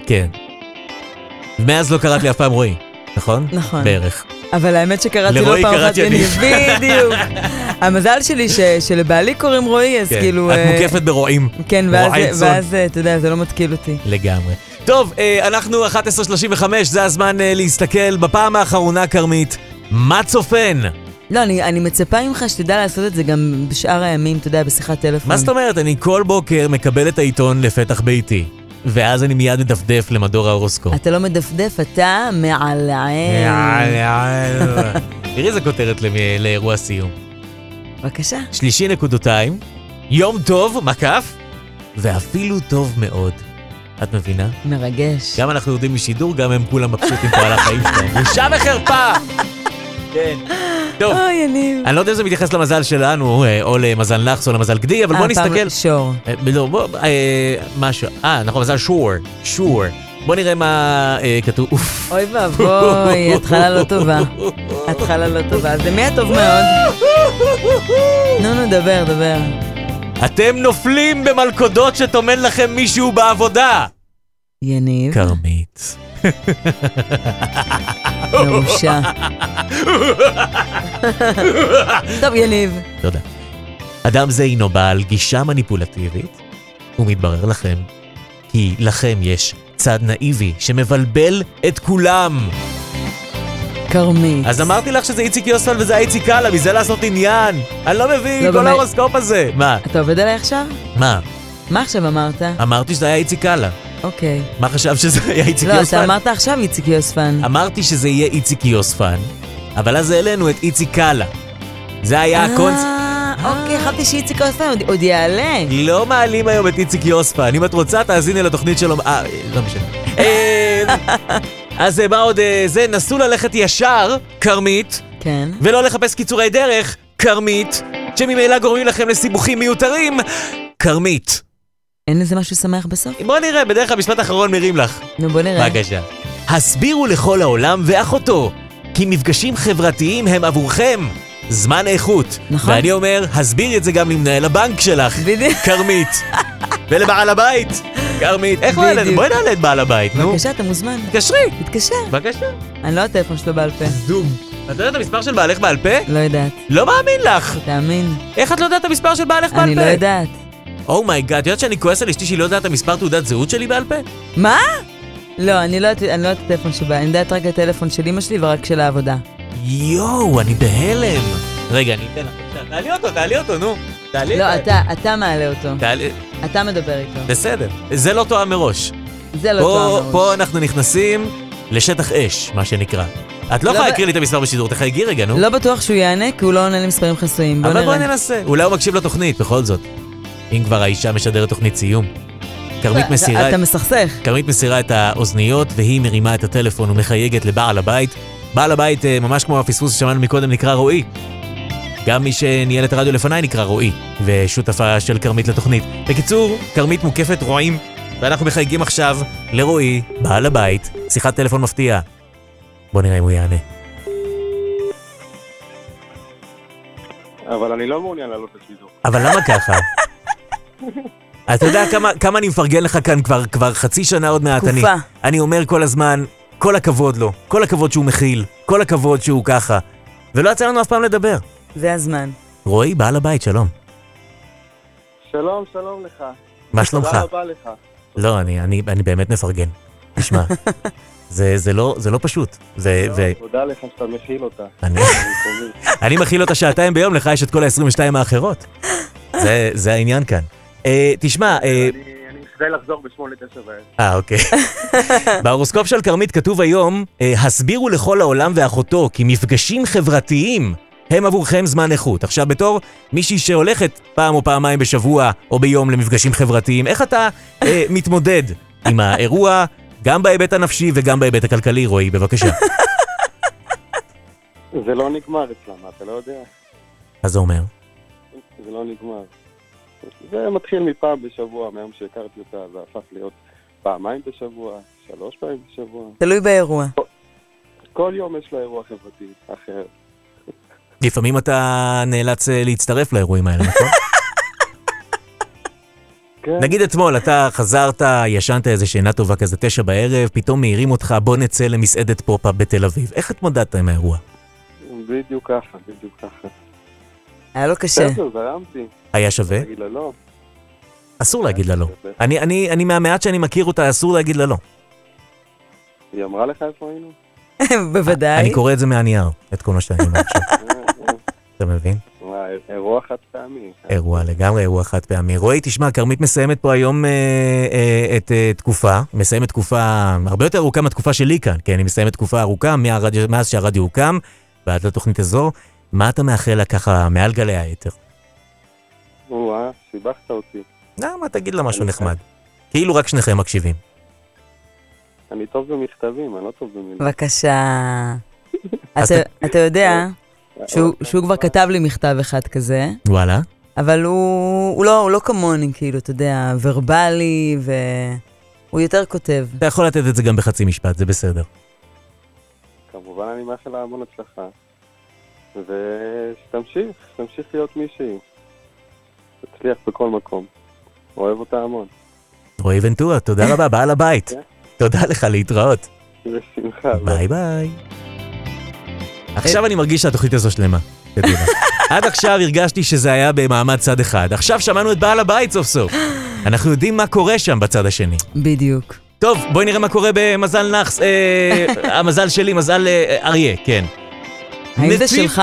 Speaker 5: כן. מאז לא קראת לי אף פעם רועי, נכון?
Speaker 4: נכון.
Speaker 5: בערך.
Speaker 4: אבל האמת שקראתי
Speaker 5: לרועי
Speaker 4: פעם אחת יניב. בדיוק. המזל שלי שלבעלי קוראים רועי, אז
Speaker 5: כן.
Speaker 4: כאילו...
Speaker 5: את
Speaker 4: אה,
Speaker 5: מוקפת ברועים.
Speaker 4: כן, ואז- אה, אתה יודע, זה לא מתקיל אותי.
Speaker 5: לגמרי. טוב, אנחנו 11.35, זה הזמן להסתכל בפעם האחרונה, כרמית. מה צופן?
Speaker 4: לא, אני, אני מצפה ממך שתדע לעשות את זה גם בשאר הימים, אתה יודע, בשיחת טלפון.
Speaker 5: מה זאת אומרת? אני כל בוקר מקבל את העיתון לפתח ביתי, ואז אני מיד מדפדף למדור ההורוסקופ.
Speaker 4: אתה לא מדפדף, אתה מעלעל.
Speaker 5: תראי איזה כותרת לאירוע סיום.
Speaker 4: בבקשה.
Speaker 5: שלישי נקודותיים, יום טוב, מקף, ואפילו טוב מאוד. את מבינה?
Speaker 4: מרגש.
Speaker 5: גם אנחנו יורדים משידור, גם הם כולם מבסוטים פה על החיים שלהם. בושה וחרפה! כן. טוב,
Speaker 4: אוי, יניב.
Speaker 5: אני לא יודע אם זה מתייחס למזל שלנו, אה, או למזל נאחס או למזל גדי, אבל
Speaker 4: אה,
Speaker 5: בוא
Speaker 4: פעם-
Speaker 5: נסתכל.
Speaker 4: שור.
Speaker 5: אה, לא, בוא, אה, משהו. אה, נכון, מזל שור. שור. בוא נראה מה אה, כתוב.
Speaker 4: אוי ואבוי, התחלה לא טובה. התחלה לא טובה. אז למי הטוב מאוד? נו, נו, דבר, דבר.
Speaker 5: אתם נופלים במלכודות שטומן לכם מישהו בעבודה.
Speaker 4: יניב.
Speaker 5: כרמית.
Speaker 4: מרושע. טוב, יניב.
Speaker 5: תודה. אדם זה הינו בעל גישה מניפולטיבית, ומתברר לכם כי לכם יש צד נאיבי שמבלבל את כולם.
Speaker 4: כרמית.
Speaker 5: אז אמרתי לך שזה איציק יוספל וזה איציק קאלה, מזה לעשות עניין. אני לא מבין,
Speaker 4: לא,
Speaker 5: כל. ההורוסקופ הזה. מה?
Speaker 4: אתה עובד עליי עכשיו?
Speaker 5: מה?
Speaker 4: מה עכשיו אמרת?
Speaker 5: אמרתי שזה היה איציק קאלה.
Speaker 4: אוקיי.
Speaker 5: מה חשב שזה היה איציק
Speaker 4: לא,
Speaker 5: יוספן?
Speaker 4: אתה אמרת עכשיו איציק יוספן.
Speaker 5: אמרתי שזה יהיה איציק יוספן, אבל אז העלינו את איציק קאלה. זה היה הקונספט.
Speaker 4: אה, אוקיי, חשבתי שאיציק יוספן עוד- יעלה.
Speaker 5: לא מעלים היום את איציק יוספן. אם את רוצה, תאזיני לתוכנית שלו. אה, לא משנה. אה, אז אה, מה עוד זה? נסו ללכת ישר, כרמית,
Speaker 4: כן.
Speaker 5: ולא לחפש קיצורי דרך, כרמית, שממילא גורמים לכם לסיבוכים מיותרים, כרמית.
Speaker 4: אין לזה משהו שמח בסוף?
Speaker 5: בוא נראה, בדרך כלל משפט אחרון מרים לך.
Speaker 4: נו, בוא נראה.
Speaker 5: בבקשה. הסבירו לכל העולם ואחותו, כי מפגשים חברתיים הם עבורכם זמן איכות.
Speaker 4: נכון.
Speaker 5: ואני אומר, הסבירי את זה גם למנהל הבנק שלך,
Speaker 4: בדיוק.
Speaker 5: כרמית. ולבעל הבית, כרמית. איך נעלה?
Speaker 4: בדיוק.
Speaker 5: בואי נעלה את בעל הבית, נו.
Speaker 4: בבקשה, אתה מוזמן.
Speaker 5: תתקשרי.
Speaker 4: תתקשר.
Speaker 5: בבקשה.
Speaker 4: אני לא הטלפון שלו בעל פה.
Speaker 5: זום. את יודעת את המספר של בעלך בעל פה?
Speaker 4: לא יודעת.
Speaker 5: לא מאמין לך.
Speaker 4: תאמין.
Speaker 5: איך את לא יודעת את המספר של בעלך בעל פה?
Speaker 4: אני לא יודעת.
Speaker 5: oh my god, את יודעת שאני כועס על אשתי שהיא לא יודעת את המספר תעודת זהות שלי בעל פה?
Speaker 4: מה? לא, אני לא יודעת אני לא יודעת את הטלפון שלה. אני יודעת רק את הטלפון של אמא שלי ורק של העבודה.
Speaker 5: יואו, אני בהלם. רגע, אני אתן לך. תעלי אותו, תעלי אותו, נו. תעלי
Speaker 4: לא,
Speaker 5: את
Speaker 4: אתה, אתה מעלה אותו.
Speaker 5: תעלי...
Speaker 4: אתה מדבר איתו.
Speaker 5: בסדר. זה לא תואם מראש.
Speaker 4: זה לא תואם מראש.
Speaker 5: פה אנחנו נכנסים לשטח אש, מה שנקרא. את לא
Speaker 4: לא
Speaker 5: יכולה להקריא לי את המספר בשידור, תחייגי רגע, נו.
Speaker 4: לא בטוח שהוא יענה, כי הוא לא עונה למספרים חסויים. בוא
Speaker 5: אבל. בואי ננסה. אולי הוא מקשיב לתוכנית, בכל זאת. אם כבר האישה משדרת תוכנית סיום. כרמית מסירה...
Speaker 4: אתה מסכסך.
Speaker 5: כרמית מסירה את האוזניות והיא מרימה את הטלפון ומחייגת לבעל הבית. בעל הבית, אה, ממש כמו הפספוס ששמענו מקודם, נקרא רועי. גם מי שניהל את הרדיו לפניי נקרא רועי, ושותפה של כרמית לתוכנית. בקיצור, כרמית מוקפת רועים, ואנחנו מחייגים עכשיו לרועי, בעל הבית, שיחת טלפון מפתיעה. בוא נראה אם הוא יענה.
Speaker 28: אבל אני לא מעוניין לעלות לשידור.
Speaker 5: אבל למה ככה? אתה יודע כמה, כמה אני מפרגן לך כאן כבר, כבר חצי שנה עוד מעט. אני,
Speaker 4: תקופה.
Speaker 5: אני אומר כל הזמן, כל הכבוד לו, כל הכבוד שהוא מכיל, כל הכבוד שהוא ככה. ולא יצא לנו אף פעם לדבר.
Speaker 4: זה הזמן.
Speaker 5: רועי, בעל הבית, שלום.
Speaker 28: שלום, שלום לך.
Speaker 5: מה שלומך?
Speaker 28: תודה רבה לך.
Speaker 5: לא, אני, אני, אני באמת מפרגן. תשמע, זה, זה, לא, זה לא פשוט. זה, ו...
Speaker 28: תודה לך שאתה מכיל אותה.
Speaker 5: אני, אני מכיל אותה שעתיים ביום, לך יש את כל ה-22 האחרות. זה, זה העניין כאן. אה, תשמע, אה,
Speaker 28: אני משתדל לחזור בשמונה, תשע בערב.
Speaker 5: אה, אוקיי. בהורוסקופ של כרמית כתוב היום, אה, הסבירו לכל העולם ואחותו כי מפגשים חברתיים הם עבורכם זמן איכות. עכשיו, בתור מישהי שהולכת פעם או פעמיים בשבוע או ביום למפגשים חברתיים, איך אתה אה, מתמודד עם האירוע, גם בהיבט הנפשי וגם בהיבט הכלכלי, רועי, בבקשה.
Speaker 28: זה לא נגמר אצלם, אתה לא יודע?
Speaker 5: מה זה אומר?
Speaker 28: זה לא נגמר. זה מתחיל מפעם בשבוע, מהיום שהכרתי אותה, זה הפך להיות פעמיים בשבוע, שלוש פעמים בשבוע.
Speaker 4: תלוי באירוע.
Speaker 28: כל יום יש לה אירוע חברתי אחר.
Speaker 5: לפעמים אתה נאלץ אה, להצטרף לאירועים האלה, נכון?
Speaker 28: כן.
Speaker 5: נגיד אתמול, אתה חזרת, ישנת איזה שינה טובה כזה תשע בערב, פתאום מעירים אותך, בוא נצא למסעדת pop-up בתל אביב. איך התמודדת עם האירוע?
Speaker 28: בדיוק ככה, בדיוק ככה.
Speaker 4: היה לו קשה.
Speaker 28: בסדר, זרמתי.
Speaker 5: היה שווה?
Speaker 28: לה לא.
Speaker 5: אסור להגיד לה לא. אני, אני, אני מהמעט שאני מכיר אותה, אסור להגיד לה לא.
Speaker 28: היא אמרה לך איפה היינו?
Speaker 4: בוודאי.
Speaker 5: אני קורא את זה מהנייר, את כל מה שאני אומר עכשיו. אתה מבין?
Speaker 28: וואי, אירוע חד פעמי.
Speaker 5: אירוע, לגמרי אירוע חד פעמי. רועי, תשמע, כרמית מסיימת פה היום אה, אה, את אה, תקופה, מסיימת תקופה הרבה יותר ארוכה מהתקופה שלי כאן, כן, היא מסיימת תקופה ארוכה מאז שהרדיו הוקם, ועד לתוכנית הזו. מה אתה מאחל לה ככה מעל גלי היתר?
Speaker 28: וואה, שיבחת אותי.
Speaker 5: למה? תגיד לה משהו נחמד. כאילו רק שניכם מקשיבים.
Speaker 28: אני טוב במכתבים, אני לא טוב במילים.
Speaker 4: בבקשה. אתה-
Speaker 5: ת-
Speaker 4: אתה יודע שהוא כבר כתב לי מכתב אחד כזה,
Speaker 5: וואלה.
Speaker 4: אבל הוא לא הוא לא כמוני, כאילו, אתה יודע, ורבלי, והוא יותר כותב.
Speaker 5: אתה יכול לתת את זה גם בחצי משפט, זה בסדר.
Speaker 28: כמובן אני מאחל לה המון הצלחה. ושתמשיך, תמשיך להיות מישהי. תצליח בכל מקום. אוהב אותה המון.
Speaker 5: רועי ונטורה, תודה רבה, בעל הבית. תודה לך, להתראות.
Speaker 28: בשמחה.
Speaker 5: ביי ביי. עכשיו אני מרגיש שהתוכנית הזו שלמה. עד עכשיו הרגשתי שזה היה במעמד צד אחד. עכשיו שמענו את בעל הבית סוף סוף. אנחנו יודעים מה קורה שם בצד השני.
Speaker 4: בדיוק.
Speaker 5: טוב, בואי נראה מה קורה במזל נאחס. אה, המזל שלי, מזל אה, אריה, כן.
Speaker 4: האם זה שלך?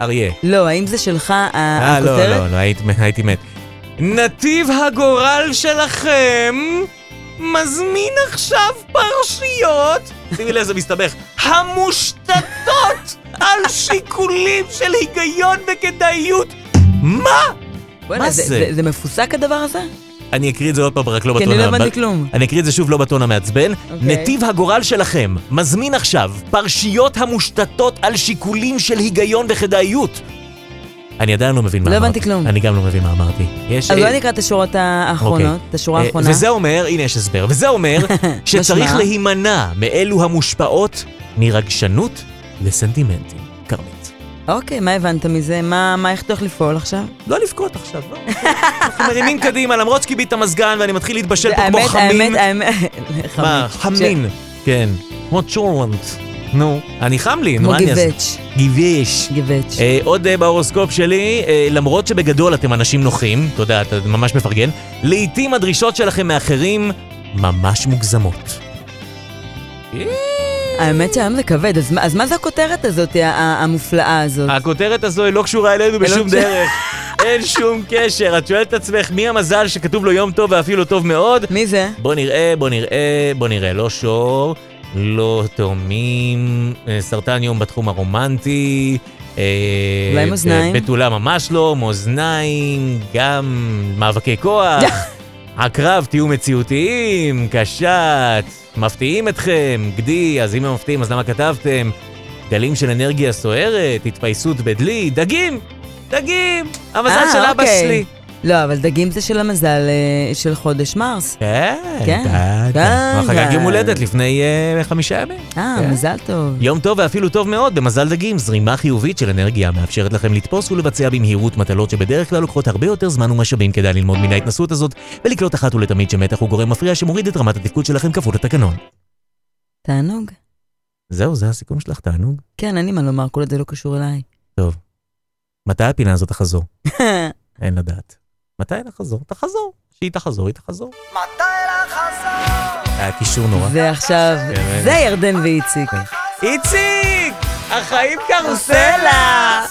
Speaker 5: אריה.
Speaker 4: לא, האם זה שלך ה-
Speaker 5: אה, לא,
Speaker 4: הכותרת?
Speaker 5: לא, לא, הייתי הייתי מת. נתיב הגורל שלכם מזמין עכשיו פרשיות, שימי לב, זה מסתבך, המושתתות על שיקולים של היגיון וכדאיות. מה? מה
Speaker 4: זה-
Speaker 5: זה?
Speaker 4: זה- זה מפוסק הדבר הזה?
Speaker 5: אני אקריא את זה עוד פעם, רק לא
Speaker 4: כי
Speaker 5: בטון
Speaker 4: אני לא הבנתי כלום.
Speaker 5: אני אקריא את זה שוב לא בטון המעצבן.
Speaker 4: אוקיי.
Speaker 5: נתיב הגורל שלכם מזמין עכשיו פרשיות המושתתות על שיקולים של היגיון וכדאיות. אני עדיין לא מבין מה
Speaker 4: לא
Speaker 5: אמרתי.
Speaker 4: הבנתי כלום.
Speaker 5: אני גם לא מבין מה אמרתי. יש...
Speaker 4: אז
Speaker 5: אה,
Speaker 4: בוא נקרא את השורות האחרונות,
Speaker 5: אוקיי.
Speaker 4: את השורה
Speaker 5: אה,
Speaker 4: האחרונה.
Speaker 5: וזה אומר, הנה יש הסבר, וזה אומר שצריך? להימנע מאלו המושפעות מרגשנות לסנטימנטים. כרמית.
Speaker 4: אוקיי, מה הבנת מזה? מה, מה, איך אתה הולך לפעול עכשיו?
Speaker 5: לא לבכות עכשיו, לא. אנחנו מרימים קדימה, למרות שכיבית את המזגן ואני מתחיל להתבשל פה כמו
Speaker 4: האמת,
Speaker 5: חמין.
Speaker 4: האמת, האמת,
Speaker 5: מה, חמין. כן. כמו צ'ורלנט. נו, אני חם לי,
Speaker 4: כמו
Speaker 5: נו, מה אני אעשה?
Speaker 4: גיבץ'.
Speaker 5: גיבש.
Speaker 4: גיבץ'.
Speaker 5: אה, עוד אה, בהורוסקופ שלי, אה, למרות שבגדול אתם אנשים נוחים, אתה יודע, אתה ממש מפרגן, לעתים הדרישות שלכם מאחרים ממש מוגזמות.
Speaker 4: האמת שהיום זה כבד, אז אז מה זה הכותרת הזאת, המופלאה הזאת?
Speaker 5: הכותרת הזו היא לא קשורה אלינו בשום
Speaker 4: קשורה.
Speaker 5: דרך. אין שום קשר. את שואלת את עצמך, מי המזל שכתוב לו יום טוב ואפילו טוב מאוד?
Speaker 4: מי זה?
Speaker 5: בוא נראה, בוא נראה, בוא נראה. לא שור, לא תאומים, אה, סרטן יום בתחום הרומנטי. אה,
Speaker 4: אולי מאזניים?
Speaker 5: בתולה ממש לא, מאזניים, גם מאבקי כוח. הקרב, תהיו מציאותיים, קשת, מפתיעים אתכם, גדי, אז אם הם מפתיעים אז למה כתבתם? גלים של אנרגיה סוערת, התפייסות בדלי, דגים! דגים! המזל
Speaker 4: אה,
Speaker 5: של אבא
Speaker 4: אוקיי.
Speaker 5: שלי.
Speaker 4: לא, אבל דגים זה של המזל אה, של חודש מרס.
Speaker 5: כן,
Speaker 4: כן,
Speaker 5: כן,
Speaker 4: כן,
Speaker 5: הוא חגג
Speaker 4: כן.
Speaker 5: יום הולדת לפני אה, חמישה ימים.
Speaker 4: אה,
Speaker 5: כן.
Speaker 4: מזל טוב.
Speaker 5: יום טוב ואפילו טוב מאוד במזל דגים, זרימה חיובית של אנרגיה מאפשרת לכם לתפוס ולבצע במהירות מטלות שבדרך כלל לוקחות הרבה יותר זמן ומשאבים כדי ללמוד מן ההתנסות הזאת ולקלוט אחת ולתמיד שמתח הוא גורם מפריע שמוריד את רמת התפקוד שלכם כפול לתקנון.
Speaker 4: תענוג.
Speaker 5: זהו, זה הסיכום שלך, תענוג.
Speaker 4: כן, אין לי מה לומר, כל זה לא קשור אליי.
Speaker 5: טוב. מתי הפינה הזאת תחזור? אין לדעת. מתי לחזור? תחזור.
Speaker 13: שהיא תחזור, היא תחזור.
Speaker 5: מתי לחזור?
Speaker 13: היה קישור נורא.
Speaker 4: ועכשיו,
Speaker 13: כן.
Speaker 4: זה ירדן ואיציק. כן.
Speaker 13: איציק! החיים קרוסלה!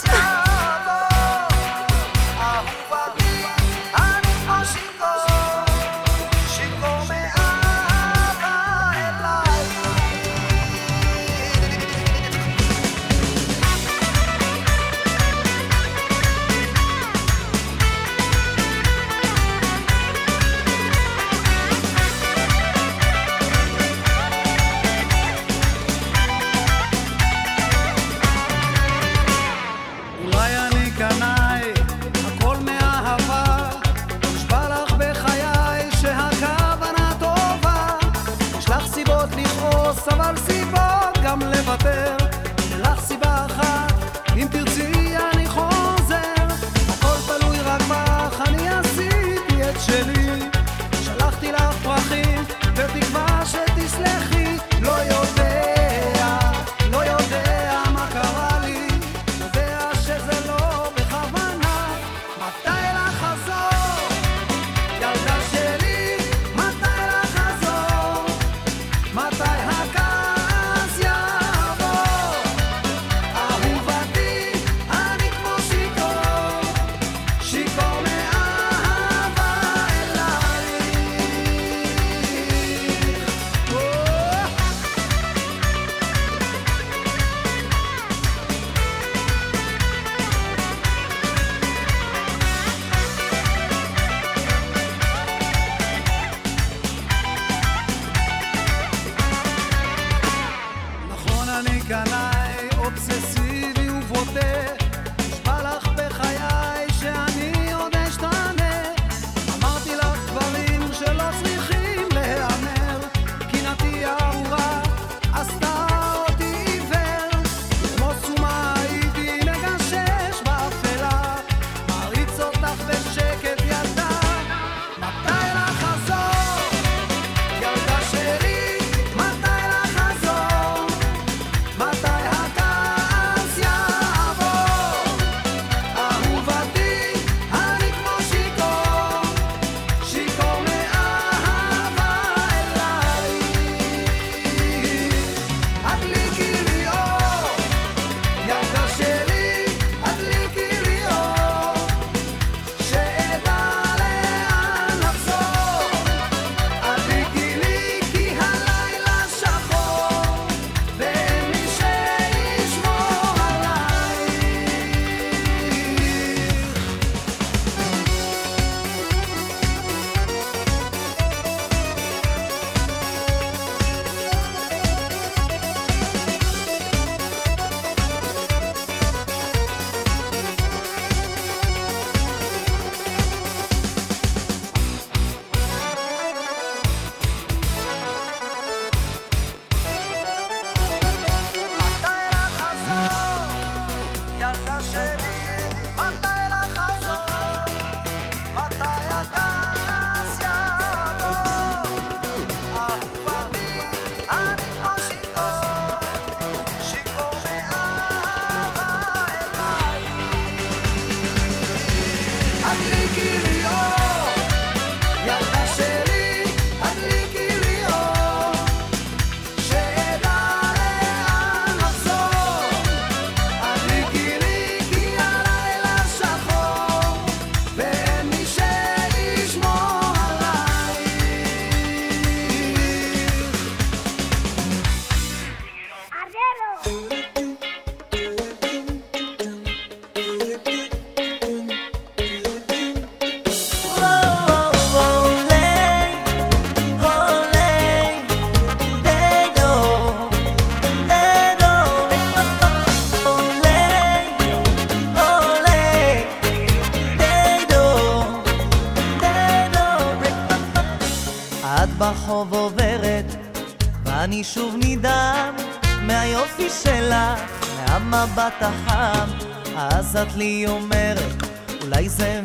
Speaker 5: לי
Speaker 29: אומרת, אולי זה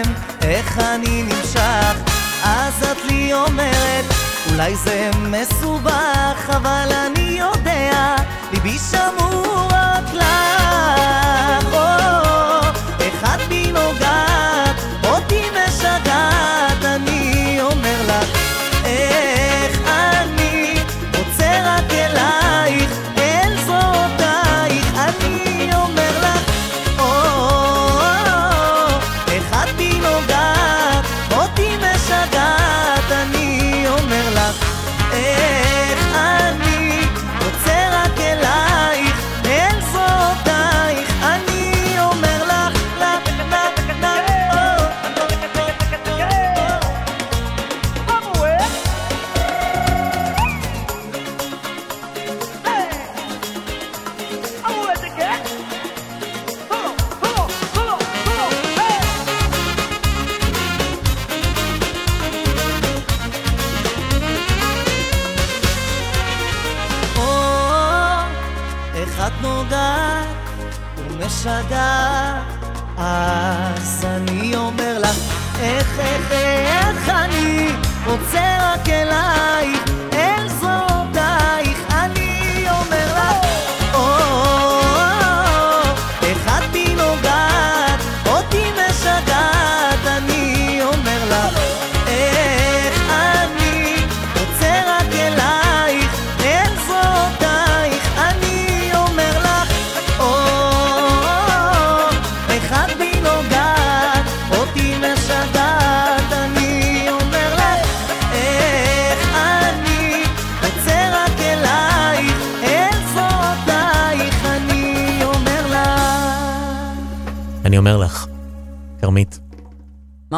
Speaker 29: הקסם, איך אני נמשך, אז את לי אומרת, אולי זה מסובך, אבל אני יודע, ליבי שמור רק לך.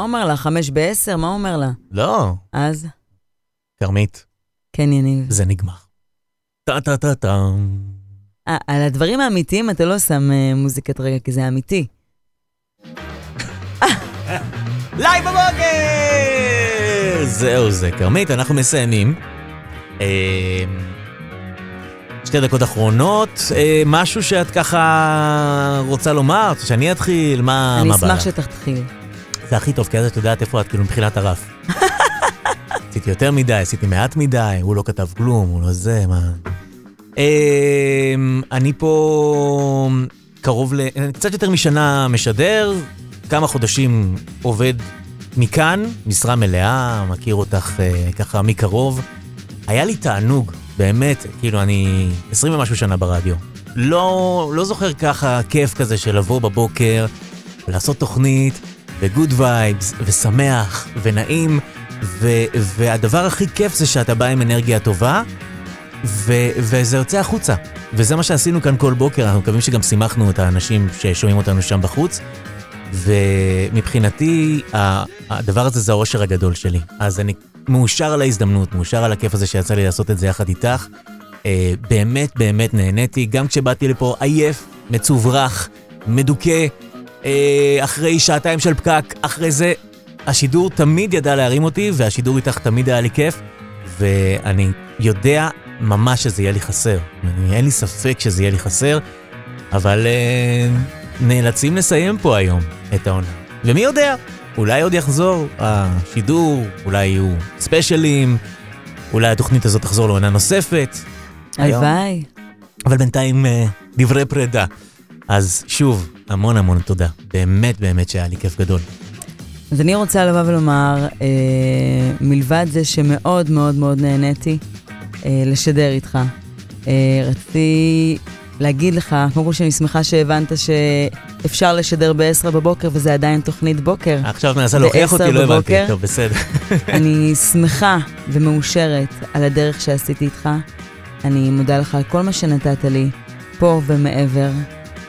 Speaker 29: אומר
Speaker 4: לה? חמש בעשר? מה אומר לה?
Speaker 5: לא,
Speaker 4: אז?
Speaker 5: כרמית,
Speaker 4: כן, יניב.
Speaker 5: זה נגמר. טה-טה-טה-טה.
Speaker 4: על הדברים האמיתיים אתה לא שם אה, מוזיקת רגע, כי זה אמיתי.
Speaker 5: לייב בבוקר! זהו זה, כרמית, אנחנו מסיימים. אה, שתי דקות אחרונות, אה, משהו שאת ככה רוצה לומר, שאני אתחיל? מה
Speaker 4: אני
Speaker 5: מה בא
Speaker 4: אשמח? שתתחיל.
Speaker 5: זה הכי טוב, כי אז את יודעת איפה את כאילו מבחינת הרף. עשיתי יותר מדי, עשיתי מעט מדי, הוא לא כתב כלום, הוא לא זה, מה... אמ, אני פה קרוב ל... קצת יותר משנה משדר, כמה חודשים עובד מכאן, משרה מלאה, מכיר אותך אה, ככה מקרוב. היה לי תענוג, באמת, כאילו אני 20 ומשהו שנה ברדיו. לא, לא זוכר ככה כיף כזה של לבוא בבוקר, ולעשות תוכנית, וגוד וייבס, ושמח, ונעים, ו, והדבר הכי כיף זה שאתה בא עם אנרגיה טובה, ו- וזה יוצא החוצה. וזה מה שעשינו כאן כל בוקר, אנחנו מקווים שגם שימחנו את האנשים ששומעים אותנו שם בחוץ. ומבחינתי, הדבר הזה זה האושר הגדול שלי. אז אני מאושר על ההזדמנות, מאושר על הכיף הזה שיצא לי לעשות את זה יחד איתך. אה, באמת באמת נהניתי, גם כשבאתי לפה עייף, מצוברח, מדוכא, אחרי שעתיים של פקק, אחרי זה, השידור תמיד ידע להרים אותי, והשידור איתך תמיד היה לי כיף, ואני יודע ממש שזה יהיה לי חסר. אני, אין לי ספק שזה יהיה לי חסר, אבל אה, נאלצים לסיים פה היום את העונה. ומי יודע, אולי עוד יחזור השידור, אולי יהיו ספיישלים, אולי התוכנית הזאת תחזור לעונה נוספת.
Speaker 4: הלוואי.
Speaker 5: אבל בינתיים אה, דברי פרידה. אז שוב, המון המון תודה. באמת באמת שהיה לי כיף גדול.
Speaker 4: אז אני רוצה לבוא ולומר, אה, מלבד זה שמאוד מאוד מאוד נהניתי אה, לשדר איתך, אה, רציתי להגיד לך, קודם כל שאני שמחה שהבנת שאפשר לשדר ב-10 בבוקר וזה עדיין תוכנית בוקר.
Speaker 5: עכשיו מנסה להוכיח אותי,
Speaker 4: ב-10
Speaker 5: לא הבנתי.
Speaker 4: בבוקר.
Speaker 5: טוב, בסדר.
Speaker 4: אני שמחה ומאושרת על הדרך שעשיתי איתך. אני מודה לך על כל מה שנתת לי, פה ומעבר.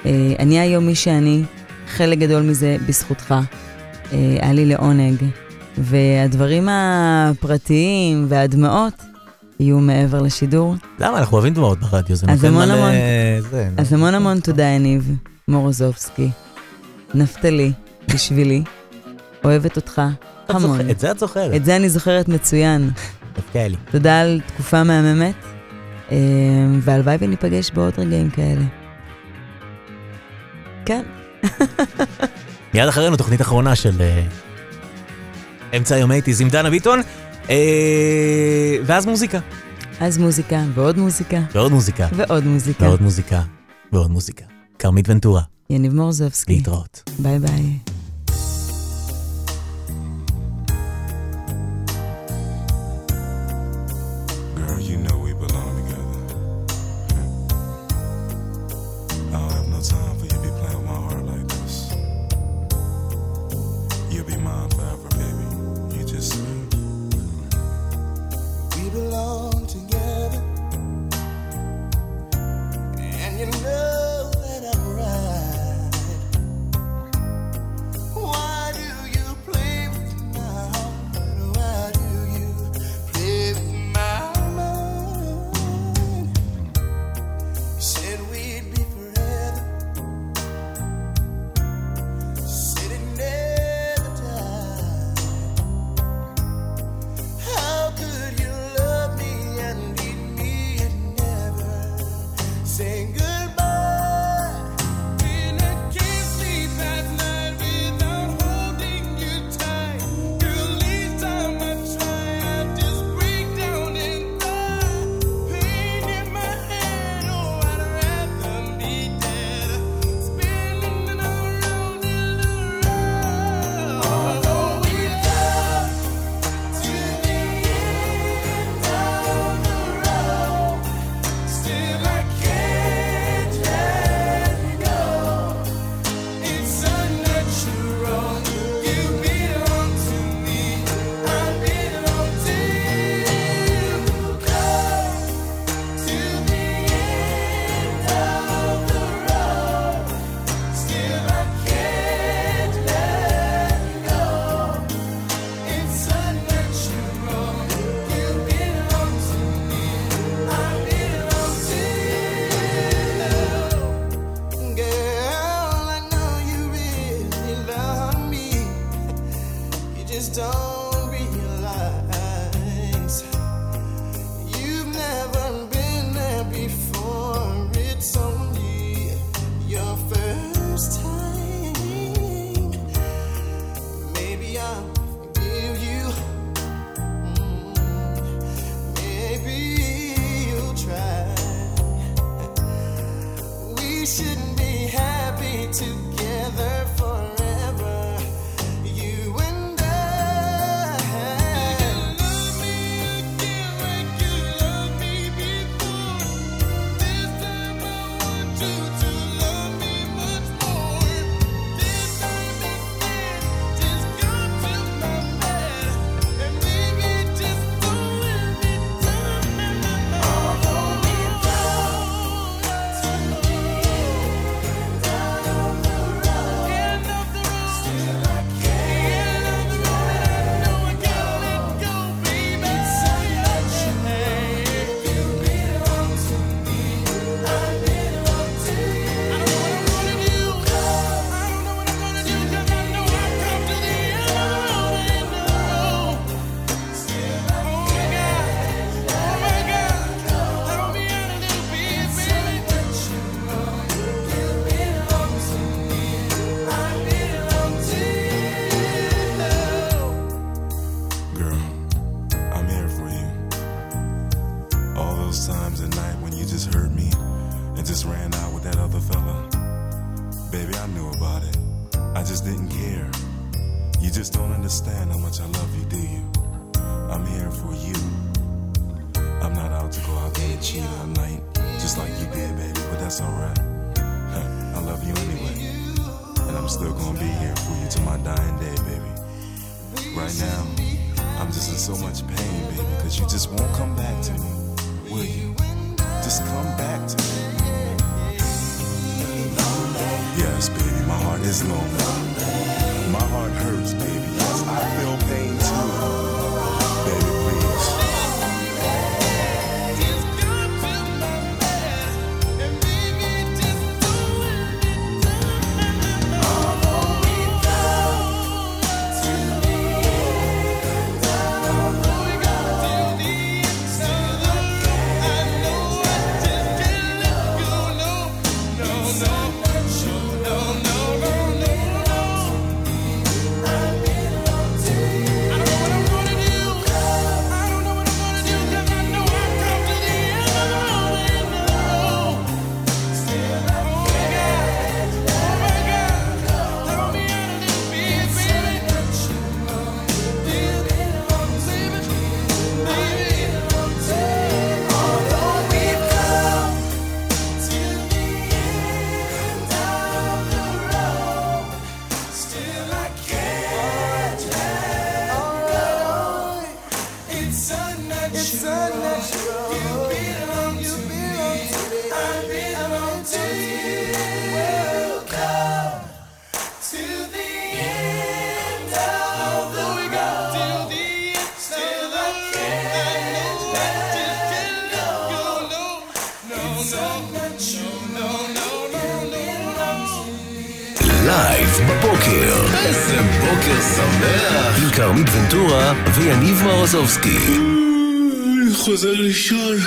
Speaker 4: אה, אני היום מי שאני, חלק גדול מזה בזכותך. אה, היה לי לעונג. והדברים הפרטיים והדמעות יהיו מעבר לשידור.
Speaker 5: למה? אנחנו אוהבים דמעות ברדיו, זה נותן מלא...
Speaker 4: המון,
Speaker 5: זה,
Speaker 4: אז המון המון תודה, יניב מורוזובסקי. נפתלי, בשבילי. אוהבת אותך המון.
Speaker 5: את זה את זוכרת.
Speaker 4: את זה אני זוכרת מצוין. תודה על תקופה מהממת, אה, והלוואי וניפגש בעוד רגעים כאלה.
Speaker 17: כן.
Speaker 5: מיד אחרינו תוכנית אחרונה של uh, אמצע היום 80's עם דנה ביטון, uh, ואז מוזיקה.
Speaker 17: אז מוזיקה, ועוד מוזיקה.
Speaker 5: ועוד מוזיקה.
Speaker 17: ועוד מוזיקה.
Speaker 5: ועוד מוזיקה. ועוד מוזיקה. כרמית ונטורה.
Speaker 17: יניב מורזובסקי.
Speaker 5: להתראות.
Speaker 17: ביי ביי.
Speaker 1: ויניב מרוזובסקי.
Speaker 3: חוזר לישון.